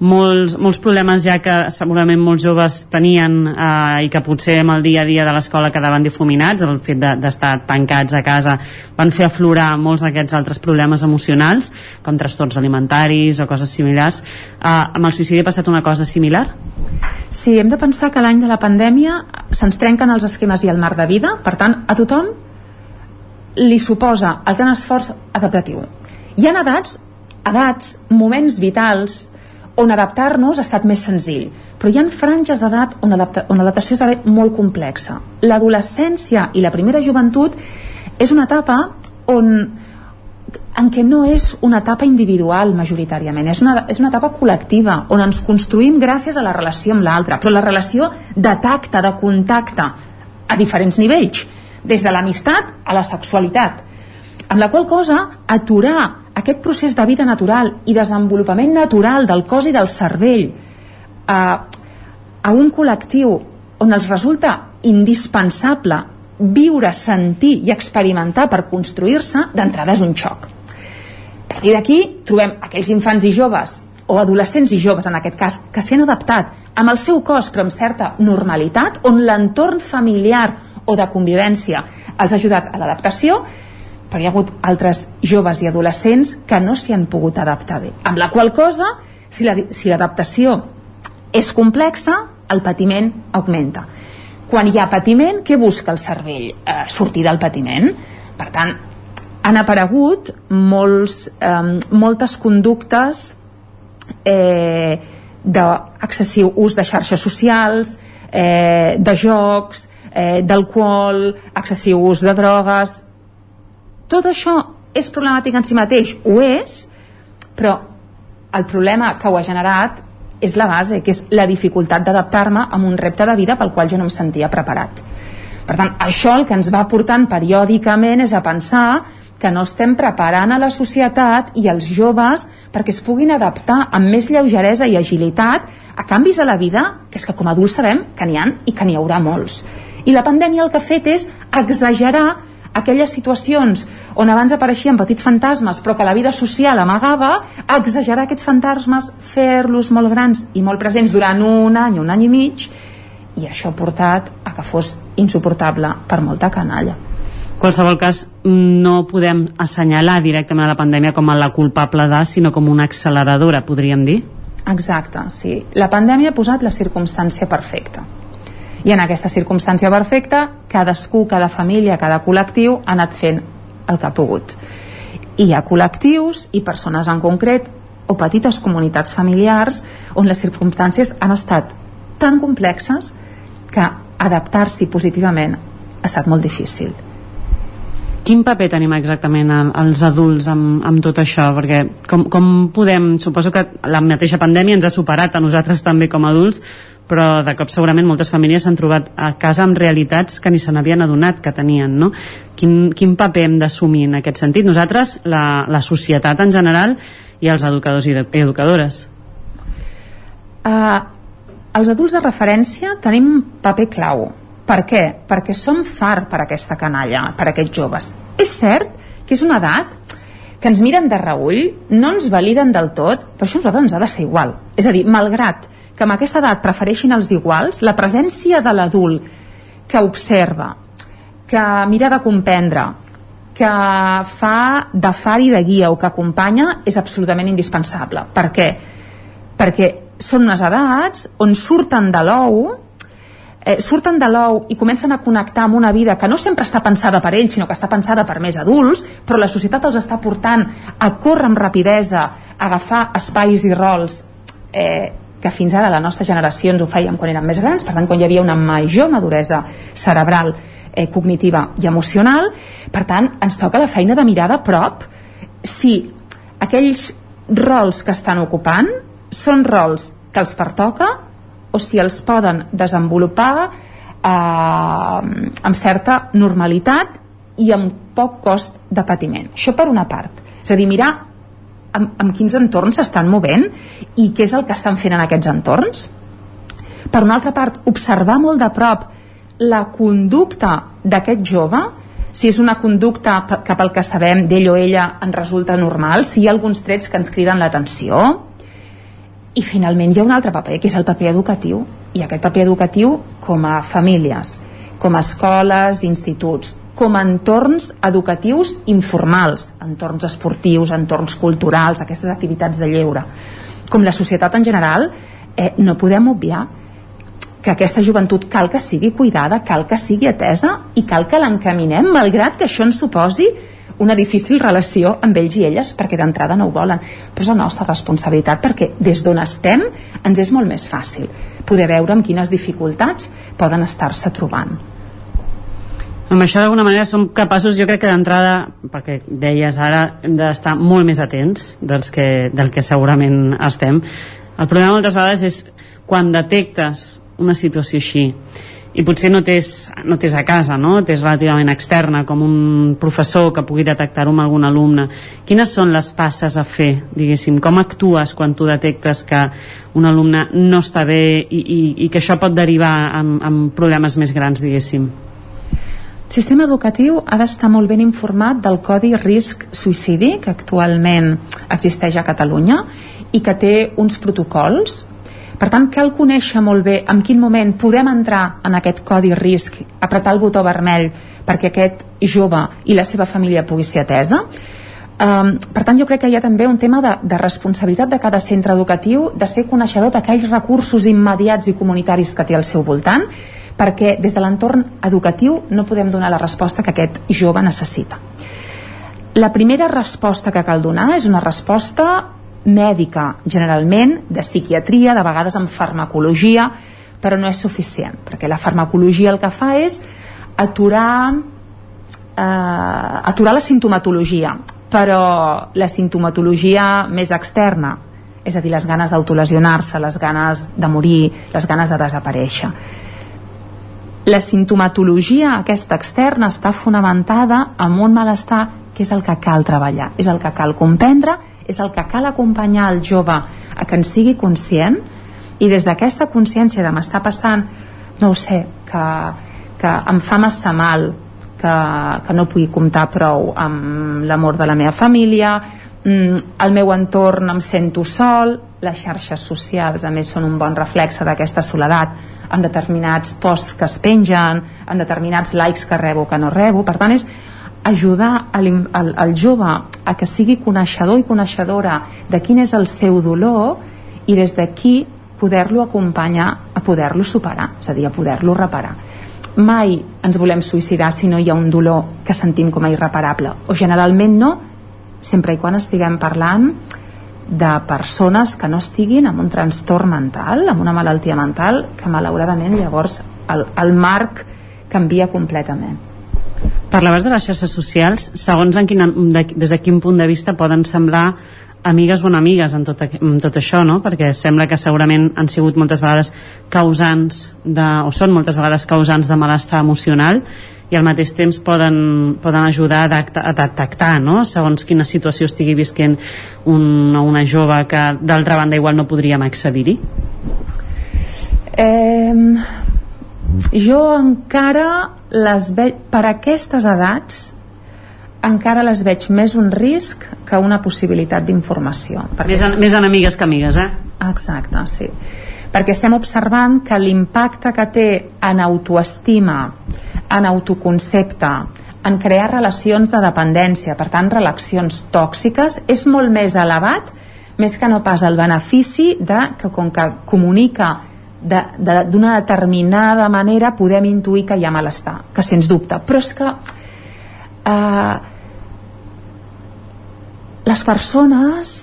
molts, molts problemes ja que segurament molts joves tenien eh, i que potser amb el dia a dia de l'escola quedaven difuminats, el fet d'estar de, tancats a casa van fer aflorar molts d'aquests altres problemes emocionals com trastorns alimentaris o coses similars eh, amb el suïcidi ha passat una cosa similar? Sí, hem de pensar que l'any de la pandèmia se'ns trenquen els esquemes i el marc de vida, per tant, a tothom li suposa el gran esforç adaptatiu. Hi ha edats, edats, moments vitals, on adaptar-nos ha estat més senzill però hi ha franges d'edat on, on l'adaptació esdevé molt complexa. L'adolescència i la primera joventut és una etapa on en què no és una etapa individual majoritàriament, és una, és una etapa col·lectiva on ens construïm gràcies a la relació amb l'altre, però la relació de tacte, de contacte a diferents nivells, des de l'amistat a la sexualitat amb la qual cosa aturar aquest procés de vida natural i desenvolupament natural del cos i del cervell a, a un col·lectiu on els resulta indispensable viure, sentir i experimentar per construir-se, d'entrada és un xoc. A partir d'aquí trobem aquells infants i joves o adolescents i joves en aquest cas que s'han adaptat amb el seu cos però amb certa normalitat on l'entorn familiar o de convivència els ha ajudat a l'adaptació però hi ha hagut altres joves i adolescents que no s'hi han pogut adaptar bé. Amb la qual cosa, si l'adaptació la, si és complexa, el patiment augmenta. Quan hi ha patiment, què busca el cervell? Eh, sortir del patiment. Per tant, han aparegut molts, eh, moltes conductes eh, d'excessiu ús de xarxes socials, eh, de jocs, eh, d'alcohol, excessiu ús de drogues, tot això és problemàtic en si mateix? Ho és, però el problema que ho ha generat és la base, que és la dificultat d'adaptar-me a un repte de vida pel qual jo no em sentia preparat. Per tant, això el que ens va portant periòdicament és a pensar que no estem preparant a la societat i als joves perquè es puguin adaptar amb més lleugeresa i agilitat a canvis a la vida, que és que com a adults sabem que n'hi han i que n'hi haurà molts. I la pandèmia el que ha fet és exagerar aquelles situacions on abans apareixien petits fantasmes però que la vida social amagava, exagerar aquests fantasmes, fer-los molt grans i molt presents durant un any, un any i mig, i això ha portat a que fos insuportable per molta canalla. qualsevol cas, no podem assenyalar directament a la pandèmia com a la culpable de, sinó com una acceleradora, podríem dir? Exacte, sí. La pandèmia ha posat la circumstància perfecta i en aquesta circumstància perfecta cadascú, cada família, cada col·lectiu ha anat fent el que ha pogut. I hi ha col·lectius i persones en concret o petites comunitats familiars on les circumstàncies han estat tan complexes que adaptar-s'hi positivament ha estat molt difícil quin paper tenim exactament el, els adults amb, amb tot això? Perquè com, com podem, suposo que la mateixa pandèmia ens ha superat a nosaltres també com a adults, però de cop segurament moltes famílies s'han trobat a casa amb realitats que ni se n'havien adonat que tenien, no? Quin, quin paper hem d'assumir en aquest sentit? Nosaltres, la, la societat en general i els educadors i educadores. Uh, els adults de referència tenim un paper clau per què? Perquè som far per aquesta canalla, per aquests joves. És cert que és una edat que ens miren de reull, no ens validen del tot, però això a nosaltres ens ha de ser igual. És a dir, malgrat que amb aquesta edat prefereixin els iguals, la presència de l'adult que observa, que mira de comprendre, que fa de far i de guia o que acompanya és absolutament indispensable. Per què? Perquè són unes edats on surten de l'ou eh, surten de l'ou i comencen a connectar amb una vida que no sempre està pensada per ells, sinó que està pensada per més adults, però la societat els està portant a córrer amb rapidesa, a agafar espais i rols eh, que fins ara la nostra generació ens ho fèiem quan érem més grans, per tant quan hi havia una major maduresa cerebral, eh, cognitiva i emocional, per tant ens toca la feina de mirar de prop. Si aquells rols que estan ocupant són rols que els pertoca o si els poden desenvolupar eh, amb certa normalitat i amb poc cost de patiment. Això per una part. És a dir, mirar amb, amb quins entorns s'estan movent i què és el que estan fent en aquests entorns. Per una altra part, observar molt de prop la conducta d'aquest jove, si és una conducta cap al que sabem d'ell o ella en resulta normal, si hi ha alguns trets que ens criden l'atenció, i finalment hi ha un altre paper, que és el paper educatiu. I aquest paper educatiu com a famílies, com a escoles, instituts, com a entorns educatius informals, entorns esportius, entorns culturals, aquestes activitats de lleure. Com la societat en general, eh, no podem obviar que aquesta joventut cal que sigui cuidada, cal que sigui atesa i cal que l'encaminem, malgrat que això ens suposi una difícil relació amb ells i elles perquè d'entrada no ho volen. Però és la nostra responsabilitat perquè des d'on estem ens és molt més fàcil poder veure amb quines dificultats poden estar-se trobant. Amb això d'alguna manera som capaços jo crec que d'entrada perquè deies ara hem d'estar molt més atents dels que, del que segurament estem. El problema moltes vegades és quan detectes una situació així i potser no t'és no a casa, no? t'és relativament externa, com un professor que pugui detectar-ho amb algun alumne. Quines són les passes a fer, diguéssim? Com actues quan tu detectes que un alumne no està bé i, i, i que això pot derivar en, en problemes més grans, diguéssim? El sistema educatiu ha d'estar molt ben informat del Codi Risc Suïcidi, que actualment existeix a Catalunya, i que té uns protocols per tant, cal conèixer molt bé en quin moment podem entrar en aquest codi risc, apretar el botó vermell perquè aquest jove i la seva família pugui ser atesa. Um, per tant, jo crec que hi ha també un tema de, de responsabilitat de cada centre educatiu de ser coneixedor d'aquells recursos immediats i comunitaris que té al seu voltant perquè des de l'entorn educatiu no podem donar la resposta que aquest jove necessita. La primera resposta que cal donar és una resposta mèdica, generalment, de psiquiatria, de vegades amb farmacologia, però no és suficient, perquè la farmacologia el que fa és aturar, eh, aturar la sintomatologia, però la sintomatologia més externa, és a dir, les ganes d'autolesionar-se, les ganes de morir, les ganes de desaparèixer. La sintomatologia aquesta externa està fonamentada en un malestar que és el que cal treballar, és el que cal comprendre és el que cal acompanyar el jove a que en sigui conscient i des d'aquesta consciència de m'està passant no ho sé, que, que em fa massa mal que, que no pugui comptar prou amb l'amor de la meva família mm, el meu entorn em sento sol les xarxes socials a més són un bon reflexe d'aquesta soledat. En determinats posts que es pengen en determinats likes que rebo que no rebo. Per tant és ajudar el, el, el jove a que sigui coneixedor i coneixedora de quin és el seu dolor i des d'aquí poder-lo acompanyar a poder-lo superar, és a dir, a poder-lo reparar. Mai ens volem suïcidar si no hi ha un dolor que sentim com a irreparable, o generalment no, sempre i quan estiguem parlant de persones que no estiguin amb un trastorn mental, amb una malaltia mental, que malauradament llavors el, el marc canvia completament Parlaves de les xarxes socials, segons en quina, de, des de quin punt de vista poden semblar amigues o enemigues en tot, en tot això, no? Perquè sembla que segurament han sigut moltes vegades causants de, o són moltes vegades causants de malestar emocional i al mateix temps poden, poden ajudar a, a detectar no? segons quina situació estigui visquent un, una jove que d'altra banda igual no podríem accedir-hi eh, jo encara les veig per aquestes edats encara les veig més un risc que una possibilitat d'informació. Més, en, més enemigues que amigues, eh? Exacte, sí. Perquè estem observant que l'impacte que té en autoestima, en autoconcepte, en crear relacions de dependència, per tant, relacions tòxiques, és molt més elevat més que no pas el benefici de que com que comunica d'una de, de, determinada manera podem intuir que hi ha malestar, que sens dubte. Però és que eh, les persones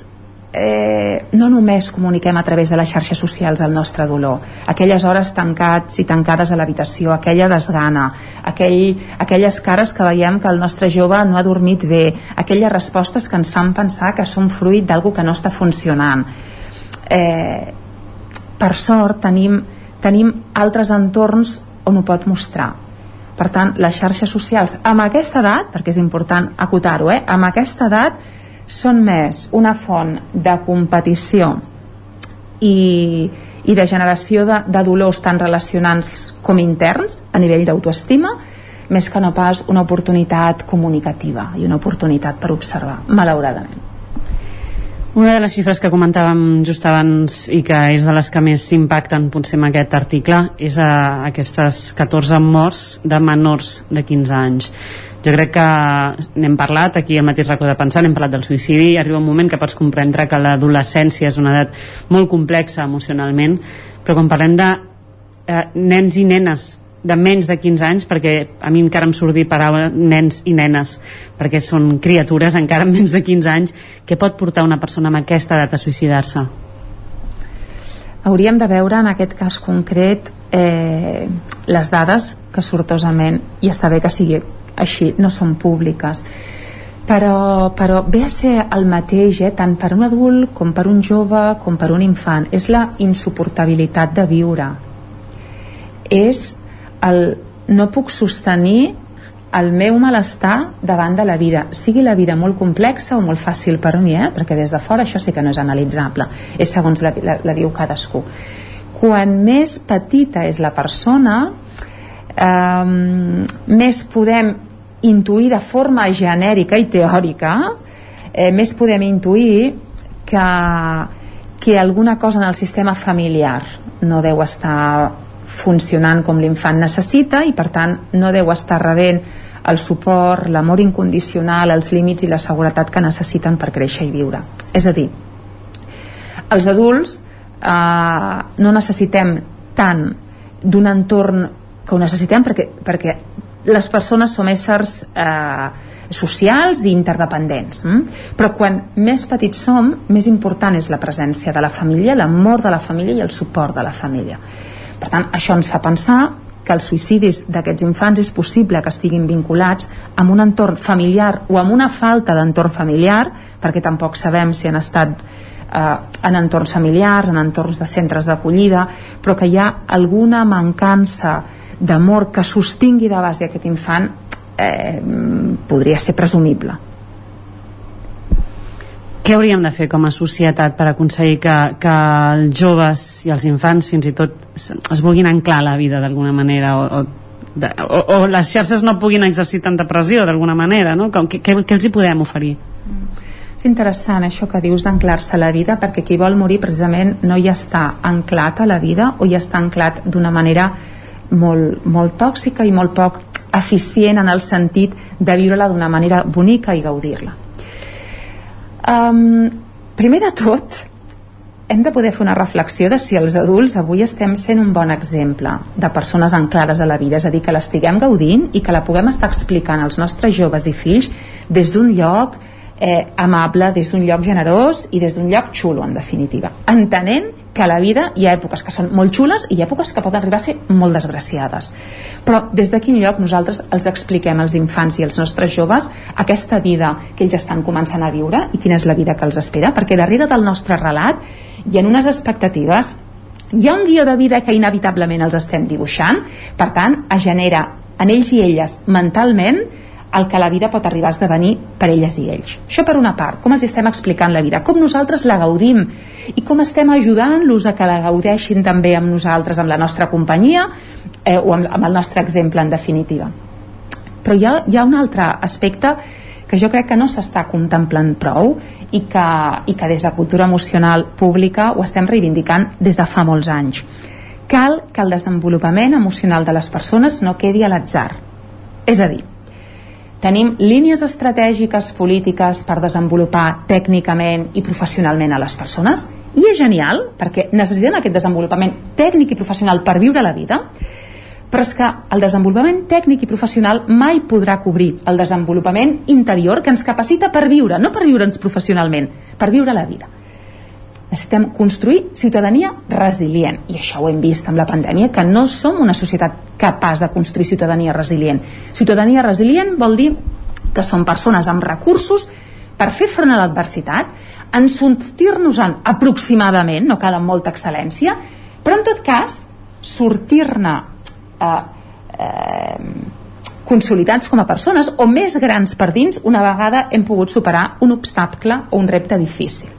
eh, no només comuniquem a través de les xarxes socials el nostre dolor aquelles hores tancats i tancades a l'habitació aquella desgana aquell, aquelles cares que veiem que el nostre jove no ha dormit bé aquelles respostes que ens fan pensar que són fruit d'algú que no està funcionant eh, per sort tenim, tenim altres entorns on ho pot mostrar per tant, les xarxes socials amb aquesta edat, perquè és important acotar-ho, eh, amb aquesta edat són més una font de competició i, i de generació de, de dolors tant relacionants com interns a nivell d'autoestima més que no pas una oportunitat comunicativa i una oportunitat per observar, malauradament. Una de les xifres que comentàvem just abans i que és de les que més impacten potser en aquest article és a aquestes 14 morts de menors de 15 anys. Jo crec que n'hem parlat aquí al mateix racó de pensar, n'hem parlat del suïcidi arriba un moment que pots comprendre que l'adolescència és una edat molt complexa emocionalment però quan parlem de eh, nens i nenes de menys de 15 anys perquè a mi encara em surt dir paraula nens i nenes perquè són criatures encara amb menys de 15 anys. Què pot portar una persona amb aquesta edat a suïcidar-se? Hauríem de veure en aquest cas concret eh, les dades que sortosament i està bé que sigui així, no són públiques. Però, però ve a ser el mateix eh, tant per un adult com per un jove com per un infant. És la insuportabilitat de viure. És el no puc sostenir el meu malestar davant de la vida sigui la vida molt complexa o molt fàcil per mi eh? perquè des de fora això sí que no és analitzable és segons la, la, la viu cadascú quan més petita és la persona eh, més podem intuir de forma genèrica i teòrica eh, més podem intuir que, que alguna cosa en el sistema familiar no deu estar funcionant com l'infant necessita i per tant no deu estar rebent el suport, l'amor incondicional, els límits i la seguretat que necessiten per créixer i viure. És a dir, els adults eh, no necessitem tant d'un entorn que ho necessitem perquè, perquè les persones som éssers eh, socials i interdependents hm? però quan més petits som més important és la presència de la família l'amor de la família i el suport de la família per tant això ens fa pensar que els suïcidis d'aquests infants és possible que estiguin vinculats amb un entorn familiar o amb una falta d'entorn familiar perquè tampoc sabem si han estat eh, en entorns familiars, en entorns de centres d'acollida però que hi ha alguna mancança d'amor que sostingui de base aquest infant eh, podria ser presumible què hauríem de fer com a societat per aconseguir que, que els joves i els infants fins i tot es vulguin anclar a la vida d'alguna manera o, o, de, o, o les xarxes no puguin exercir tanta pressió d'alguna manera no? Com, què, què, els hi podem oferir? És interessant això que dius d'anclar-se a la vida perquè qui vol morir precisament no hi està anclat a la vida o hi està anclat d'una manera molt, molt tòxica i molt poc eficient en el sentit de viure-la d'una manera bonica i gaudir-la. Um, primer de tot, hem de poder fer una reflexió de si els adults avui estem sent un bon exemple de persones anclades a la vida, és a dir, que l'estiguem gaudint i que la puguem estar explicant als nostres joves i fills des d'un lloc eh, amable, des d'un lloc generós i des d'un lloc xulo, en definitiva. Entenent que a la vida hi ha èpoques que són molt xules i hi ha èpoques que poden arribar a ser molt desgraciades. Però des de quin lloc nosaltres els expliquem als infants i als nostres joves aquesta vida que ells estan començant a viure i quina és la vida que els espera perquè darrere del nostre relat hi ha unes expectatives hi ha un guió de vida que inevitablement els estem dibuixant. Per tant es genera en ells i elles mentalment el que la vida pot arribar a esdevenir per elles i ells. Això per una part, com els estem explicant la vida, com nosaltres la gaudim i com estem ajudant-los a que la gaudeixin també amb nosaltres, amb la nostra companyia eh, o amb, amb el nostre exemple en definitiva. Però hi ha, hi ha un altre aspecte que jo crec que no s'està contemplant prou i que, i que des de cultura emocional pública ho estem reivindicant des de fa molts anys. Cal que el desenvolupament emocional de les persones no quedi a l'atzar. És a dir, tenim línies estratègiques polítiques per desenvolupar tècnicament i professionalment a les persones i és genial perquè necessitem aquest desenvolupament tècnic i professional per viure la vida però és que el desenvolupament tècnic i professional mai podrà cobrir el desenvolupament interior que ens capacita per viure, no per viure'ns professionalment, per viure la vida necessitem construir ciutadania resilient. I això ho hem vist amb la pandèmia que no som una societat capaç de construir ciutadania resilient. Ciutadania resilient vol dir que són persones amb recursos per fer front a l'adversitat en sortir-nos-en aproximadament no cal amb molta excel·lència però en tot cas sortir-ne eh, eh, consolidats com a persones o més grans per dins una vegada hem pogut superar un obstacle o un repte difícil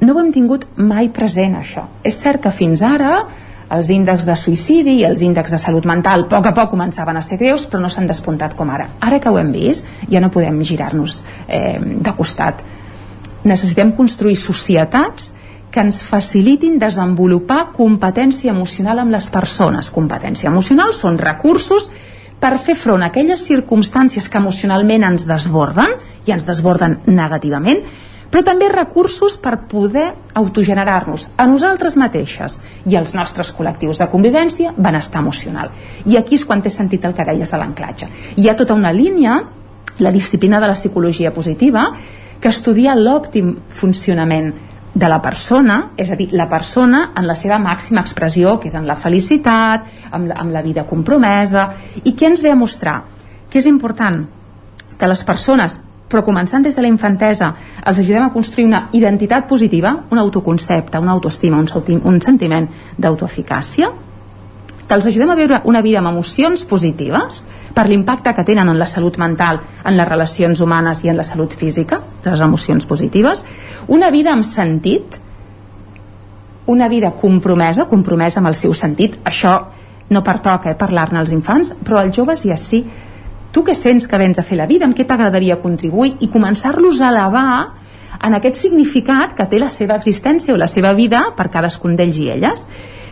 no ho hem tingut mai present això. És cert que fins ara els índexs de suïcidi i els índexs de salut mental a poc a poc començaven a ser greus però no s'han despuntat com ara. Ara que ho hem vist ja no podem girar-nos eh, de costat. Necessitem construir societats que ens facilitin desenvolupar competència emocional amb les persones. Competència emocional són recursos per fer front a aquelles circumstàncies que emocionalment ens desborden i ens desborden negativament però també recursos per poder autogenerar-nos a nosaltres mateixes i als nostres col·lectius de convivència benestar emocional. I aquí és quan té sentit el que deies de l'anclatge. Hi ha tota una línia, la disciplina de la psicologia positiva, que estudia l'òptim funcionament de la persona, és a dir, la persona en la seva màxima expressió, que és en la felicitat, amb la, amb la vida compromesa, i què ens ve a mostrar? Que és important que les persones però començant des de la infantesa els ajudem a construir una identitat positiva, un autoconcepte, una autoestima, un, un sentiment d'autoeficàcia, que els ajudem a viure una vida amb emocions positives per l'impacte que tenen en la salut mental, en les relacions humanes i en la salut física, les emocions positives, una vida amb sentit, una vida compromesa, compromesa amb el seu sentit, això no pertoca eh, parlar-ne als infants, però als joves ja sí, tu què sents que vens a fer la vida, amb què t'agradaria contribuir i començar-los a elevar en aquest significat que té la seva existència o la seva vida per cadascun d'ells i elles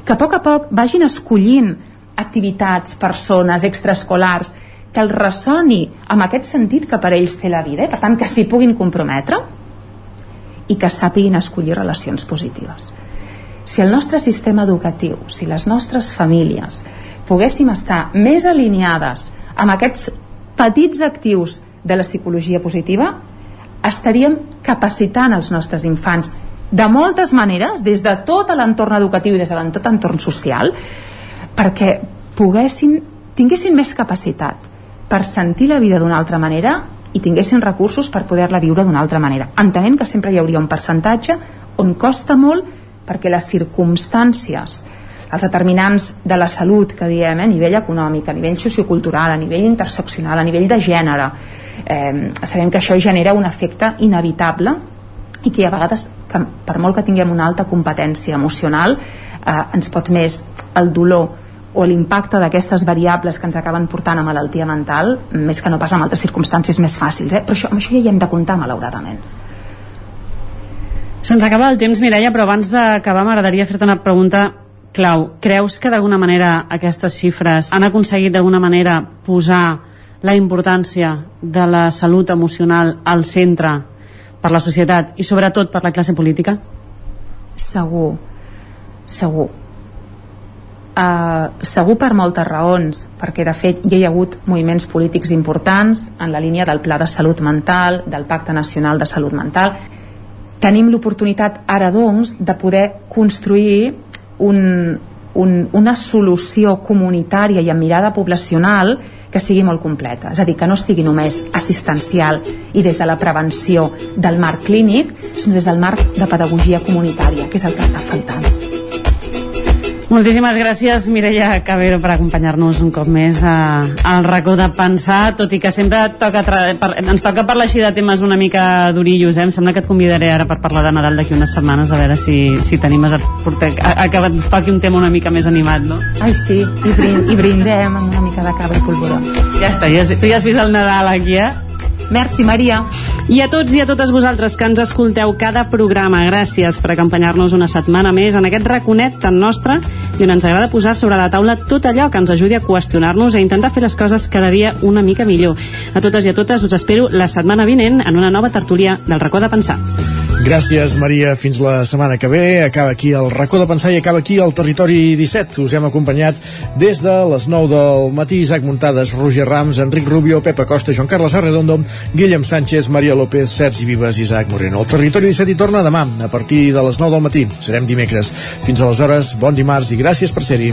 que a poc a poc vagin escollint activitats, persones, extraescolars que els ressoni amb aquest sentit que per ells té la vida eh? per tant que s'hi puguin comprometre i que sàpiguin escollir relacions positives si el nostre sistema educatiu si les nostres famílies poguéssim estar més alineades amb aquests petits actius de la psicologia positiva estaríem capacitant els nostres infants de moltes maneres, des de tot l'entorn educatiu i des de tot l'entorn social, perquè poguessin, tinguessin més capacitat per sentir la vida d'una altra manera i tinguessin recursos per poder-la viure d'una altra manera, entenent que sempre hi hauria un percentatge on costa molt perquè les circumstàncies els determinants de la salut que diem eh, a nivell econòmic, a nivell sociocultural, a nivell interseccional, a nivell de gènere eh, sabem que això genera un efecte inevitable i que a vegades que per molt que tinguem una alta competència emocional eh, ens pot més el dolor o l'impacte d'aquestes variables que ens acaben portant a malaltia mental més que no pas en altres circumstàncies més fàcils eh? però això, amb això ja hi hem de comptar malauradament Se'ns acaba el temps, Mireia, però abans d'acabar m'agradaria fer-te una pregunta clau. Creus que d'alguna manera aquestes xifres han aconseguit d'alguna manera posar la importància de la salut emocional al centre per la societat i sobretot per la classe política? Segur, segur. Uh, segur per moltes raons, perquè de fet hi ha hagut moviments polítics importants en la línia del Pla de Salut Mental, del Pacte Nacional de Salut Mental, tenim l'oportunitat ara doncs de poder construir un, un, una solució comunitària i amb mirada poblacional que sigui molt completa, és a dir, que no sigui només assistencial i des de la prevenció del marc clínic, sinó des del marc de pedagogia comunitària, que és el que està faltant. Moltíssimes gràcies, Mireia Cabero, per acompanyar-nos un cop més a, al racó de pensar, tot i que sempre toca per, ens toca parlar així de temes una mica durillos, eh? em sembla que et convidaré ara per parlar de Nadal d'aquí unes setmanes, a veure si, si tenim a, portar, a, a que ens toqui un tema una mica més animat, no? Ai, sí, i, brind, i brindem amb una mica de cabra i polvoró. Ja està, ja has, tu ja has vist el Nadal aquí, eh? Merci, Maria. I a tots i a totes vosaltres que ens escolteu cada programa, gràcies per acompanyar-nos una setmana més en aquest raconet tan nostre i on ens agrada posar sobre la taula tot allò que ens ajudi a qüestionar-nos i a intentar fer les coses cada dia una mica millor. A totes i a totes us espero la setmana vinent en una nova tertúlia del racó de pensar. Gràcies, Maria. Fins la setmana que ve. Acaba aquí el racó de pensar i acaba aquí el Territori 17. Us hem acompanyat des de les 9 del matí. Isaac Muntades, Roger Rams, Enric Rubio, Pepa Costa, Joan Carles Arredondo, Guillem Sánchez, Maria López, Sergi Vives i Isaac Moreno. El Territori 17 hi torna demà, a partir de les 9 del matí. Serem dimecres. Fins aleshores, bon dimarts i gràcies per ser-hi.